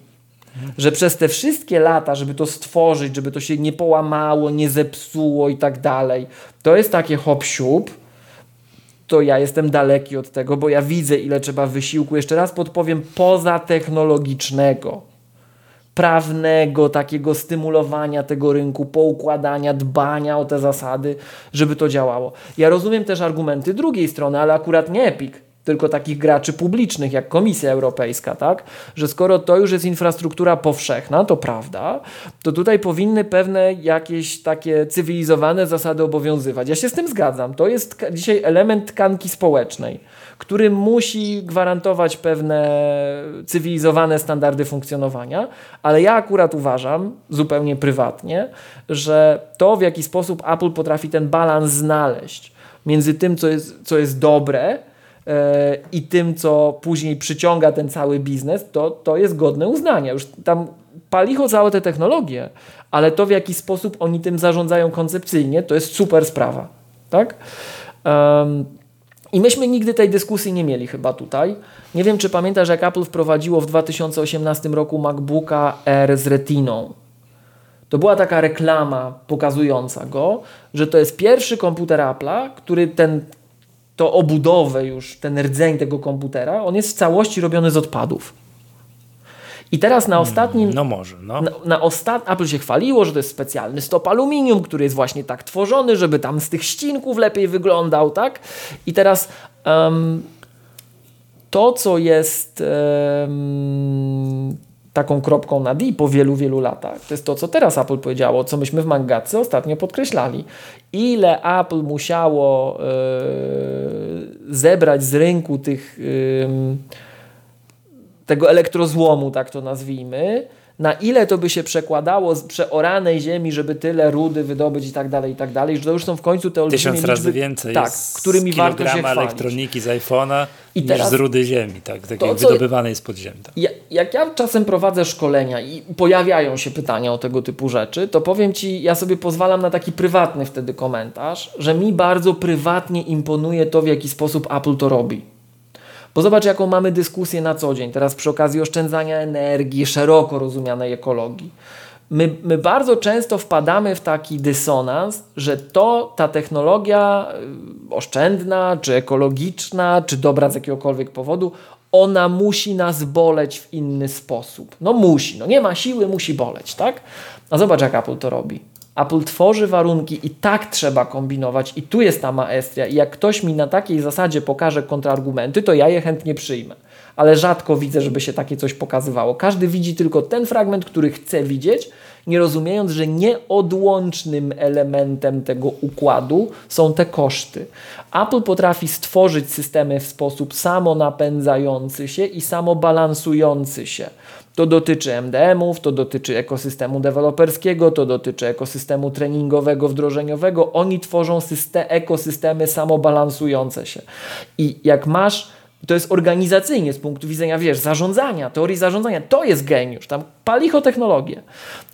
że przez te wszystkie lata, żeby to stworzyć, żeby to się nie połamało, nie zepsuło i tak dalej, to jest takie hop siup, to ja jestem daleki od tego, bo ja widzę, ile trzeba wysiłku, jeszcze raz podpowiem, poza technologicznego prawnego, takiego stymulowania tego rynku, poukładania, dbania o te zasady, żeby to działało. Ja rozumiem też argumenty drugiej strony, ale akurat nie Epic, tylko takich graczy publicznych, jak Komisja Europejska, tak? Że skoro to już jest infrastruktura powszechna, to prawda, to tutaj powinny pewne jakieś takie cywilizowane zasady obowiązywać. Ja się z tym zgadzam. To jest dzisiaj element tkanki społecznej który musi gwarantować pewne cywilizowane standardy funkcjonowania, ale ja akurat uważam, zupełnie prywatnie, że to, w jaki sposób Apple potrafi ten balans znaleźć między tym, co jest, co jest dobre, e, i tym, co później przyciąga ten cały biznes, to, to jest godne uznania. Już tam palicho całe te technologie, ale to w jaki sposób oni tym zarządzają koncepcyjnie, to jest super sprawa. Tak? Um, i myśmy nigdy tej dyskusji nie mieli chyba tutaj. Nie wiem, czy pamiętasz, jak Apple wprowadziło w 2018 roku MacBooka Air z Retiną. To była taka reklama pokazująca go, że to jest pierwszy komputer Apple'a, który ten, to obudowę już, ten rdzeń tego komputera, on jest w całości robiony z odpadów. I teraz na ostatnim. No może. No. Na, na ostat... Apple się chwaliło, że to jest specjalny stop aluminium, który jest właśnie tak tworzony, żeby tam z tych ścinków lepiej wyglądał, tak? I teraz Um, to, co jest um, taką kropką na D po wielu, wielu latach, to jest to, co teraz Apple powiedziało, co myśmy w Mangatce ostatnio podkreślali. Ile Apple musiało e, zebrać z rynku tych, tego elektrozłomu, tak to nazwijmy, na ile to by się przekładało z przeoranej ziemi, żeby tyle rudy wydobyć i tak dalej, i tak dalej, że to już są w końcu te olbrzymie Tysiąc razy więcej tak, którymi warto się chwalić. elektroniki z iPhone'a niż teraz, z rudy ziemi, tak, takiej to, wydobywanej z podziemi. Tak. Ja, jak ja czasem prowadzę szkolenia i pojawiają się pytania o tego typu rzeczy, to powiem Ci, ja sobie pozwalam na taki prywatny wtedy komentarz, że mi bardzo prywatnie imponuje to, w jaki sposób Apple to robi. Bo zobacz, jaką mamy dyskusję na co dzień, teraz przy okazji oszczędzania energii, szeroko rozumianej ekologii. My, my bardzo często wpadamy w taki dysonans, że to ta technologia y, oszczędna, czy ekologiczna, czy dobra z jakiegokolwiek powodu, ona musi nas boleć w inny sposób. No musi, no nie ma siły, musi boleć, tak? A zobacz, jak Apple to robi. Apple tworzy warunki i tak trzeba kombinować i tu jest ta maestria i jak ktoś mi na takiej zasadzie pokaże kontrargumenty, to ja je chętnie przyjmę. Ale rzadko widzę, żeby się takie coś pokazywało. Każdy widzi tylko ten fragment, który chce widzieć, nie rozumiejąc, że nieodłącznym elementem tego układu są te koszty. Apple potrafi stworzyć systemy w sposób samonapędzający się i samobalansujący się. To dotyczy MDM-ów, to dotyczy ekosystemu deweloperskiego, to dotyczy ekosystemu treningowego, wdrożeniowego. Oni tworzą system, ekosystemy samobalansujące się. I jak masz, to jest organizacyjnie z punktu widzenia, wiesz, zarządzania, teorii zarządzania, to jest geniusz, tam palicho technologię.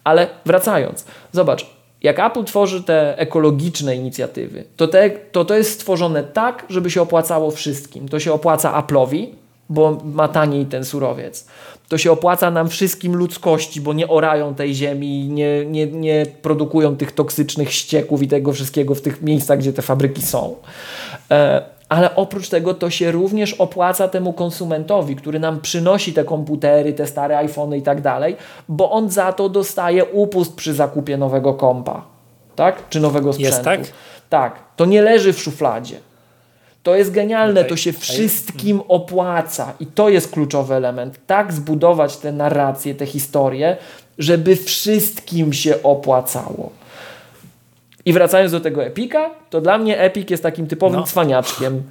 Ale wracając, zobacz, jak Apple tworzy te ekologiczne inicjatywy, to, te, to to jest stworzone tak, żeby się opłacało wszystkim. To się opłaca Apple'owi, bo ma taniej ten surowiec to się opłaca nam wszystkim ludzkości, bo nie orają tej ziemi, nie, nie, nie produkują tych toksycznych ścieków i tego wszystkiego w tych miejscach, gdzie te fabryki są. E, ale oprócz tego to się również opłaca temu konsumentowi, który nam przynosi te komputery, te stare iPhony i tak dalej, bo on za to dostaje upust przy zakupie nowego kompa, tak? Czy nowego sprzętu. Jest tak? Tak. To nie leży w szufladzie. To jest genialne, to się wszystkim opłaca i to jest kluczowy element. Tak zbudować tę narrację, tę historię, żeby wszystkim się opłacało. I wracając do tego Epika, to dla mnie Epic jest takim typowym no. cwaniaczkiem.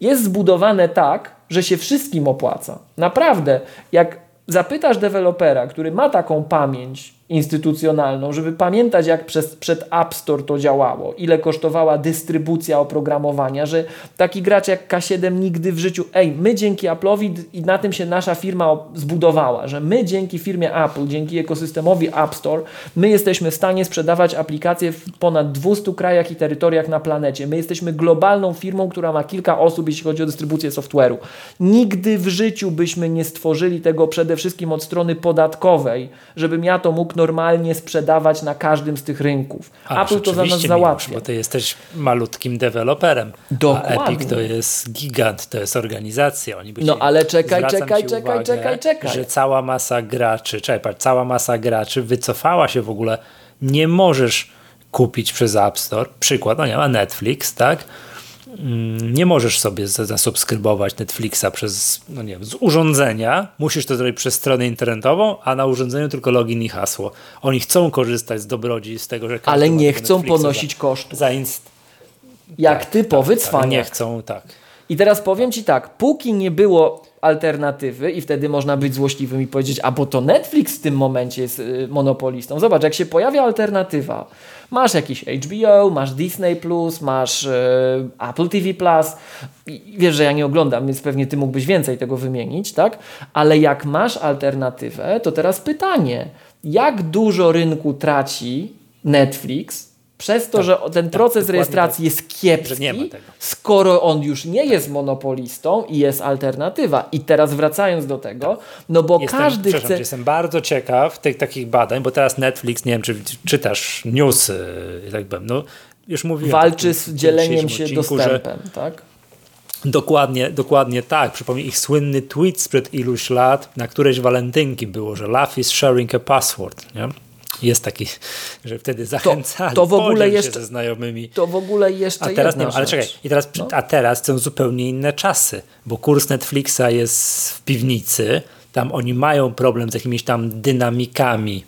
Jest zbudowane tak, że się wszystkim opłaca. Naprawdę, jak zapytasz dewelopera, który ma taką pamięć instytucjonalną, żeby pamiętać, jak przez, przed App Store to działało, ile kosztowała dystrybucja oprogramowania, że taki gracz jak K7 nigdy w życiu, ej, my dzięki Apple'owi i na tym się nasza firma zbudowała, że my dzięki firmie Apple, dzięki ekosystemowi App Store, my jesteśmy w stanie sprzedawać aplikacje w ponad 200 krajach i terytoriach na planecie. My jesteśmy globalną firmą, która ma kilka osób, jeśli chodzi o dystrybucję software'u. Nigdy w życiu byśmy nie stworzyli tego przede wszystkim od strony podatkowej, żebym ja to mógł normalnie sprzedawać na każdym z tych rynków. A, Apple to za nas załatwia. bo ty jesteś malutkim deweloperem. Dokładnie. A Epic to jest gigant, to jest organizacja. Oni no ale czekaj, czekaj, czekaj, uwagę, czekaj, czekaj. Że cała masa graczy, czekaj, cała masa graczy wycofała się w ogóle. Nie możesz kupić przez App Store. Przykład, no nie ma Netflix, tak? Mm, nie możesz sobie zasubskrybować Netflixa przez, no nie wiem, z urządzenia. Musisz to zrobić przez stronę internetową, a na urządzeniu tylko login i hasło. Oni chcą korzystać z dobrodzi, z tego, że Ale nie chcą Netflixa ponosić kosztów. Za inst... Jak tak, typowy tak, tak, Nie chcą, tak. I teraz powiem Ci tak, póki nie było alternatywy i wtedy można być złośliwym i powiedzieć, a bo to Netflix w tym momencie jest y, monopolistą. Zobacz, jak się pojawia alternatywa, masz jakiś HBO, masz Disney+, masz y, Apple TV+, I wiesz, że ja nie oglądam, więc pewnie Ty mógłbyś więcej tego wymienić, tak? Ale jak masz alternatywę, to teraz pytanie, jak dużo rynku traci Netflix przez to, tak, że ten tak, proces rejestracji tak, jest kiepski, skoro on już nie jest monopolistą i jest alternatywa. I teraz wracając do tego, tak. no bo jestem, każdy chce... Jestem bardzo ciekaw tych takich badań, bo teraz Netflix, nie wiem, czy czytasz newsy, tak powiem, no już mówiłem. Walczy z dzieleniem się odcinku, dostępem, tak? Dokładnie, dokładnie tak. Przypomnij ich słynny tweet sprzed iluś lat, na którejś walentynki było, że love is sharing a password, nie? Jest taki, że wtedy zachęcali, to, to w ogóle jeszcze, ze znajomymi. To w ogóle jeszcze A teraz nie, ale rzecz. czekaj, i teraz, No. a teraz są zupełnie inne czasy, bo kurs Netflixa jest w piwnicy, tam oni mają problem z jakimiś tam dynamikami,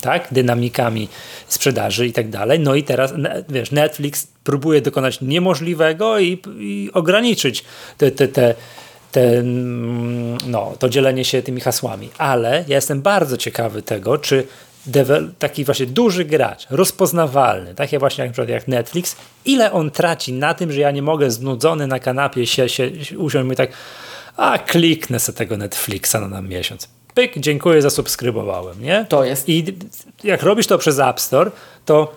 tak, dynamikami sprzedaży i tak dalej. No i teraz, wiesz, Netflix próbuje dokonać niemożliwego i, i ograniczyć te, te, te, te, mm, no, to dzielenie się tymi hasłami. Ale ja jestem bardzo ciekawy tego, czy taki właśnie duży gracz, rozpoznawalny, takie właśnie jak, na przykład jak Netflix, ile on traci na tym, że ja nie mogę znudzony na kanapie się, się, usiąść i tak, a kliknę sobie tego Netflixa na, na miesiąc. Pyk, dziękuję, zasubskrybowałem, nie? To jest- I jak robisz to przez App Store, to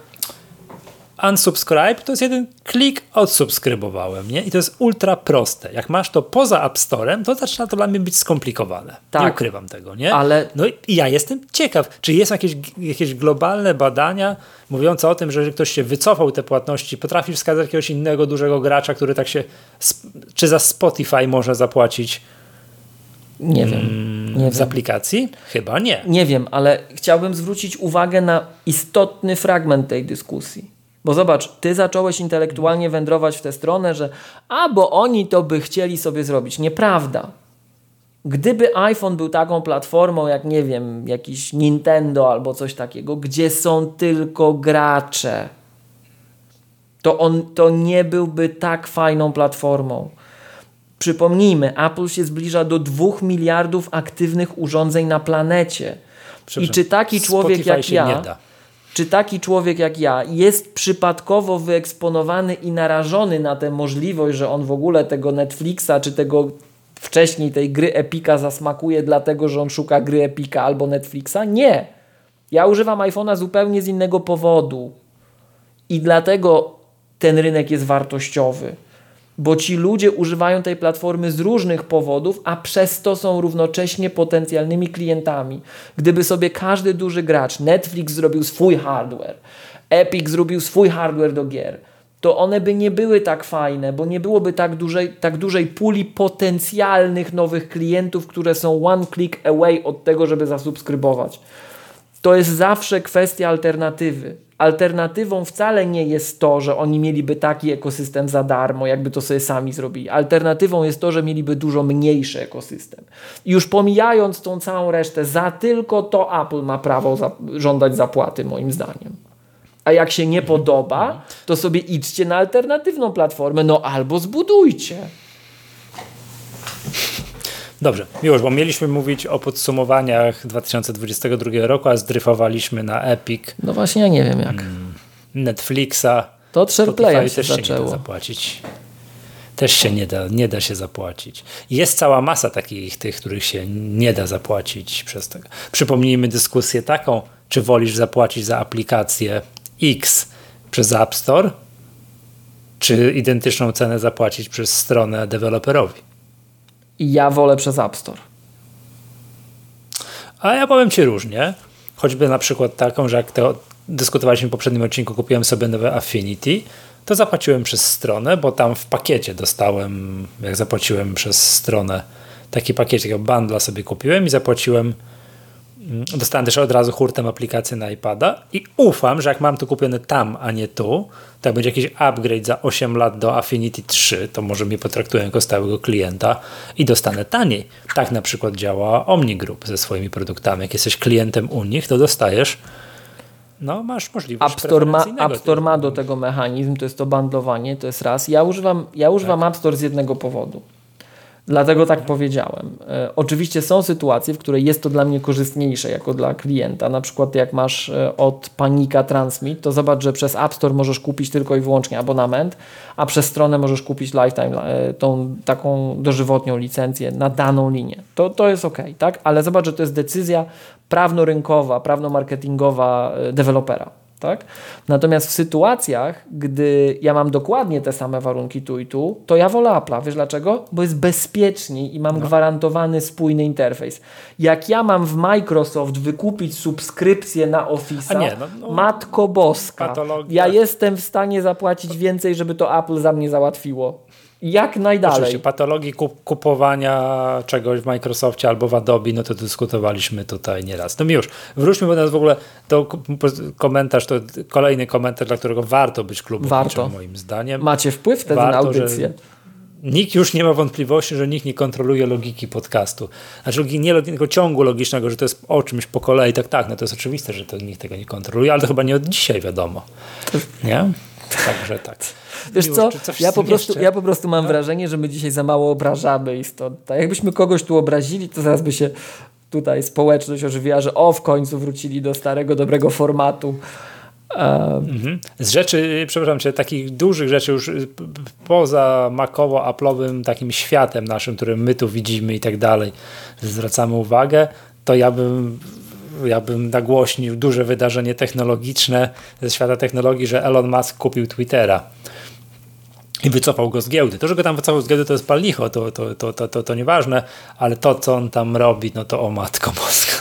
unsubscribe to jest jeden klik, odsubskrybowałem, nie? I to jest ultra proste. Jak masz to poza App Storem, to zaczyna to dla mnie być skomplikowane. Tak. Nie ukrywam tego, nie? Ale- No i ja jestem ciekaw, czy jest jakieś, jakieś globalne badania mówiące o tym, że jeżeli ktoś się wycofał te płatności, potrafi wskazać jakiegoś innego dużego gracza, który tak się, czy za Spotify może zapłacić Nie wiem. Nie z wiem. aplikacji? Chyba nie. Nie wiem, ale chciałbym zwrócić uwagę na istotny fragment tej dyskusji. Bo zobacz, ty zacząłeś intelektualnie wędrować w tę stronę, że a bo oni to by chcieli sobie zrobić. Nieprawda. Gdyby iPhone był taką platformą jak, nie wiem, jakiś Nintendo albo coś takiego, gdzie są tylko gracze, to on to nie byłby tak fajną platformą. Przypomnijmy, Apple się zbliża do 2 miliardów aktywnych urządzeń na planecie. I czy taki człowiek Spotify jak ja. Czy taki człowiek jak ja jest przypadkowo wyeksponowany i narażony na tę możliwość, że on w ogóle tego Netflixa, czy tego wcześniej tej gry Epika zasmakuje, dlatego że on szuka gry Epika albo Netflixa? Nie. Ja używam iPhone'a zupełnie z innego powodu. I dlatego ten rynek jest wartościowy. Bo ci ludzie używają tej platformy z różnych powodów, a przez to są równocześnie potencjalnymi klientami. Gdyby sobie każdy duży gracz, Netflix zrobił swój hardware, Epic zrobił swój hardware do gier, to one by nie były tak fajne, bo nie byłoby tak dużej, tak dużej puli potencjalnych nowych klientów, które są one click away od tego, żeby zasubskrybować to jest zawsze kwestia alternatywy. Alternatywą wcale nie jest to, że oni mieliby taki ekosystem za darmo, jakby to sobie sami zrobili. Alternatywą jest to, że mieliby dużo mniejszy ekosystem. Już pomijając tą całą resztę, za tylko to Apple ma prawo za żądać zapłaty, moim zdaniem. A jak się nie podoba, to sobie idźcie na alternatywną platformę, no albo zbudujcie. Dobrze, już, bo mieliśmy mówić o podsumowaniach 2022 roku, a zdryfowaliśmy na Epic, No właśnie, ja nie wiem jak. Netflixa. To od SharePlaya się też się nie da zaczęło. zapłacić. Też się nie da, nie da się zapłacić. Jest cała masa takich tych, których się nie da zapłacić przez tego. Przypomnijmy dyskusję taką, czy wolisz zapłacić za aplikację X przez App Store, czy identyczną cenę zapłacić przez stronę deweloperowi. Ja wolę przez App Store. A ja powiem Ci różnie. Choćby na przykład taką, że jak to dyskutowaliśmy w poprzednim odcinku, kupiłem sobie nowe Affinity, to zapłaciłem przez stronę, bo tam w pakiecie dostałem, jak zapłaciłem przez stronę, taki pakiet, takiego bundla sobie kupiłem i zapłaciłem, dostałem też od razu hurtem aplikację na iPada i ufam, że jak mam to kupione tam, a nie tu, to jak będzie jakiś upgrade za 8 lat do Affinity 3, to może mnie potraktują jako stałego klienta i dostanę taniej. Tak na przykład działa Omni Group ze swoimi produktami. Jak jesteś klientem u nich, to dostajesz no, masz możliwość App Store, ma, App Store ma do tego mechanizm, to jest to bundlowanie, to jest raz. Ja używam, ja używam Tak. App Store z jednego powodu. Dlatego tak powiedziałem. E, oczywiście są sytuacje, w których jest to dla mnie korzystniejsze jako dla klienta. Na przykład jak masz e, od Panika Transmit, to zobacz, że przez App Store możesz kupić tylko i wyłącznie abonament, a przez stronę możesz kupić lifetime, e, tą taką dożywotnią licencję na daną linię. To, to jest ok, tak? Ale zobacz, że to jest decyzja prawno-rynkowa, prawno-marketingowa dewelopera. Tak? Natomiast w sytuacjach, gdy ja mam dokładnie te same warunki tu i tu, to ja wolę Apple'a. Wiesz dlaczego? Bo jest bezpieczniej i mam gwarantowany spójny interfejs. Jak ja mam w Microsoft wykupić subskrypcję na nie, no- no- matko boska, Patologia. ja jestem w stanie zapłacić więcej, żeby to Apple za mnie załatwiło. Jak najdalej. Oczywiście patologii kup kupowania czegoś w Microsoftie albo w Adobe, no to dyskutowaliśmy tutaj nieraz. No już, wróćmy bo nas w ogóle, to komentarz, to kolejny komentarz, dla którego warto być klubem warto. moim zdaniem. Macie wpływ wtedy warto, na audycję. Nikt już nie ma wątpliwości, że nikt nie kontroluje logiki podcastu. Znaczy nie tylko ciągu logicznego, że to jest o czymś po kolei, tak, tak, no to jest oczywiste, że to nikt tego nie kontroluje, ale to chyba nie od dzisiaj wiadomo. Nie? Także tak. Wiesz co, ja po, prostu, ja po prostu mam no. wrażenie, że my dzisiaj za mało obrażamy istotnie. Tak jakbyśmy kogoś tu obrazili, to zaraz by się tutaj społeczność ożywiła, że o, w końcu wrócili do starego, dobrego formatu. Mhm. Z rzeczy, przepraszam cię, takich dużych rzeczy już poza makowo-aplowym takim światem naszym, którym my tu widzimy i tak dalej, zwracamy uwagę, to ja bym ja bym nagłośnił duże wydarzenie technologiczne ze świata technologii, że Elon Musk kupił Twittera i wycofał go z giełdy. To, że go tam wycofał z giełdy, to jest palnicho, to, to, to, to, to, to nieważne, ale to, co on tam robi, no to o matko boska.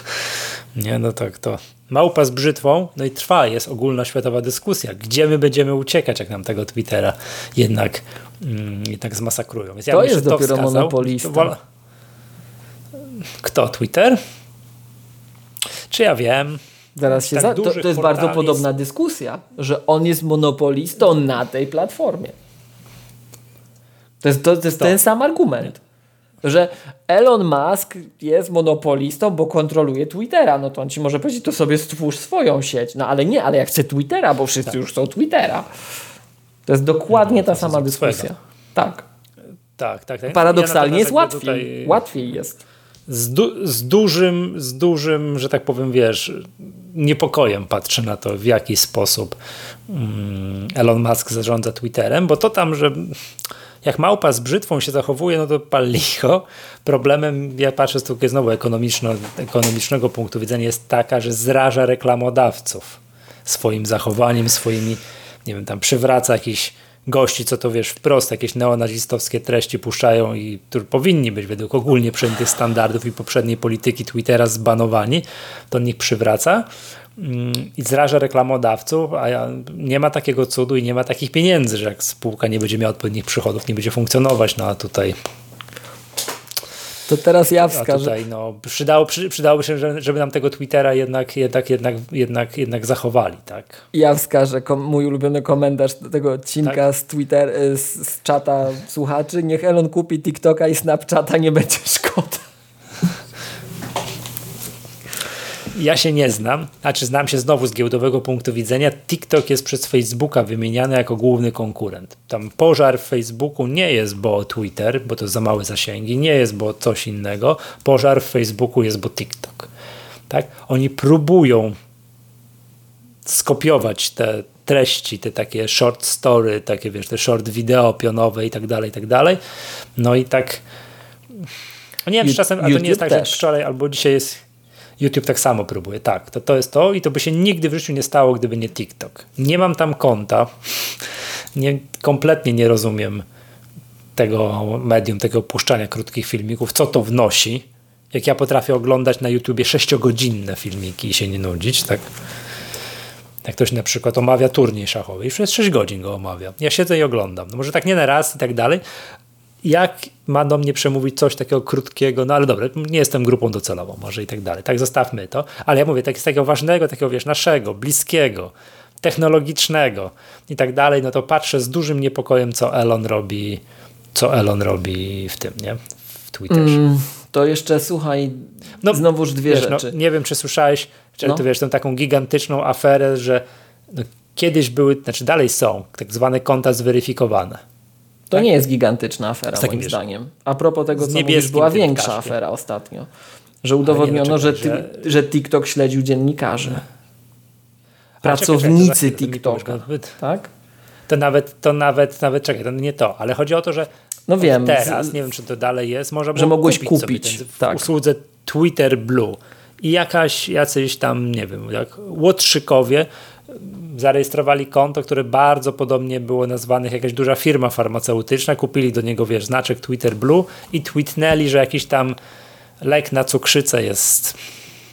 Nie, no tak to. Małpa z brzytwą, no i trwa, jest ogólna światowa dyskusja, gdzie my będziemy uciekać, jak nam tego Twittera jednak, mm, jednak zmasakrują. Więc ja to jest to dopiero wskazał, monopolista. Kto? Twitter? Czy ja wiem? Zaraz się tak za... to, to jest bardzo podobna dyskusja, że on jest monopolistą na tej platformie. To jest, to, to jest ten sam argument. Że Elon Musk jest monopolistą, bo kontroluje Twittera. No to on ci może powiedzieć, to sobie stwórz swoją sieć. No ale nie, ale ja chcę Twittera, bo wszyscy tak. już są Twittera. To jest dokładnie no, ta sama dyskusja. Tak. Tak, tak. tak. Paradoksalnie ja jest łatwiej. Tutaj... Łatwiej jest z, du z, dużym, z dużym, że tak powiem, wiesz, niepokojem patrzę na to, w jaki sposób mm, Elon Musk zarządza Twitterem, bo to tam, że jak małpa z brzytwą się zachowuje, no to pal licho. Problemem, ja patrzę z takiego znowu ekonomiczno, ekonomicznego punktu widzenia, jest taka, że zraża reklamodawców swoim zachowaniem, swoimi, nie wiem, tam przywraca jakiś gości, co to wiesz, wprost jakieś neonazistowskie treści puszczają i którzy powinni być według ogólnie przyjętych standardów i poprzedniej polityki Twittera zbanowani, to niech przywraca. Mm, i zraża reklamodawców, a nie ma takiego cudu i nie ma takich pieniędzy, że jak spółka nie będzie miała odpowiednich przychodów, nie będzie funkcjonować, no a tutaj to teraz ja wskażę. Tutaj, no, przydało, przy, przydałoby się, żeby nam tego Twittera jednak, jednak, jednak, jednak, jednak zachowali. Tak? Ja wskażę kom, mój ulubiony komentarz do tego odcinka tak? z Twitter, y, z, z czata słuchaczy. Niech Elon kupi TikToka i Snapchata, nie będzie szkoda. Ja się nie znam, znaczy znam się znowu z giełdowego punktu widzenia. TikTok jest przez Facebooka wymieniany jako główny konkurent. Tam pożar w Facebooku nie jest, bo Twitter, bo to za małe zasięgi, nie jest, bo coś innego. Pożar w Facebooku jest, bo TikTok. Tak? Oni próbują skopiować te treści, te takie short story, takie wiesz, te short wideo pionowe i tak dalej, i tak dalej. No i tak nie wiem, czy czasem, a to nie jest tak, że wczoraj albo dzisiaj jest YouTube tak samo próbuje. Tak, to, to jest to i to by się nigdy w życiu nie stało, gdyby nie TikTok. Nie mam tam konta. Nie, kompletnie nie rozumiem tego medium, tego opuszczania krótkich filmików, co to wnosi. Jak ja potrafię oglądać na YouTubie sześciogodzinne filmiki i się nie nudzić, tak? Jak ktoś na przykład omawia turniej szachowy i przez 6 godzin go omawia. Ja siedzę i oglądam. No może tak nie na raz i tak dalej, jak ma do mnie przemówić coś takiego krótkiego, no ale dobra, nie jestem grupą docelową może i tak dalej, tak zostawmy to, ale ja mówię, tak z takiego ważnego, takiego wiesz, naszego, bliskiego, technologicznego i tak dalej, no to patrzę z dużym niepokojem, co Elon robi, co Elon robi w tym, nie? W Twitterze. Mm, to jeszcze słuchaj, no, znowuż dwie wiesz, no, rzeczy. No, nie wiem, czy słyszałeś, czy no. ty wiesz, tę taką gigantyczną aferę, że no, kiedyś były, znaczy dalej są, tak zwane konta zweryfikowane to tak? nie jest gigantyczna afera, moim zdaniem. A propos tego, co mówisz, była większa afera ostatnio. Że udowodniono, że, że... że TikTok śledził dziennikarzy. Pracownicy czekaj, TikToka. Tak? To nawet, to nawet, nawet, czekaj, to nie to, ale chodzi o to, że no wiem, teraz, nie wiem czy to dalej jest, może że mogłeś kupić, kupić ten, tak. usłudze Twitter Blue i jakaś, jacyś tam, nie wiem, jak łotrzykowie zarejestrowali konto, które bardzo podobnie było nazwane jakaś duża firma farmaceutyczna, kupili do niego, wiesz, znaczek Twitter Blue i tweetnęli, że jakiś tam lek na cukrzycę jest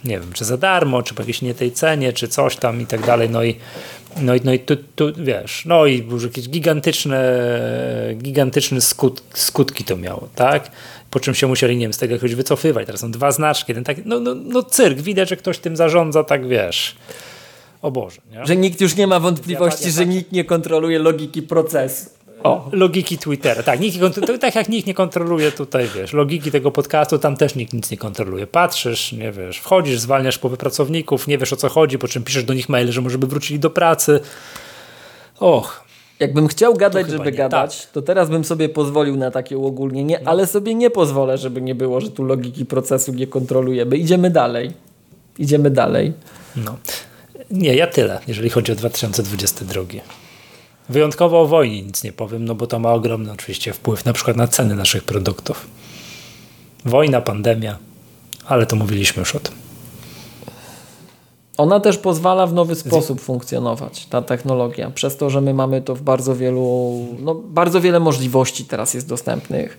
nie wiem, czy za darmo, czy po jakiejś nie tej cenie, czy coś tam i tak dalej, no i No i, no i tu, tu wiesz, no i jakieś gigantyczne, gigantyczne skut, skutki to miało, tak? Po czym się musieli, nie wiem, z tego jakoś wycofywać. Teraz są dwa znaczki, ten tak, no, no, no cyrk, widać, że ktoś tym zarządza, tak wiesz. O Boże. Nie? Że nikt już nie ma wątpliwości, ja, ja, że nikt nie kontroluje logiki procesu. O, logiki Twittera. Tak, nikt, tak jak nikt nie kontroluje tutaj, wiesz, logiki tego podcastu, tam też nikt nic nie kontroluje. Patrzysz, nie wiesz, wchodzisz, zwalniasz połowę pracowników, nie wiesz o co chodzi, po czym piszesz do nich maile, że może by wrócili do pracy. Och. Jakbym chciał gadać, żeby nie. gadać, tak. to teraz bym sobie pozwolił na takie uogólnienie, no. ale sobie nie pozwolę, żeby nie było, że tu logiki procesu nie kontrolujemy. Idziemy dalej. Idziemy dalej. No. Nie, ja tyle, jeżeli chodzi o 2022. Wyjątkowo o wojnie nic nie powiem, no bo to ma ogromny oczywiście wpływ na przykład na ceny naszych produktów. Wojna, pandemia, ale to mówiliśmy już o tym. Ona też pozwala w nowy sposób funkcjonować, ta technologia, przez to, że my mamy to w bardzo wielu, no bardzo wiele możliwości teraz jest dostępnych.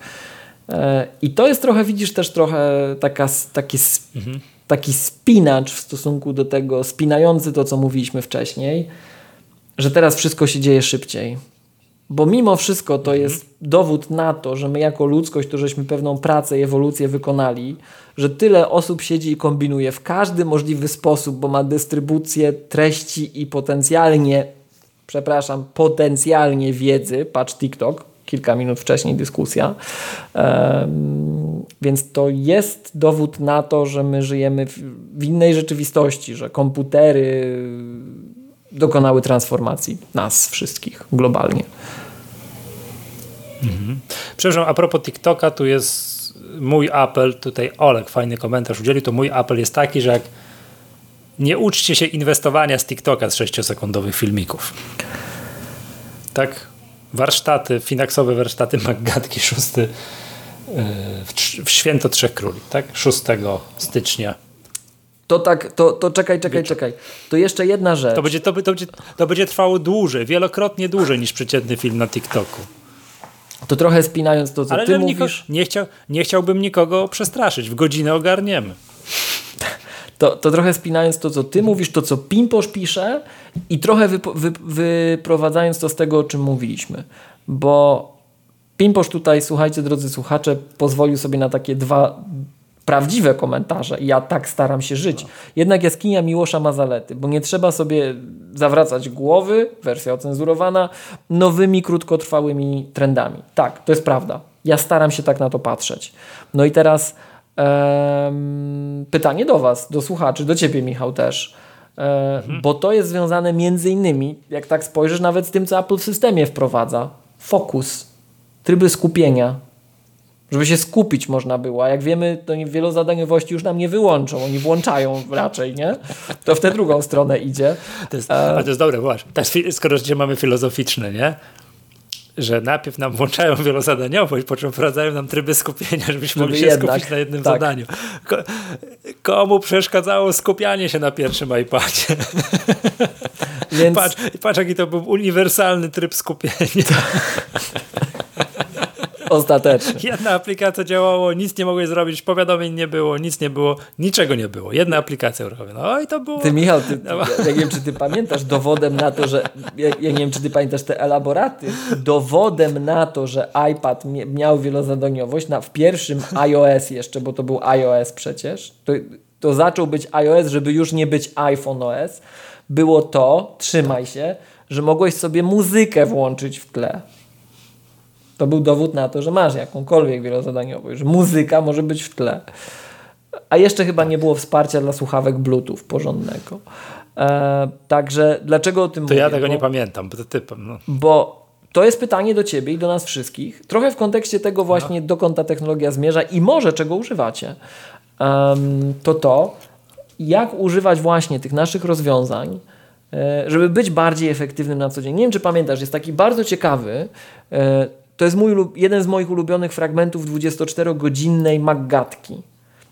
E, I to jest trochę, widzisz, też trochę taka, taki, mhm. Taki spinacz w stosunku do tego, spinający to, co mówiliśmy wcześniej, że teraz wszystko się dzieje szybciej. Bo mimo wszystko to mhm. jest dowód na to, że my jako ludzkość, to żeśmy pewną pracę i ewolucję wykonali, że tyle osób siedzi i kombinuje w każdy możliwy sposób, bo ma dystrybucję treści i potencjalnie, przepraszam, potencjalnie wiedzy, patrz TikTok, kilka minut wcześniej dyskusja. Więc to jest dowód na to, że my żyjemy w innej rzeczywistości, że komputery dokonały transformacji nas wszystkich globalnie. Mhm. Przepraszam, a propos TikToka, tu jest mój apel, tutaj Olek fajny komentarz udzielił, to mój apel jest taki, że jak nie uczcie się inwestowania z TikToka z 6-sekundowych filmików. Tak? Warsztaty, finansowe warsztaty Maggatki 6 w, w święto Trzech Króli, tak? 6 stycznia to tak, to, to czekaj, czekaj, czekaj. To jeszcze jedna rzecz. To będzie, to, to, będzie, to będzie trwało dłużej, wielokrotnie dłużej niż przeciętny film na TikToku. To trochę spinając to, co Ale ty mówisz. nie, chciał, nie chciałbym nikogo przestraszyć. W godzinę ogarniemy. To, to trochę spinając to, co ty mówisz, to, co Pimposz pisze i trochę wy, wy, wyprowadzając to z tego, o czym mówiliśmy. Bo Pimposz tutaj, słuchajcie, drodzy słuchacze, pozwolił sobie na takie dwa prawdziwe komentarze i ja tak staram się żyć. Jednak jaskinia Miłosza ma zalety, bo nie trzeba sobie zawracać głowy, wersja ocenzurowana, nowymi, krótkotrwałymi trendami. Tak, to jest prawda. Ja staram się tak na to patrzeć. No i teraz pytanie do Was, do słuchaczy, do Ciebie Michał też. E, mhm. Bo to jest związane między innymi, jak tak spojrzysz, nawet z tym, co Apple w systemie wprowadza. Fokus, tryby skupienia, żeby się skupić można było. A jak wiemy, to wielozadaniowości już nam nie wyłączą, oni włączają raczej, nie? To w tę drugą stronę idzie. To jest, a to jest dobre, właśnie. Tak, skoro dzisiaj mamy filozoficzne, nie? Że najpierw nam włączają wielozadaniowość, po czym wprowadzają nam tryby skupienia, żebyśmy mogli się jednak, skupić na jednym tak. zadaniu. komu przeszkadzało skupianie się na pierwszym iPadzie? Więc... Patrz, patrz, jaki to był uniwersalny tryb skupienia. Ostatecznie. Jedna aplikacja działało, nic nie mogłeś zrobić, powiadomień nie było, nic nie było, niczego nie było. Jedna aplikacja robiła. No i to było... Ty Michał, ty, no. ja nie wiem, czy ty pamiętasz dowodem na to, że ja, ja, nie wiem, czy ty pamiętasz te elaboraty, dowodem na to, że iPad miał wielozadaniowość na, w pierwszym iOS jeszcze, bo to był iOS przecież, to, to zaczął być iOS, żeby już nie być iPhone OS, było to, trzymaj się, że mogłeś sobie muzykę włączyć w tle. To był dowód na to, że masz jakąkolwiek wielozadaniowość, że muzyka może być w tle. A jeszcze chyba nie było wsparcia dla słuchawek Bluetooth porządnego. E, także dlaczego o tym to mówię? To ja tego bo, nie pamiętam, bo typem. No. Bo to jest pytanie do Ciebie i do nas wszystkich. Trochę w kontekście tego właśnie, no. dokąd ta technologia zmierza i może czego używacie. Um, to to, jak używać właśnie tych naszych rozwiązań, e, żeby być bardziej efektywnym na co dzień. Nie wiem, czy pamiętasz, jest taki bardzo ciekawy e, to jest mój, jeden z moich ulubionych fragmentów 24-godzinnej Maggatki.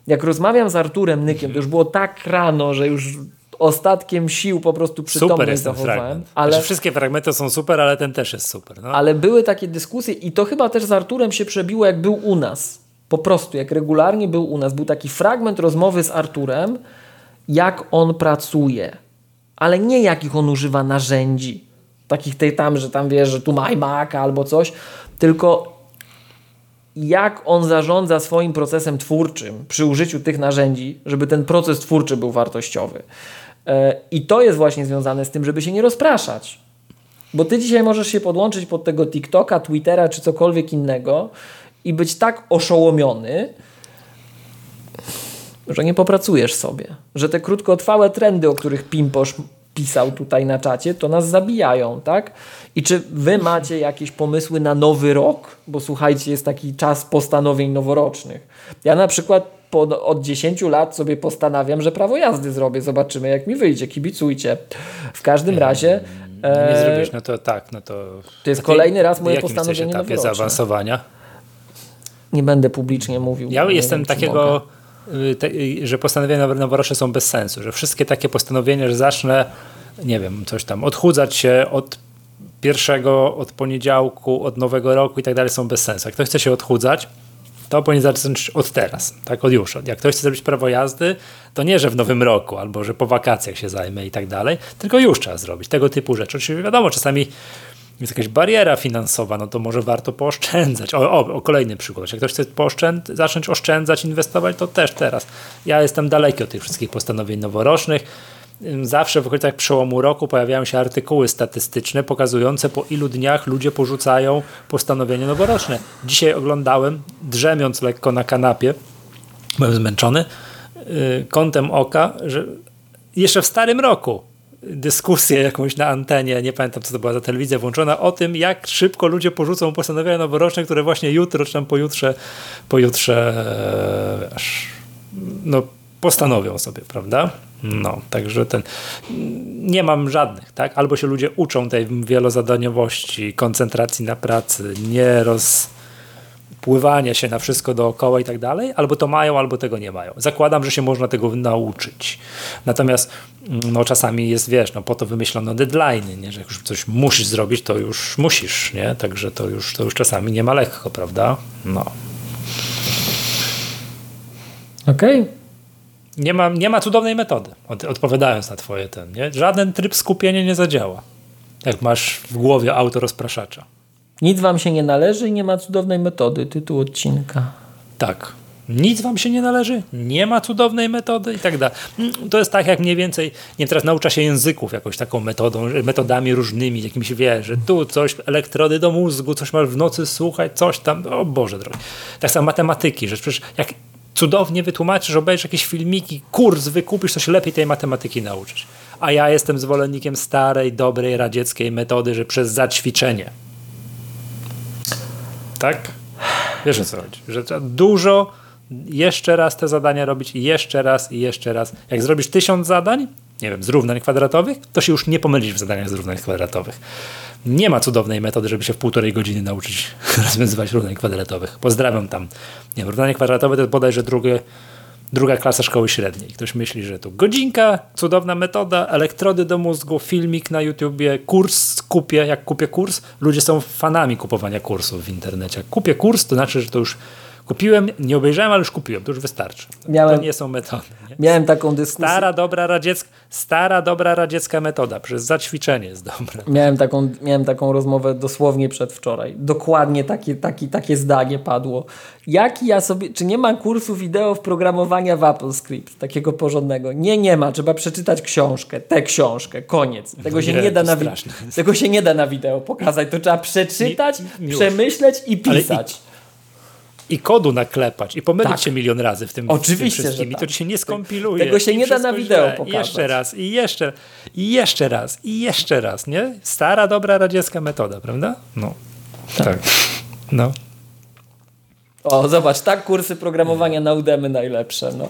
Jak rozmawiam z Arturem Nykiem, to już było tak rano, że już ostatkiem sił po prostu przytomność zachowałem. Ale znaczy, wszystkie fragmenty są super, ale ten też jest super. No. Ale były takie dyskusje i to chyba też z Arturem się przebiło, jak był u nas. Po prostu, jak regularnie był u nas. Był taki fragment rozmowy z Arturem, jak on pracuje. ale nie jakich on używa narzędzi. Takich tej tam, że tam wiesz, że tu ma Mac albo coś, tylko jak on zarządza swoim procesem twórczym przy użyciu tych narzędzi, żeby ten proces twórczy był wartościowy. E, I to jest właśnie związane z tym, żeby się nie rozpraszać. Bo ty dzisiaj możesz się podłączyć pod tego TikToka, Twittera czy cokolwiek innego i być tak oszołomiony, że nie popracujesz sobie. Że te krótkotrwałe trendy, o których Pimposz pisał tutaj na czacie, to nas zabijają, tak? I czy wy macie jakieś pomysły na nowy rok? Bo słuchajcie, jest taki czas postanowień noworocznych. Ja na przykład po, od 10 lat sobie postanawiam, że prawo jazdy zrobię. Zobaczymy, jak mi wyjdzie. Kibicujcie. W każdym razie. No nie e, zrobisz, no to tak, no to. To jest kolejny raz moje postanowienie etapie noworoczne. zaawansowania? Nie będę publicznie mówił. Ja jestem wiem, takiego. Y, te, y, że postanowienia noworoczne są bez sensu, że wszystkie takie postanowienia, że zacznę, nie wiem, coś tam, odchudzać się od pierwszego, od poniedziałku, od nowego roku i tak dalej są bez sensu. Jak ktoś chce się odchudzać, to powinien zacząć od teraz, tak, od już. Jak ktoś chce zrobić prawo jazdy, to nie, że w nowym roku, albo że po wakacjach się zajmę i tak dalej, tylko już trzeba zrobić tego typu rzeczy. Oczywiście wiadomo, czasami jest jakaś bariera finansowa, no to może warto pooszczędzać. O, o, o kolejny przykład. Jak ktoś chce pooszczęd- zacząć oszczędzać, inwestować, to też teraz. Ja jestem daleki od tych wszystkich postanowień noworocznych. Zawsze w okolicach przełomu roku pojawiają się artykuły statystyczne pokazujące po ilu dniach ludzie porzucają postanowienia noworoczne. Dzisiaj oglądałem, drzemiąc lekko na kanapie, byłem zmęczony, yy, kątem oka, że jeszcze w starym roku dyskusję jakąś na antenie, nie pamiętam co to była za telewizja włączona, o tym jak szybko ludzie porzucą postanowienia noworoczne, które właśnie jutro czy tam pojutrze, pojutrze e, no, postanowią sobie, prawda? No, także ten nie mam żadnych, tak? Albo się ludzie uczą tej wielozadaniowości, koncentracji na pracy, nie roz pływania się na wszystko dookoła i tak dalej, albo to mają, albo tego nie mają. Zakładam, że się można tego nauczyć. Natomiast mm, no, czasami jest, wiesz, no, po to wymyślono deadline, nie? że jak już coś musisz zrobić, to już musisz, nie? Także to już, to już czasami nie ma lekko, prawda? No. Okej. Okay. Nie ma, nie ma cudownej metody, odpowiadając na twoje ten, nie? Żaden tryb skupienia nie zadziała, jak masz w głowie auto rozpraszacza. Nic wam się nie należy i nie ma cudownej metody. Tytuł odcinka. Tak. Nic wam się nie należy, nie ma cudownej metody i tak dalej. Mm, to jest tak jak mniej więcej, nie wiem, teraz naucza się języków jakoś taką metodą, metodami różnymi, jakimś wie, że tu coś, elektrody do mózgu, coś masz w nocy słuchać, coś tam, o Boże drogi. Tak samo matematyki, że przecież jak cudownie wytłumaczysz, obejrzysz jakieś filmiki, kurs wykupisz, to się lepiej tej matematyki nauczyć. A ja jestem zwolennikiem starej, dobrej, radzieckiej metody, że przez zaćwiczenie tak? Wiesz o co chodzi? Że trzeba dużo jeszcze raz te zadania robić jeszcze raz i jeszcze raz. Jak zrobisz tysiąc zadań, nie wiem, z równań kwadratowych, to się już nie pomylisz w zadaniach z równań kwadratowych. Nie ma cudownej metody, żeby się w półtorej godziny nauczyć rozwiązywać równań kwadratowych. Pozdrawiam tam. Nie wiem, równanie kwadratowe to bodajże drugie druga klasa szkoły średniej. Ktoś myśli, że tu godzinka, cudowna metoda, elektrody do mózgu, filmik na YouTubie, kurs kupię, jak kupię kurs. Ludzie są fanami kupowania kursów w internecie. Jak kupię kurs, to znaczy, że to już Kupiłem, nie obejrzałem, ale już kupiłem, to już wystarczy. Miałem, to nie są metody. Nie? Miałem taką dyskusję. Stara, dobra radziecka, stara, dobra radziecka metoda, przez zaćwiczenie jest dobra. Miałem taką, miałem taką rozmowę dosłownie przedwczoraj. Dokładnie takie, takie, takie zdanie padło. Jaki ja sobie, czy nie ma kursu wideo w programowania w AppleScript, takiego porządnego? Nie, nie ma. Trzeba przeczytać książkę, tę książkę, koniec. Tego się nie, nie da na tego się nie da na wideo pokazać. To trzeba przeczytać, nie, przemyśleć i pisać i kodu naklepać i pomylić tak. się milion razy w tym, Oczywiście, w tym wszystkim. Tak. I to ci się nie skompiluje. Tego się nie da na wideo pokazać. I jeszcze raz, i jeszcze, i jeszcze raz, i jeszcze raz, nie? Stara, dobra, radziecka metoda, prawda? No. Tak. tak. No. O, zobacz, tak kursy programowania na Udemy najlepsze, no.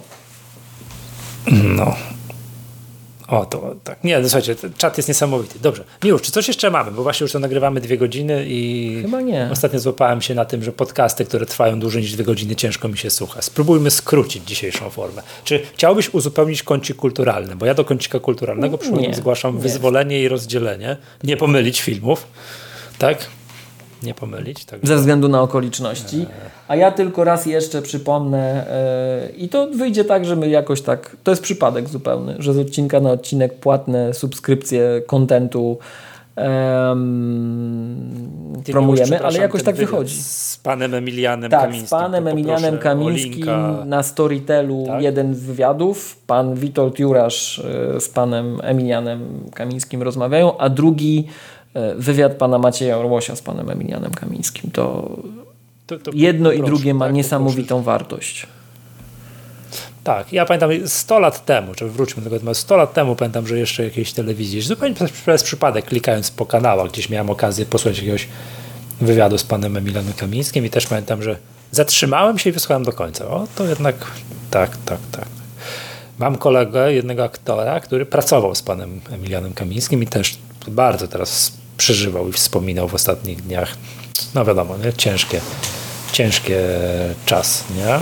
No. O, to tak. Nie, no, słuchajcie, czat jest niesamowity. Dobrze. Miłosz, czy coś jeszcze mamy? Bo właśnie już to nagrywamy dwie godziny i Chyba nie. ostatnio złapałem się na tym, że podcasty, które trwają dłużej niż dwie godziny, ciężko mi się słucha. Spróbujmy skrócić dzisiejszą formę. Czy chciałbyś uzupełnić kącik kulturalny? Bo ja do kącika kulturalnego no, zgłaszam nie. wyzwolenie i rozdzielenie. Nie pomylić filmów. Tak? Nie pomylić. Także... Ze względu na okoliczności. A ja tylko raz jeszcze przypomnę yy, i to wyjdzie tak, że my jakoś tak, to jest przypadek zupełny, że z odcinka na odcinek płatne subskrypcje kontentu um, promujemy, ale jakoś tak wychodzi. Z panem Emilianem tak, Kamińskim. z panem Emilianem Kamińskim na Storytelu tak? jeden z wywiadów. Pan Witold Jurasz e, z panem Emilianem Kamińskim rozmawiają, a drugi wywiad pana Macieja Orłosia z panem Emilianem Kamińskim. To, to, to jedno proszę, i drugie ma tak, niesamowitą wartość. Tak, ja pamiętam 100 lat temu, czy wróćmy do tego tematu, 100 lat temu pamiętam, że jeszcze jakiejś telewizji, zupełnie przez, przypadek klikając po kanałach, gdzieś miałem okazję posłuchać jakiegoś wywiadu z panem Emilanem Kamińskim i też pamiętam, że zatrzymałem się i wysłuchałem do końca. O, to jednak tak, tak, tak. Mam kolegę, jednego aktora, który pracował z panem Emilianem Kamińskim i też bardzo teraz przeżywał i wspominał w ostatnich dniach. No wiadomo, nie? ciężkie, ciężkie czas, nie?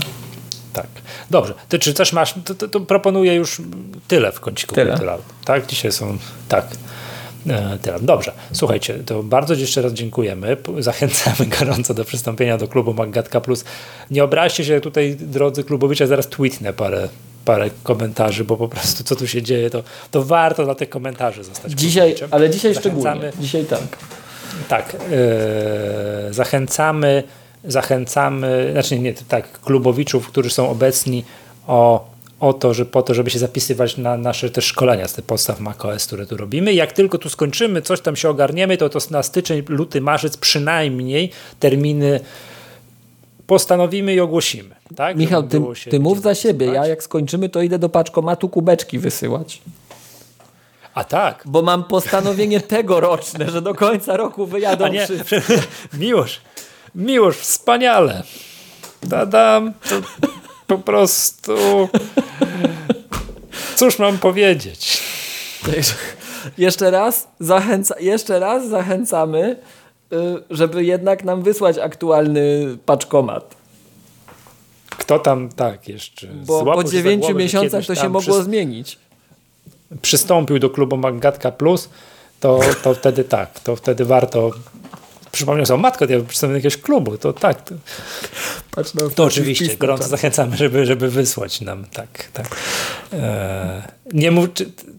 Tak. Dobrze. Ty czy też masz, to, to, to proponuję już tyle w kąciku tyle. Tak, dzisiaj są, tak. E, tyle. Dobrze, słuchajcie, to bardzo jeszcze raz dziękujemy. Zachęcamy gorąco do przystąpienia do klubu Magatka Plus. Nie obraźcie się tutaj, drodzy klubowicze, zaraz tweetnę parę, parę komentarzy, bo po prostu co tu się dzieje, to, to warto dla tych komentarzy zostać. Dzisiaj, ale dzisiaj szczególnie. Dzisiaj tak. Tak. Yy, zachęcamy zachęcamy, znaczy nie, tak, klubowiczów, którzy są obecni o, o to, że po to, żeby się zapisywać na nasze też szkolenia z tych podstaw macOS, które tu robimy. Jak tylko tu skończymy, coś tam się ogarniemy, to, to na styczeń, luty, marzec przynajmniej terminy postanowimy i ogłosimy. Tak? Michał, ty, ty mów za siebie. Ja jak skończymy, to idę do paczkomatu kubeczki wysyłać. A tak. Bo mam postanowienie tegoroczne, że do końca roku wyjadą A nie, wszyscy. Miłość. Miłość, wspaniale. Dadam, to po prostu. Cóż mam powiedzieć? Jeszcze raz, zachęca, jeszcze raz zachęcamy, y, żeby jednak nam wysłać aktualny paczkomat. Kto tam tak jeszcze? Bo po dziewięciu miesiącach to się mogło zmienić. Przystąpił do klubu Magatka Plus, to, to wtedy tak, to wtedy warto przypomniał sobie, matko, ja przedstawiam jakiegoś klubu, to tak. To, Patrz na to oczywiście, pismo, gorąco tak. zachęcamy, żeby, żeby wysłać nam, tak, tak. Eee, nie mów,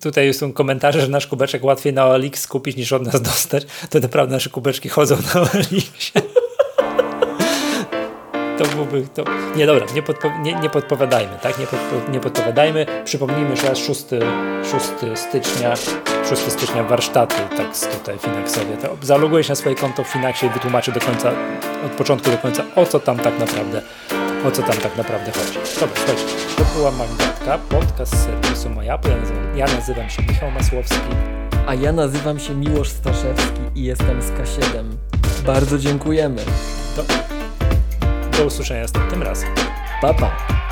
tutaj są komentarze, że nasz kubeczek łatwiej na OLX kupić niż od nas dostać, to naprawdę nasze kubeczki chodzą na OLX. to byłby, to, nie dobra, nie, podpo, nie, nie podpowiadajmy, tak, nie, podpo, nie podpowiadajmy, przypomnijmy jeszcze raz 6, 6 stycznia, 6 stycznia warsztaty, tak tutaj Finaxowie, to zaloguję się na swoje konto w Finaxie i wytłumaczę do końca, od początku do końca, o co tam tak naprawdę, o co tam tak naprawdę chodzi. Dobra, słuchajcie, to była Magdatka, podcast z serwisu MyApple, ja nazywam, się Michał Masłowski. A ja nazywam się Miłosz Staszewski i jestem z K7. Bardzo dziękujemy. Do usłyszenia następnym razem. Pa, pa.